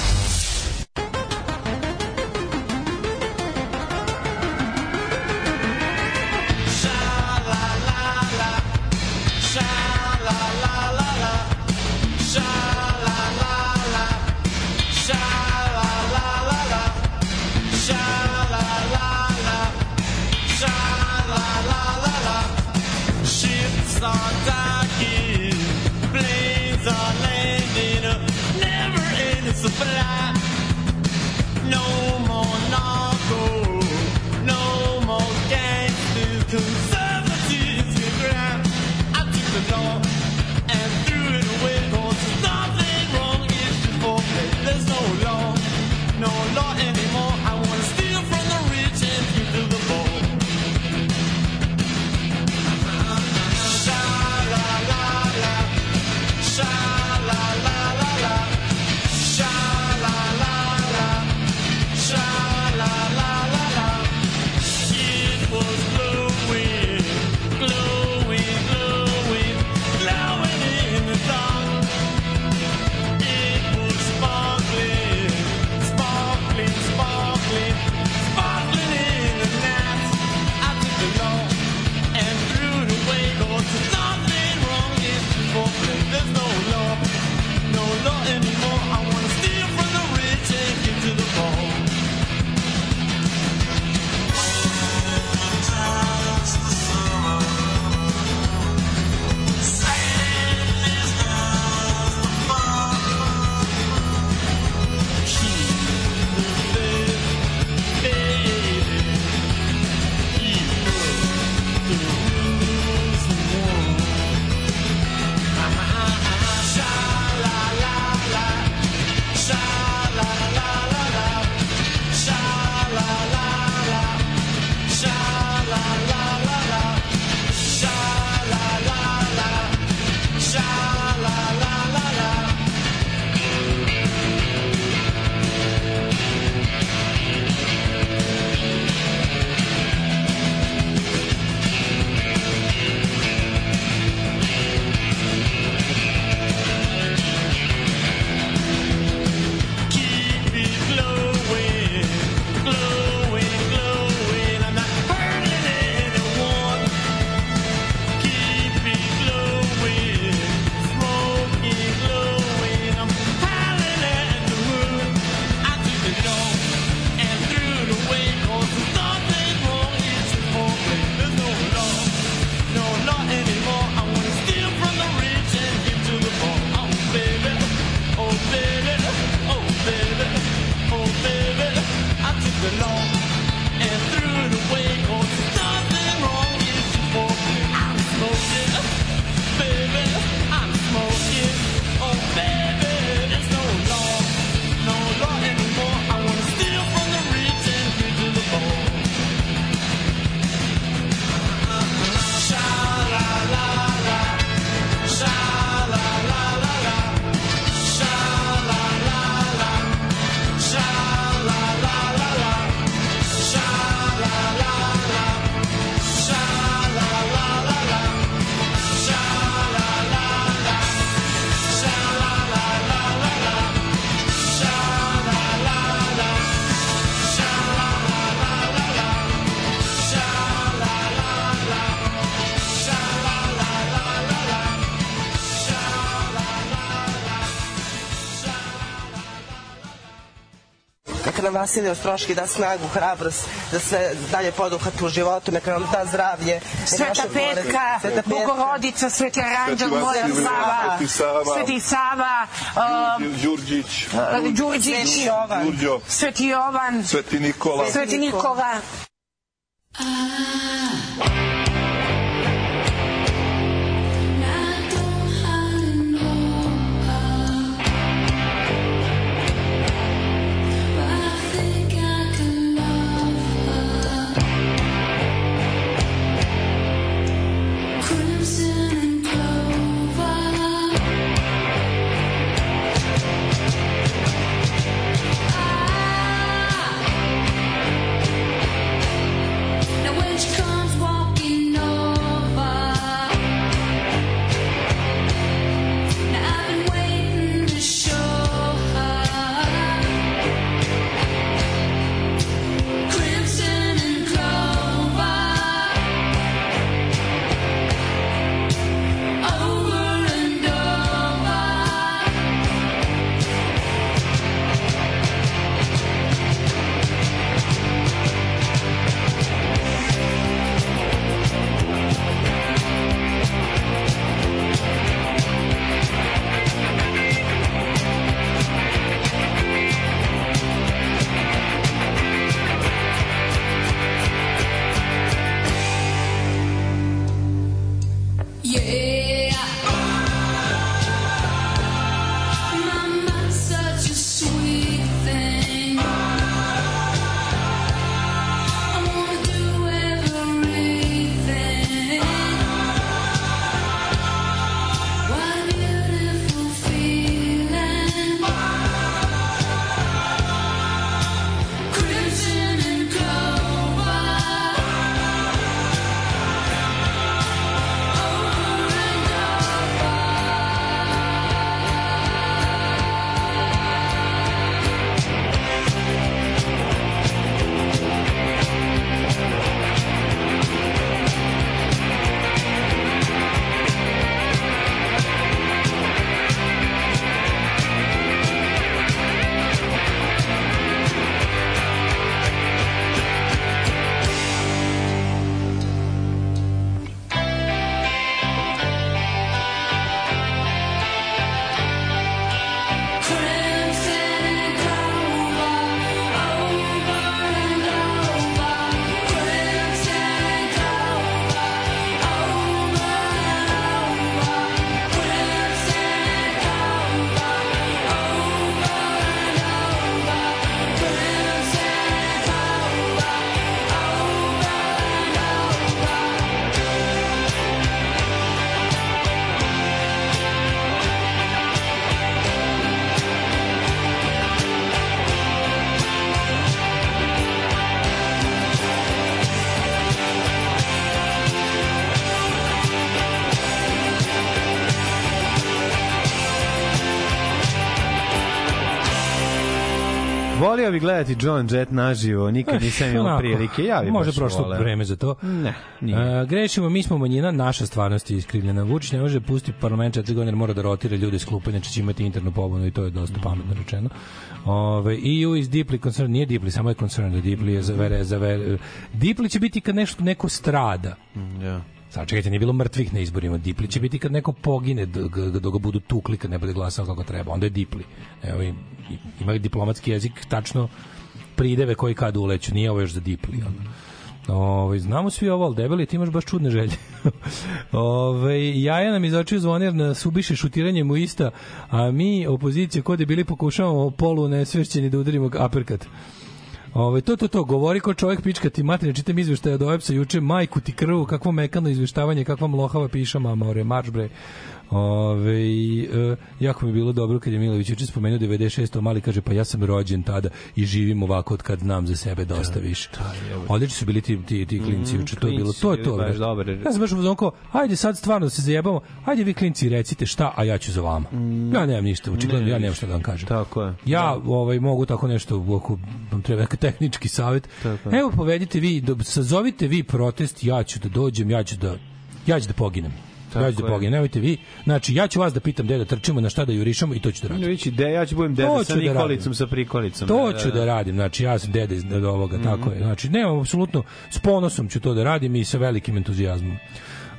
Vasilij Ostroški da snagu, hrabrost, da sve dalje poduhvat u životu, neka nam da zdravlje. Sveta Petka, Sveta Petka. Bogorodica, Sveti Aranđel, Moja Vasilije, Sava, Sveti Sava, Sveti Sava, um, Đurđić, Đurđić, Sveti Jovan. Đurđo, Sveti Jovan, Sveti Nikola. Sveti Nikola. Volio bi gledati John Jett naživo, nikad nisam imao prilike. Ja bi Može prošlo voleo. vreme za to. Ne, nije. E, grešimo, mi smo manjina, naša stvarnost je iskrivljena. Vučić ne može pustiti parlament četiri godine, mora da rotira ljude iz klupa, inače će imati internu pobunu i to je dosta pametno rečeno. Ove, EU is deeply concerned, nije deeply, samo je concerned, deeply je za vere, za vere. Deeply će biti kad nešto, neko strada. Ja. Sad čekajte, nije bilo mrtvih na izborima. Dipli će biti kad neko pogine, dok ga, budu tukli, kad ne bude glasao kako treba. Onda je dipli. Evo, ima diplomatski jezik tačno prideve koji kad uleću. Nije ovo još za dipli. Ono. Ove, znamo svi ovo, ali debeli, ti imaš baš čudne želje. Ove, jaja nam izočio zvonir na subiše šutiranje mu ista, a mi, opozicija, kod je bili pokušavamo polu nesvešćeni da udarimo aperkat. Ove, to, to, to, govori ko čovjek pička ti matine, čitam izveštaje od OEPS-a juče, majku ti krvu, kakvo mekano izveštavanje, kakva mlohava pišama, more, marš bre. Ove, e, jako mi je bilo dobro kad je Milović juče spomenuo 96. mali kaže pa ja sam rođen tada i živim ovako od kad znam za sebe dosta više. Odlični su bili ti, ti, ti klinci juče, to je bilo, to je to. baš bre. dobre. Ja sam baš uzmano kao, ajde sad stvarno da se zajebamo, ajde vi klinci recite šta, a ja ću za vama. Ja nemam ništa, očigledno ja nemam šta da vam kažem. Tako je. Ja ovaj mogu tako nešto ako vam treba neki tehnički savet. Tako. Evo povedite vi, do, sazovite vi protest, ja ću da dođem, ja ću da ja ću da poginem. Da je. poginem, nemojte vi. Znači, ja ću vas da pitam gde da trčimo, na šta da jurišamo i to ću da radim. Vići, de, ja ću budem deda ću sa da Nikolicom, radim. sa prikolicom. To ću da radim, znači ja sam dede iz od ovoga, tako je. Znači, nemam apsolutno, s ponosom ću to da radim i sa velikim entuzijazmom.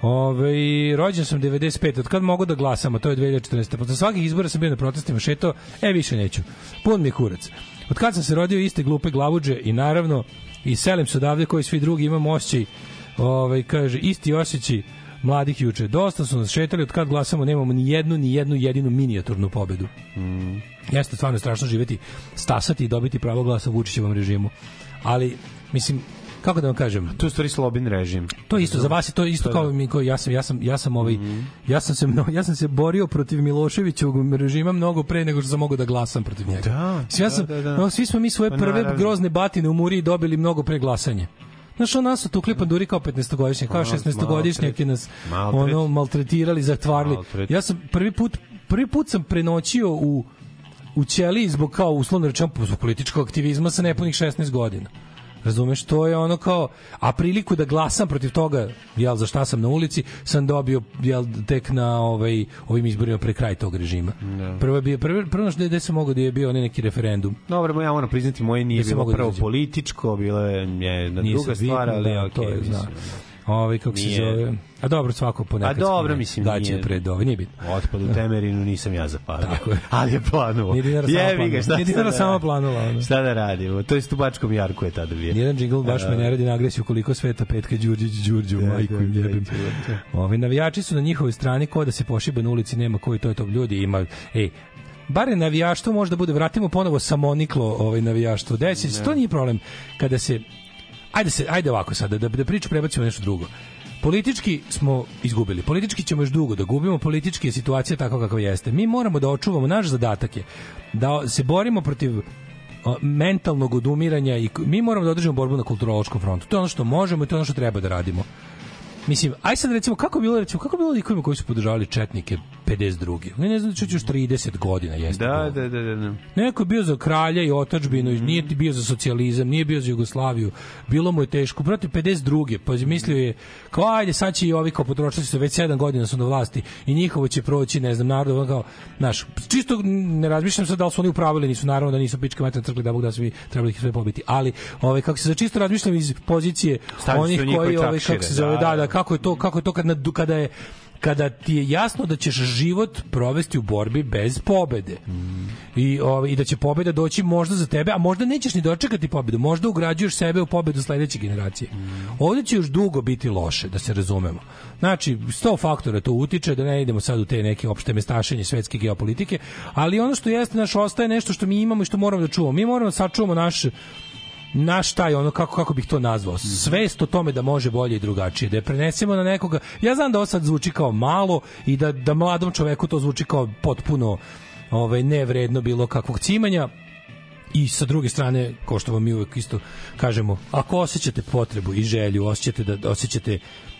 Ove, rođen sam 95, od kad mogu da glasam, a to je 2014. Posle svakih izbora sam bio na protestima šetao, e više neću. Pun mi je kurac. Od kad sam se rodio iste glupe glavuđe i naravno i selim se odavde koji svi drugi imam osjećaj, ovaj kaže isti osjećaj mladih juče. Dosta su nas šetali od kad glasamo, nemamo ni jednu ni jednu jedinu minijaturnu pobedu. Mm. Jeste stvarno strašno živeti, stasati i dobiti pravo glasa Vučićevom režimu. Ali, mislim, kako da vam kažem? To je u stvari slobin režim. To je isto za vas je to isto kao mi koji ja sam ja sam ja sam ovaj ja sam se ja sam se borio protiv Miloševićevog režima mnogo pre nego što sam mogao da glasam protiv njega. Da, Mislim, ja da, sam, da, da. no, svi smo mi svoje Pa prve naravno. grozne batine u Muri dobili mnogo pre glasanja. Znaš, on nas su tukli panduri kao 15-godišnje, kao Mal- 16-godišnjaki nas maltret. ono, maltretirali, zatvarali. Maltret. Ja sam prvi put, prvi put sam prenoćio u u ćeliji zbog kao uslovno rečeno političkog aktivizma sa nepunih 16 godina. Razumeš, to je ono kao, a priliku da glasam protiv toga, jel, za šta sam na ulici, sam dobio, jel, tek na ovaj, ovim izborima pre kraj tog režima. Prvo je bio, prvo, prvo što gde sam mogao da je bio onaj neki referendum. Dobro, ja moram priznati, moje nije sam bilo da prvo izađem. političko, bilo je je jedna druga stvar, ali da, okej, to je, mislim. zna. Ovaj kako se Nije. zove? A dobro, svako ponekad. A dobro, mislim, daće nije- pred ovaj, nije bitno. Otpad u Temerinu nisam ja zapalio. Tako je. Ali je planuo. Nije dinara sama planula. šta Nije dinara da sama planula, ono. Šta da radimo? To je Stubačkom Jarku je tada bio. Nijedan džingl baš me ne radi na agresiju koliko sveta petka Đurđić Đurđu, majku im jebem. Ovi navijači su na njihovoj strani ko da se pošiba na ulici, nema koji to je to ljudi ima. Ej, bare navijaštvo možda bude vratimo ponovo samoniklo ovaj navijaštvo desi to nije problem kada se ajde se ajde ovako sada da da priču prebacimo nešto drugo politički smo izgubili politički ćemo još dugo da gubimo politički je situacija tako kakva jeste mi moramo da očuvamo naš zadatak je da se borimo protiv mentalnog odumiranja i mi moramo da održimo borbu na kulturološkom frontu. To je ono što možemo i to je ono što treba da radimo. Mislim, aj sad recimo kako bilo recimo kako bilo likovima koji su podržavali četnike 52. Ne, ne znam će još 30 godina jeste. Da, da, da, da. da. Neko je bio za kralja i otačbinu, mm. nije bio za socijalizam, nije bio za Jugoslaviju. Bilo mu je teško. Protiv 52. Pa je mislio je, kao ajde, sad će i ovi kao potrošili su već 7 godina su na vlasti i njihovo će proći, ne znam, narod, kao, znaš, čisto ne razmišljam sad da li su oni upravili, nisu naravno da nisu pičke mater crkli da Bog da svi trebali ih sve pobiti, ali ovaj kako se za čisto razmišljam iz pozicije Stavili su onih koji ovaj kako se zove da, da, da, da. Kako je to kako je to kad na, kada je kada ti je jasno da ćeš život provesti u borbi bez pobede. I, ovaj, I da će pobeda doći možda za tebe, a možda nećeš ni dočekati pobedu. Možda ugrađuješ sebe u pobedu sledeće generacije. Ovde će još dugo biti loše, da se razumemo. Znači, sto faktora to utiče, da ne idemo sad u te neke opšte mestašenje svetske geopolitike, ali ono što jeste naš ostaje nešto što mi imamo i što moramo da čuvamo. Mi moramo da sačuvamo naš naš taj ono kako kako bih to nazvao? Svest o tome da može bolje i drugačije da je prenesemo na nekoga. Ja znam da ovo sad zvuči kao malo i da da mladom čoveku to zvuči kao potpuno ovaj nevredno bilo kakvog cimanja. I sa druge strane, ko što vam mi uvek isto kažemo, ako osjećate potrebu i želju, osjećate da, da osjećate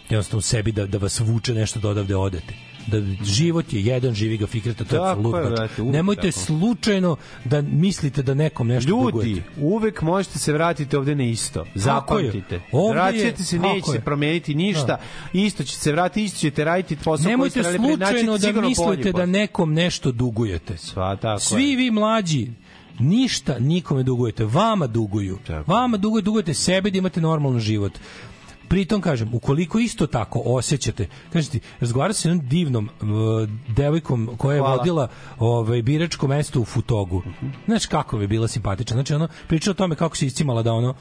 jednostavno u sebi da, da vas vuče nešto da odavde odete. Da život je jedan, živi ga fikreta, to je Tako uvek Nemojte tako. slučajno da mislite da nekom nešto Ljudi, dugujete. uvek možete se vratiti ovde na isto. Zapamtite. Vraćate se, tako neće se promeniti ništa. Da. Isto ćete se vratiti, isto ćete raditi posao Nemojte koji ste slučajno da mislite da nekom nešto dugujete. Sva, tako Svi je. vi mlađi ništa nikome dugujete, vama duguju. Vama duguju, dugujete sebi da imate normalan život. Pritom kažem, ukoliko isto tako osjećate, kažete, razgovarao se sa jednom divnom uh, devojkom koja je Hvala. vodila ovaj biračko mesto u Futogu. Znaš kako mi je bila simpatična. Znači ono priča o tome kako se iscimala da ono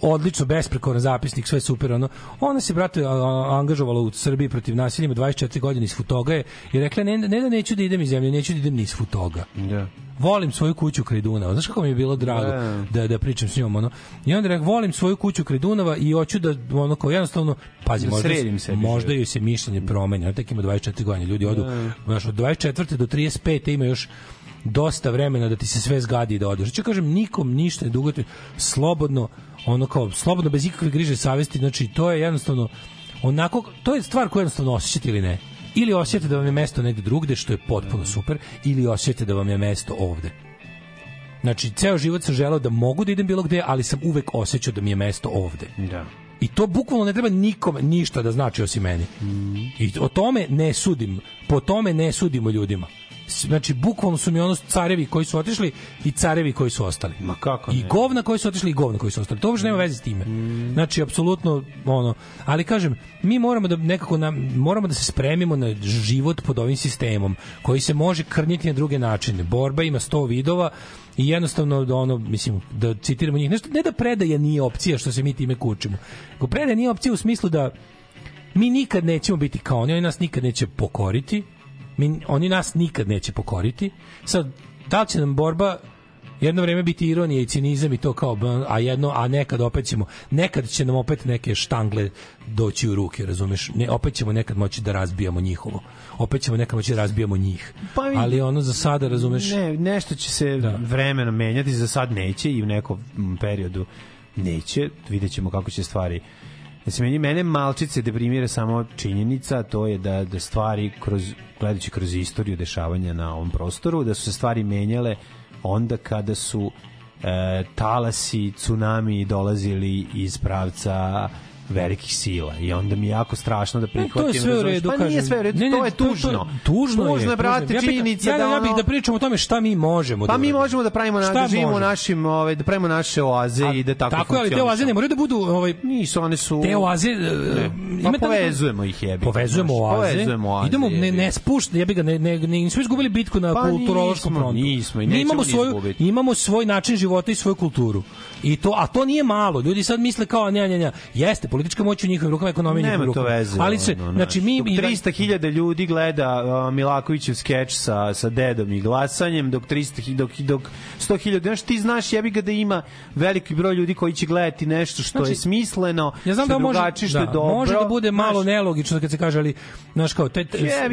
odlično besprekoran zapisnik, sve super ono. Ona se brate angažovala u Srbiji protiv nasilja ima 24 godine iz Futoga je i rekla ne, ne da neću da idem iz zemlje, neću da idem ni iz Futoga Da. volim svoju kuću kraj Dunava. Znaš kako mi je bilo drago Da. da, da pričam s njom, ono. I onda rekao, volim svoju kuću kraj Dunava i hoću da, ono, kao jednostavno, pazi, Da možda, sebi možda joj se mišljenje promenja. Ona tek ima 24 godine, ljudi odu, Da. znaš, od 24. do 35. ima još dosta vremena da ti se sve zgadi i da odeš. Znači, kažem, nikom ništa ne dugujete, slobodno, ono kao, slobodno, bez ikakve griže savesti, znači, to je jednostavno, onako, to je stvar koju jednostavno osjećate ili ne. Ili osjećate da vam je mesto negde drugde, što je potpuno super, ili osjećate da vam je mesto ovde. Znači, ceo život sam želeo da mogu da idem bilo gde, ali sam uvek osjećao da mi je mesto ovde. Da. I to bukvalno ne treba nikome ništa da znači osim meni. I o tome ne sudim. Po tome ne sudimo ljudima. Znači, bukvalno su mi ono carevi koji su otišli i carevi koji su ostali. Ma kako I ne? govna koji su otišli i govna koji su ostali. To uopšte nema veze s time. Znači, apsolutno, ono, ali kažem, mi moramo da nekako nam, moramo da se spremimo na život pod ovim sistemom, koji se može krnjiti na druge načine. Borba ima 100 vidova i jednostavno da ono, mislim, da citiramo njih, nešto, ne da predaja nije opcija što se mi time kučimo, nego predaja nije opcija u smislu da mi nikad nećemo biti kao oni, oni nas nikad neće pokoriti, mi, oni nas nikad neće pokoriti. Sad, da li će nam borba jedno vreme biti ironija i cinizam i to kao a jedno a nekad opet ćemo nekad će nam opet neke štangle doći u ruke razumeš? Ne opet ćemo nekad moći da razbijamo njihovo. Opet ćemo nekad moći da razbijamo njih. Pa ali ono za sada razumeš? Ne, nešto će se vremenom menjati, za sad neće i u nekom periodu neće. Vidjet ćemo kako će stvari Mislim, meni, mene malčice deprimira samo činjenica, to je da, da stvari, kroz, gledajući kroz istoriju dešavanja na ovom prostoru, da su se stvari menjale onda kada su e, talasi, tsunami dolazili iz pravca velikih sila i onda mi je jako strašno da prihvatim. to je sve u redu Pa nije kažem. sve u redu, Ne, ne, to je tužno. tužno, tužno je, brate, Ja činjenica ja, da ja ono... bih da pričamo o tome šta mi možemo Pa da mi možemo da pravimo na, da živimo našim, ovaj da pravimo naše oaze i da tako Tako je, ali te oaze ne moraju da budu ovaj nisu one su te oaze Ne. ima Pa povezujemo ih jebi. Povezujemo oaze. Povezujemo oaze. Idemo ne jebi. ne spušt, ja bih ga ne ne ne nismo izgubili bitku na Pa kulturološkom frontu. nismo i Mi imamo svoju imamo svoj način života i svoju kulturu. I to a to nije malo. Ljudi sad misle kao ne ne ne. Jeste politička moć u njihovim rukama, ekonomija u Nema njihovim to rukama. veze. Ali se ono, znači mi dok 300.000 ljudi gleda uh, Milakovićev skeč sa sa dedom i glasanjem, dok 300 hi- dok dok 100.000, znaš ti znaš jebi ga da ima veliki broj ljudi koji će gledati nešto što Znači, je smisleno, Ja znam što da može, drugačije, što je da, dobro. može da bude malo znaš. nelogično kad se kaže, ali znaš kao, te,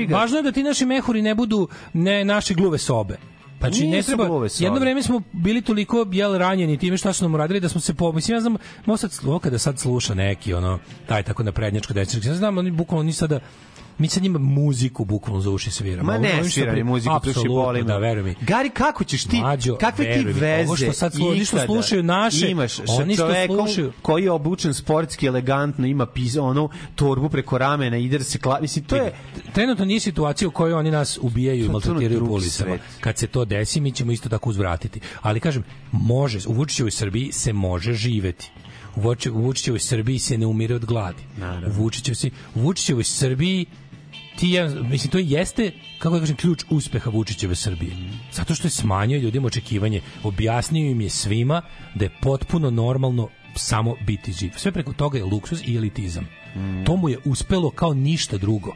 važno je da ti naši mehuri ne budu ne naše gluve sobe. Znači ne treba jedno vreme smo bili toliko jel ranjeni time šta su nam uradili da smo se po mislim ja znam mo sad kada sad sluša neki ono taj tako na prednjačko desničko ja znam oni bukvalno ni sada mi sad njima muziku bukvalno za uši sviramo. Ma ne ovim što svira pri- ni muziku, Apsolutno, boli. Da, veruj mi. Gari, kako ćeš ti, Mlađo, kakve ti veze ovo što sad slu- oni što slušaju naše, imaš sa oni što slušaju- koji je obučen sportski, elegantno, ima pis, onu torbu preko ramena, ide da se kla... Mislim, to je... trenutno nije situacija u kojoj oni nas ubijaju i maltretiraju po ulicama. Kad se to desi, mi ćemo isto tako uzvratiti. Ali kažem, može, u Vučićevoj Srbiji se može živeti. U Vuči- u Vučićevoj Srbiji se ne umire od gladi. U se- u Vučićevoj Srbiji ti ja, mislim, to jeste, kako da kažem, ključ uspeha Vučićeve Srbije. Zato što je smanjio ljudima očekivanje, objasnio im je svima da je potpuno normalno samo biti živ. Sve preko toga je luksuz i elitizam. To mu je uspelo kao ništa drugo.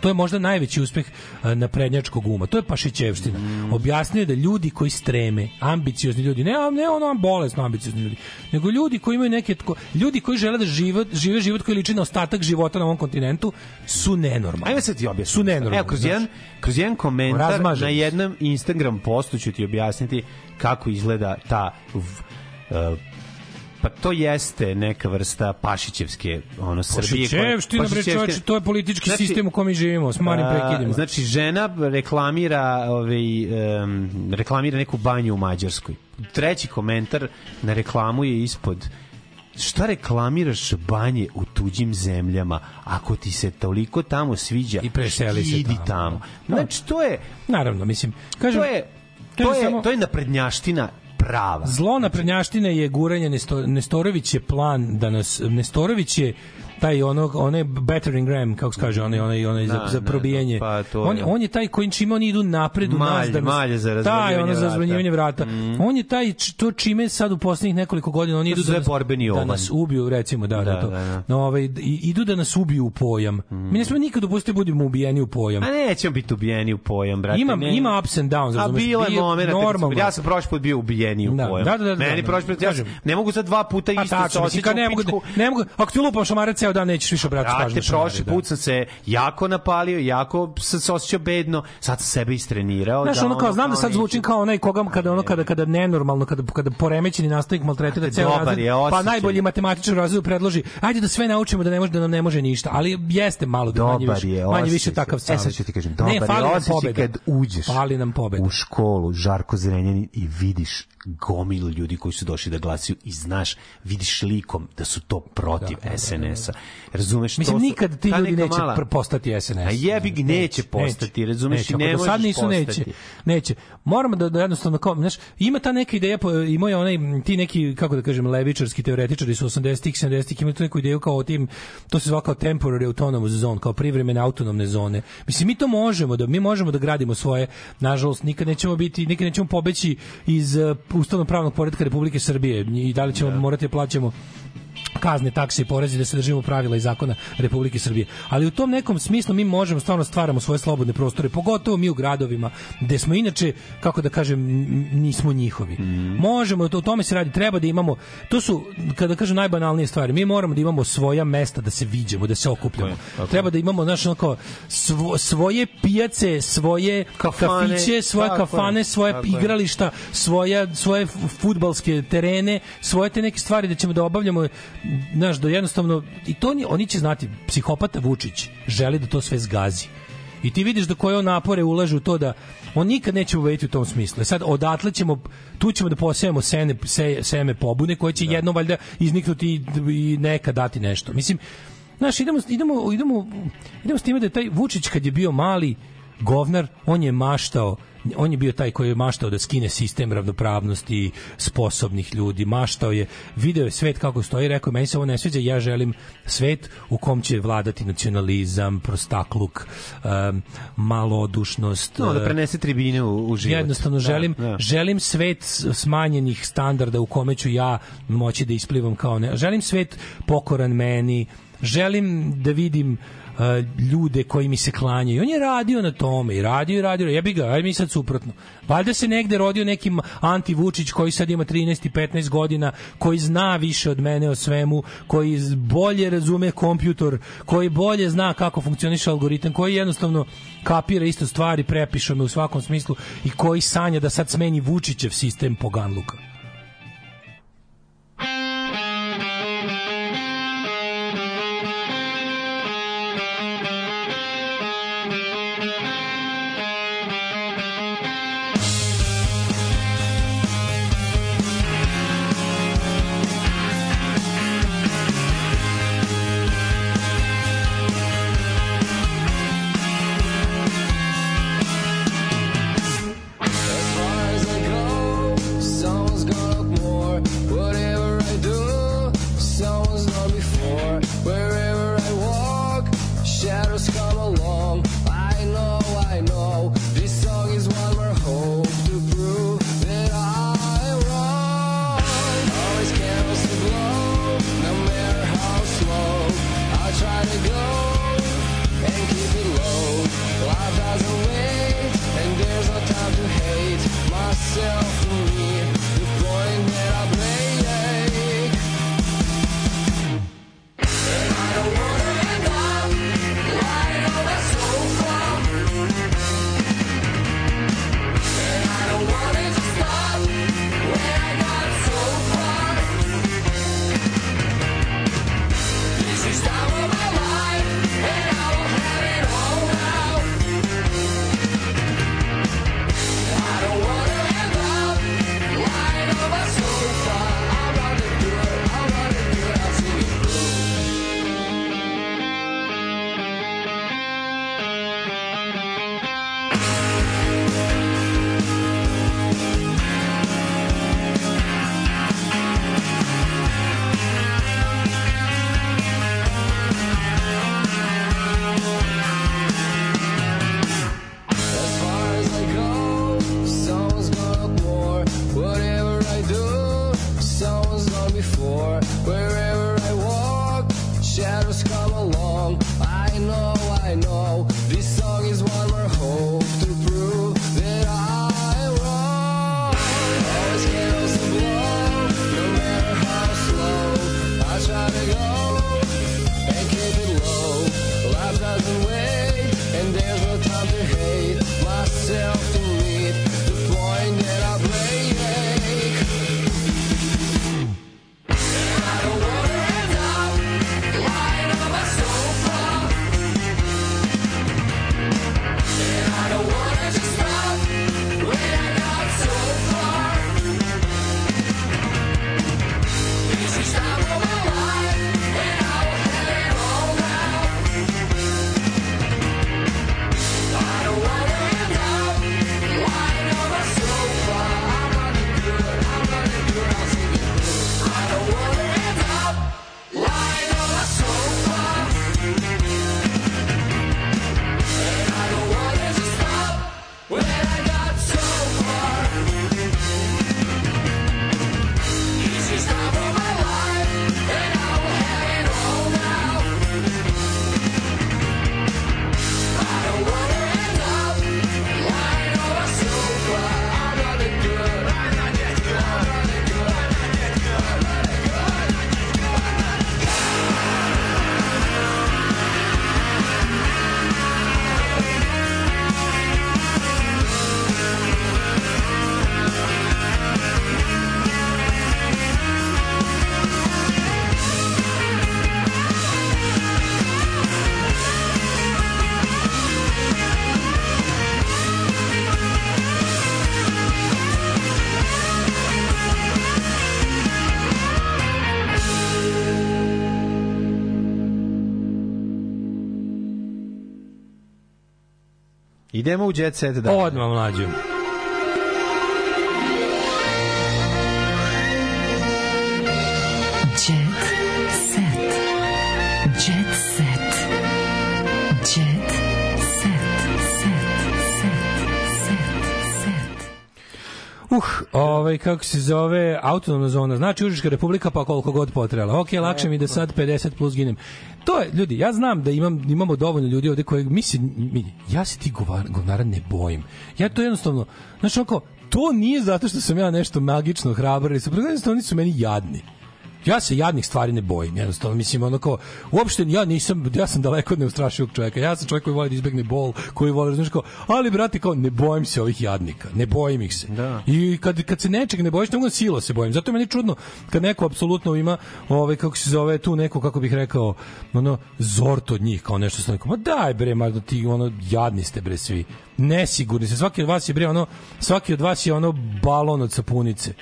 To je možda najveći uspeh e, naprednjačkog uma. To je Pašićevština. Objasnio je da ljudi koji streme, ambiciozni ljudi, ne, ne ono bolesno ambiciozni ljudi, nego ljudi koji imaju neke tko, ljudi koji žele da život, žive život koji liči na ostatak života na ovom kontinentu su nenormalni. Ajme sad ti objasniti. Su nenormalni. Evo, kroz jedan, kroz jedan komentar Razmaženi na jednom Instagram postu ću ti objasniti kako izgleda ta v, e, pa to jeste neka vrsta Pašićevske ono Srbije. Pašićevština, bre čoveče, to je politički Znači, sistem u kom mi živimo, s malim a, prekidima. Znači, žena reklamira, ovaj, em, reklamira neku banju u Mađarskoj. Treći komentar na reklamu je ispod šta reklamiraš banje u tuđim zemljama ako ti se toliko tamo sviđa I preseli se idi tamo. tamo. Znači, to je Naravno, mislim, kažem, to je to je to je, samo- to je naprednjaština prava. Zlo naprednjaštine je guranje Nesto, Nestorović je plan da nas Nestorović je taj ono onaj battering ram kako se kaže onaj onaj onaj za, za ne, probijanje. pa to on, je. on je taj koji čime oni idu napred u nas da malje za taj razvaljivanje ono za vrata. razvaljivanje vrata. On je taj to čime sad u poslednjih nekoliko godina oni idu da nas, borbeni da nas ubiju recimo da da, Da, to. da, da. No, ovaj idu da nas ubiju u pojam. Mi ne smemo nikad dopustiti da budemo ubijeni u pojam. A nećemo biti ubijeni u pojam, brate. Ima- ne. ima ups and downs, A razumeš, bilo je smo- Ja sam prošli put bio ubijeni u Da, pojam. da, da, da, Meni da, prošli put, ja ne mogu sad dva puta A isto se osjećam ne mogu, ne mogu, ako ti lupam šamarac ceo dan nećeš više obratiti pažnju Brate, prošli da. put sam se jako napalio, jako sam se osjećao bedno, sad sam sebe istrenirao. Znaš, da ono kao, znam da sad zvučim kao onaj koga kada ono kada kada nenormalno kada kada poremećeni nastavnik maltretira ceo razred. Pa najbolji matematičar razredu predloži, ajde da sve naučimo da ne može da nam ne može ništa, ali jeste malo da manje više, je manje više takav E savet. sad ću ti kažem, Ne, dobar fali je osjećaj kad uđeš Fali nam pobeda. u školu Žarko Zrenjanin i vidiš gomilu ljudi koji su došli da glasaju i znaš, vidiš likom da su to protiv SNS-a. Razumeš? Mislim, to nikad ti ljudi neće mala- postati SNS. A jebi ga, neće postati, razumeš, neće. i ne do sad možeš nisu, postati. neće. Neće. Moramo da, da jednostavno, kao, znaš, ima ta neka ideja, po- imao je onaj, ti neki, kako da kažem, levičarski teoretičari su 80-ih, 70-ih, imaju tu neku ideju kao o tim, to se zva kao temporary autonomous zone, kao privremene autonomne zone. Mislim, mi to možemo, da mi možemo da gradimo svoje, nažalost, nikad nećemo biti, nikad nećemo pobeći iz uh, ustavno-pravnog poredka Republike Srbije i da li ćemo morati da plaćamo kazne, takse i porezi da se držimo pravila i zakona Republike Srbije. Ali u tom nekom smislu mi možemo stvarno stvaramo svoje slobodne prostore, pogotovo mi u gradovima gde smo inače, kako da kažem, nismo njihovi. Možemo, to, o tome se radi, treba da imamo, to su, kada kažem, najbanalnije stvari, mi moramo da imamo svoja mesta da se viđemo, da se okupljamo. tako je. Treba da imamo, znaš, onako, svo, svoje pijace, svoje Kafane, kafiće, svoje tako kafane, svoje tako igrališta, svoja, svoje futbalske terene, svoje te neke stvari da ćemo da obavljamo znaš, da jednostavno i to oni, oni će znati, psihopata Vučić želi da to sve zgazi. I ti vidiš da koje on napore ulaže u to da on nikad neće ubediti u tom smislu. E Sad odatle ćemo tu ćemo da posejemo sene, se, seme pobune koje će jedno valjda izniknuti i, i neka dati nešto. Mislim, znaš, idemo, idemo, idemo, idemo s time da je taj Vučić kad je bio mali govnar, on je maštao on je bio taj koji je maštao da skine sistem ravnopravnosti sposobnih ljudi, maštao je, video je svet kako stoji, rekao meni se ovo ne sviđa, ja želim svet u kom će vladati nacionalizam, prostakluk, um, malodušnost. No, da prenese tribine u, u život. Jednostavno Da, želim da. želim svet smanjenih standarda u kome ću ja moći da isplivam kao ne. Želim svet pokoran meni. Želim da vidim uh, ljude koji mi se klanjaju. On je radio na tome i radio i radio. Ja bi ga, aj mi sad suprotno. Valjda se negde rodio neki Anti Vučić koji sad ima 13 i 15 godina, koji zna više od mene o svemu, koji bolje razume kompjutor, koji bolje zna kako funkcioniše algoritam, koji jednostavno kapira isto stvari, prepiše me u svakom smislu i koji sanja da sad smeni Vučićev sistem poganluka. Idemo u jet set da. Odmah mlađu. Ovaj, kako se zove, autonomna zona, znači Užička republika, pa koliko god potrebala. Ok, lakše mi da sad 50 plus ginem. To je, ljudi, ja znam da imam, imamo dovoljno ljudi ovde koji, mislim, mi, ja se ti govar, govnara ne bojim. Ja to jednostavno, znači, onako, to nije zato što sam ja nešto magično hrabar, ili su, jednostavno oni su meni jadni. Ja se jadnih stvari ne bojim, jednostavno, mislim, ono kao, uopšte ja nisam, ja sam daleko od neustrašivog čovjeka, ja sam čovjek koji voli da izbegne bol, koji voli, znaš kao, ali, brate, kao, ne bojim se ovih jadnika, ne bojim ih se. Da. I kad, kad se nečeg ne bojiš, mogu da silo se bojim. Zato je meni čudno kad neko apsolutno ima, ovaj, kako se zove, tu neko, kako bih rekao, ono, zort od njih, kao nešto što neko, ma daj bre, ma da ti, ono, jadni ste bre svi. Nesigurni se, svaki od vas je bre, ono, svaki od vas je ono balon od sapunice.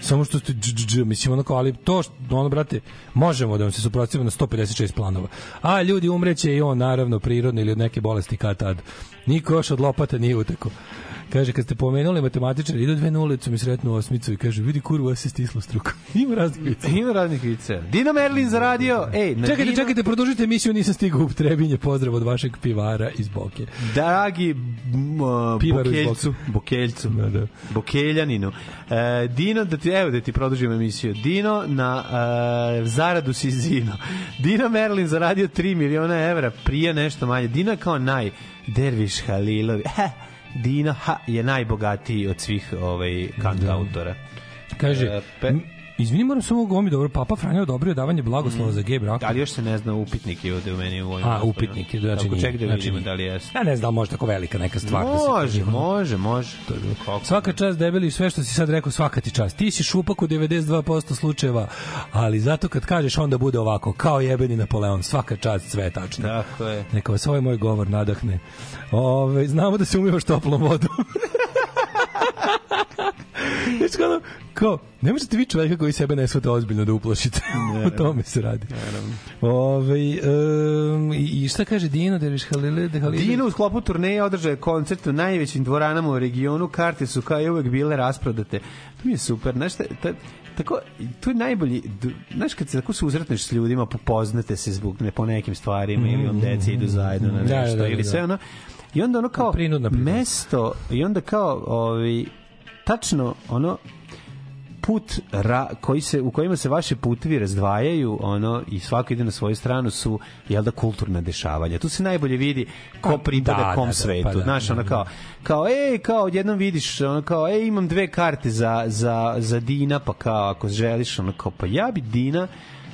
Samo što ste dž, dž, dž, mislim ono kao, ali to što, ono brate, možemo da vam se suprotstavimo na 156 planova. A ljudi umreće i on naravno prirodno ili od neke bolesti kad tad. Niko još od lopata nije uteko. Kaže, kad ste pomenuli matematičar, idu dve na ulicu, mi sretnu osmicu i kaže, vidi kurva, se stislo struka. Ima raznih vica. Ima raznih vica. Dino Merlin zaradio. Ej, na Čekajte, Dino- čekajte, produžite emisiju, nisam stigao u Trebinje, pozdrav od vašeg pivara iz Boke. Dragi uh, Pivaru iz Bokeljcu, Bokeljcu, Da, da. Bokeljaninu. E, Dino, da ti, evo da ti produžim emisiju. Dino na e, zaradu si Zino. Dino Merlin zaradio 3 miliona evra, prije nešto manje. Dino kao naj Derviš Halilovi. Ha, Dino ha, je najbogatiji od svih ovaj, kanta autora. Kaže, E, pe- izvini, moram samo ovo mi dobro, Papa Franjo odobrio davanje blagoslova za gej brak. Ali još se ne zna upitnik je ovde u meni u ovim A, upitnik je, znači nije. ček da Znači vidimo da li jeste. Ja ne znam, da može tako velika neka stvar. da se Može, kaže. može, može. Kako Svaka ne? čast debeli, sve što si sad rekao, svaka ti čast. Ti si šupak u 92% slučajeva, ali zato kad kažeš onda bude ovako, kao jebeni Napoleon, svaka čast, sve je tačno. Tako je. Neka vas ovaj moj govor nadahne. Ove, znamo da se umivaš toplom vodom. Znači, kao, kao, ne možete vi čoveka koji sebe ne shvata ozbiljno da uplašite. o tome se radi. Ove, um, i, šta kaže Dino Derviš Halile? De Halile? Dino u sklopu turneje održaje koncert u najvećim dvoranama u regionu. Karte su kao i uvek bile rasprodate. To mi je super. Znaš, ta, tako, to je najbolji, znaš kad se tako susretneš s ljudima, popoznate se zbog ne po nekim stvarima ili vam deca idu zajedno na Da, da, nešto da, ili da. sve ono i onda ono kao Prinudna priprema. mesto i onda kao ovaj, tačno ono put ra, koji se u kojima se vaši putevi razdvajaju ono i svako ide na svoju stranu su jel da kulturna dešavanja. Tu se najbolje vidi ko Pa, pripada da, kom da, da, svetu. pa da, znaš da, ono kao kao ej kao odjednom vidiš ono kao ej imam dve karte za za za Dina pa kao ako želiš ono kao pa ja bi Dina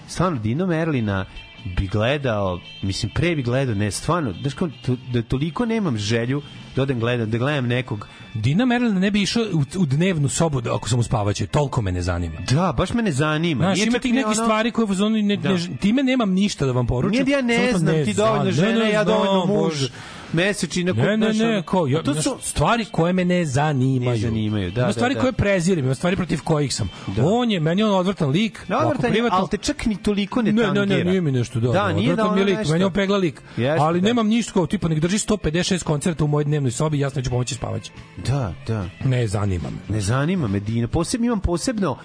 stvarno Dino Merlina bi gledao, mislim pre bi gledao, ne stvarno, znaš kao, to, da toliko nemam želju da odem gledam, da gledam nekog Dina Merlin ne bi išao u, u dnevnu sobu da, ako sam u spavaću, toliko me ne zanima. Da, baš me ne zanima. Znaš, ima tih nekih ono- stvari koje u zoni ne, Da. ne, time nemam ništa da vam poručim. Nije da ja ne znam, ti dovoljno znam, žene, ja dovoljno muž, Bože. Mesečina, Ne, ne, ne, kao, ja, to su- stvari koje me ne zanimaju. Ne zanimaju, da, Ima da, stvari da. koje prezirem, ima stvari protiv kojih sam. On je, meni on odvrtan lik, Da, odvratan je, privatno- ali te čak ni toliko ne ne, ne, ne, tangira. nije mi nešto da. Da, nije da ono lik, nešto. meni on pegla lik. Jeste, ali da. nemam ništa kao tipa nek drži 156 koncerta u mojoj dnevnoj sobi, ja sam neću pomoći spavać. Da, da. Ne zanima me. Ne zanima me Dina. Posebno imam posebno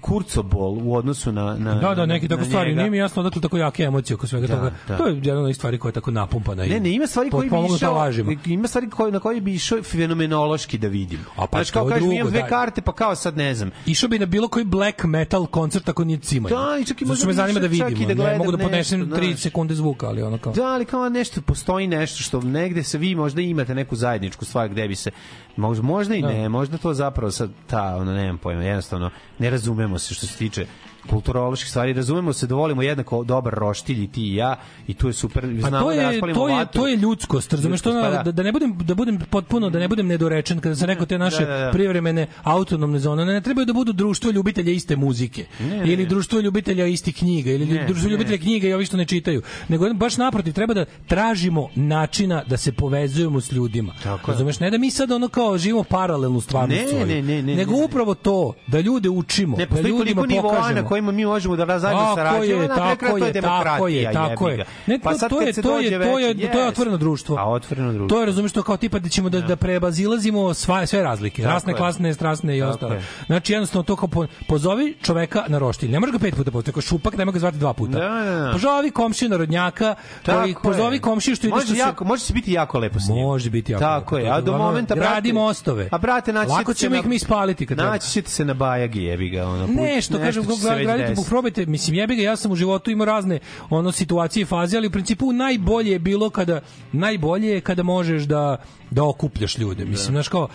kurcobol u odnosu na na Da, da, neki na tako stvari. njega. Nije mi jasno odakle tako jake emocije oko svega Da, toga. da. To je jedna od stvari koja je tako napumpana. Ne, ne, ima stvari koji bi išao, ima stvari koji, na koje bi išao fenomenološki da vidim. A pa Znaš, to kao kažeš, imam dve karte, pa kao sad ne znam. Išao bi na bilo koji black metal koncert ako nije cimanje. Da, i čak i možda me zanima da vidim. da ne mogu da podnesem nešto, 3 znaš. sekunde zvuka, ali ono kao... Da, ali kao nešto, postoji nešto što negde se vi možda imate neku zajedničku stvar gde bi se, možda, možda i Da. ne, možda to zapravo sad ta, ono, nemam pojma, jednostavno, ne razumemo se što se tiče kulturoloških stvari, razumemo se da volimo jednako dobar roštilj i ti i ja i tu je super, Pa znamo to da je raspalimo to je vatru. to je ljudskost, razumeš Ljudskost, pa da. da. da ne budem da budem potpuno da ne budem nedorečen kada sam rekao te naše Da, da, da. privremene autonomne zone ne, ne trebaju da budu društvo ljubitelja iste muzike Ne, ili ne. društvo ljubitelja istih knjiga ili Ne, društvo ne. ljubitelja knjiga i ovi što ne čitaju nego baš naprotiv treba da tražimo načina da se povezujemo s ljudima Tako razumeš ne da mi sad ono kao živimo paralelnu stvarnost Ne, svoju, ne, ne, ne, nego ne, ne. upravo to da ljude učimo Ne, da ljudima pokažemo kojima mi možemo da zajedno sarađujemo, je, na kraju to je demokratija, tako je, tako je. Ne, Pa to, sad to je, to je, to je, to je otvoreno društvo. A otvoreno društvo. To je, razumeš, to kao tipa da ćemo da, da prebazilazimo sva, sve razlike. Tako rasne, je. klasne, strasne i ostalo. je. Znači, jednostavno to kao po, pozovi čoveka na roštilj. Ne može ga pet puta pozvati, je šupak, ne može ga zvati dva puta. Da, da, da. Pozovi komšiju narodnjaka, koji, pozovi komšiju što ide što se- jako, može se biti jako lepo s njim. Može biti jako Tako je, a do momenta gradi mostove. A brate, naći Lako ćete se ćemo ih mi spaliti kad. Naći ćete se na Bajagi, jebi ga, ono. put- Ne, što kažem, već desiti. probajte, mislim, jebi ga, ja sam u životu imao razne ono situacije i faze, ali u principu najbolje je bilo kada, najbolje je kada možeš da da okupljaš ljude. Mislim, znaš kao,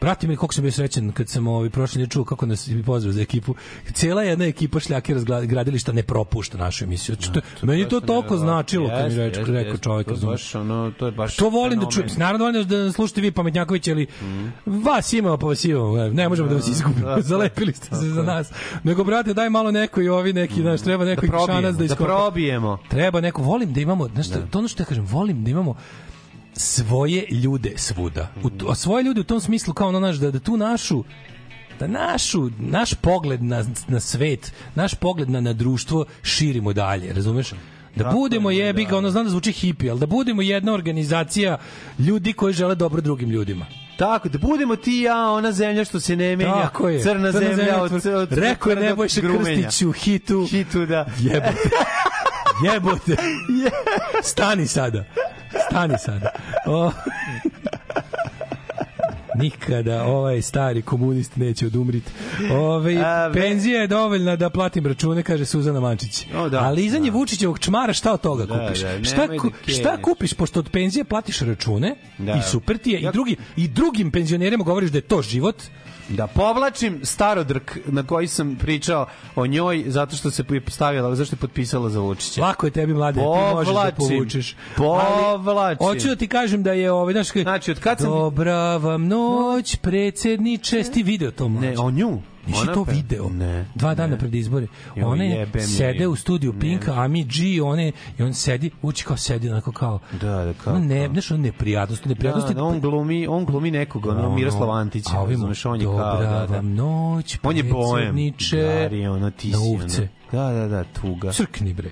brate mi, koliko sam bio srećan kad sam ovaj, prošli ne čuo kako nas pozdrav za ekipu. Cijela jedna ekipa šljake razgradilišta ne propušta našu emisiju. Što, meni je to toliko značilo kad mi reče, rekao čovjek. To baš, ono, to je baš To volim da čujem. Naravno volim da, da slušate vi pametnjaković, ali Mhm. vas ima pa vas ima. Ne možemo da vas izgubimo. Zalepili ste se za nas. Nego, brate, daj malo neko i ovi neki, znaš, treba neko Da i probijemo, šanac da da iskopa. probijemo. Treba neko, volim da imamo, znaš, šta, to ono što ja kažem, volim da imamo svoje ljude svuda. U, a svoje ljude u tom smislu kao ono, znaš, da, da tu našu da našu, naš pogled na, na svet, naš pogled na, na društvo širimo dalje, razumeš? Da Tako budemo je, jebi ga, ono znam da zvuči hipi, ali da budemo jedna organizacija ljudi koji žele dobro drugim ljudima. Tako, da budemo ti ja, ona zemlja što se ne menja. Tako je. Crna, zemlja, od, tvr- od, Rekao je Nebojša grumenja. Krstić u hitu. Hitu, da. Jebote. Jebote. Stani sada. Stani sada. O... Nikada ovaj stari komunist neće odumriti. Ove, A, ve- penzija je dovoljna da platim račune, kaže Suzana Mančić. O, da, Ali izanje da. Vučićevog čmara šta od toga Da, kupiš? da, šta, ku- šta kupiš pošto od penzije platiš račune Da. i super ti je i, drugi, i drugim penzionerima govoriš da je to život Da povlačim starodrk na koji sam pričao o njoj zato što se stavila, zašto je potpisala za Vučića. Lako je tebi mlade, ti možeš da Povlačim. povučeš. Povlačim. Ali, hoću da ti kažem da je ovaj znaš, Znači, od kad sam... Dobra vam noć, predsjedniče. Ti video to mlađe? Ne, o nju. Nisi Ona to pe- video? Ne. Dva dana pred izbore. Joj, One sede u studiju Ne. Pinka, a mi G, one, i on sedi, uči kao sedi, onako kao... Da, da, kao- ono ne, znaš, ono neprijatnosti, neprijatnosti. Da, da, on glumi, on glumi nekog, ono, Ono, Miroslav Antić, a ovim, razumeš, on je kao, dobra da, da. noć, On je bojem. Gari, ono, ti na si, uvce. ono. Da, da, da, tuga. Crkni bre.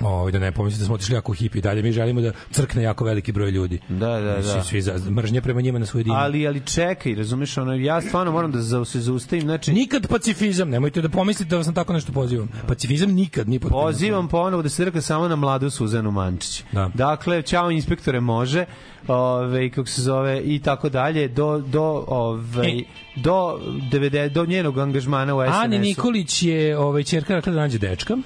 Ovaj da ne pomislite da smo otišli jako hipi dalje. Mi želimo da crkne jako veliki broj ljudi. Da, da, Svi, da. svi za, mržnje prema njima na svoj din. Ali, ali čekaj, razumeš, ono, ja stvarno moram da za, se zaustavim, znači, Nikad pacifizam, nemojte da pomislite da vas na tako nešto pozivam. Pacifizam nikad, ni pod Pozivam ponovo da se drka samo na mladu Suzanu Mančić. Da. Dakle, ćao inspektore može, ove, kako se zove, i tako dalje, do, do, ove, E. do, 90, do njenog angažmana u SNS-u. Ani Nikolić je ovaj ćerka rekla da nađe dečka.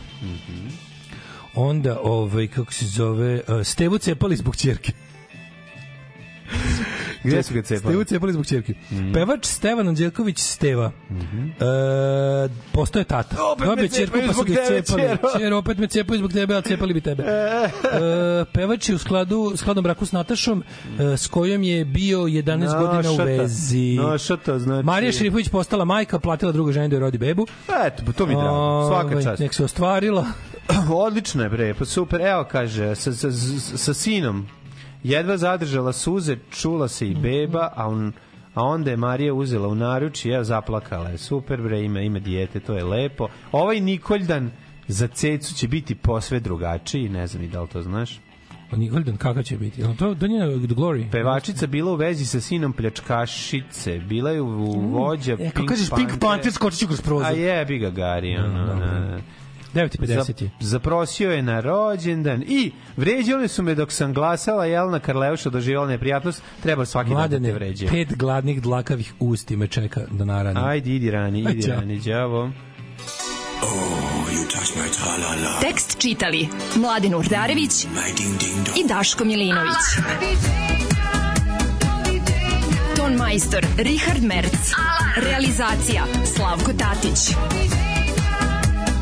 Onda ovaj kako se zove Stevu cepali zbog ćerke. Gde su ga cepali? Stevu cepali zbog ćerke. Pevač Stevan Anđelković Steva. E, postoje tata. Opet me Dobio cepaju pa su zbog ga tebe, cepali. Ćer, opet me cepaju zbog tebe, ali cepali bi tebe. E, pevač je u skladu, skladnom braku s Natašom, e, s kojom je bio 11 godina u Našata. vezi. Našata, znači... Marija Šerifović postala majka, platila druga žena da joj rodi bebu. Eto, pa to mi je drago. Svaka Ovaj, čast. Nek se ostvarila. Odlično je, bre, pa super. Evo, kaže, sa, sa, sa sinom jedva zadržala suze, čula se i beba, a on a onda je Marija uzela u naruč i evo zaplakala je. Super bre, ima, ima dijete, to je lepo. Ovaj Nikoljdan za cecu će biti posve drugačiji, ne znam i da li to znaš. Nikoldan, kakav će biti? Jel To, to nije The Glory. Pevačica bila u vezi sa sinom pljačkašice, bila je u vođa E, kako kažeš Pink Panther, skočit ću kroz prozor. A jebi ga, Gari, ono, dobro. Na, na. 9.50 je. Zap- zaprosio je na rođendan i vređali su me dok sam glasala Jelena Karleuša doživjela neprijatnost treba svaki dan da te Mladene, vređe pet gladnih dlakavih usti me čeka da narani. ajde idi rani idi ćao. rani đavo Tekst čitali Mladin Urdarević i Daško Milinović. Ton majstor Richard Merc. Realizacija Slavko Tatić.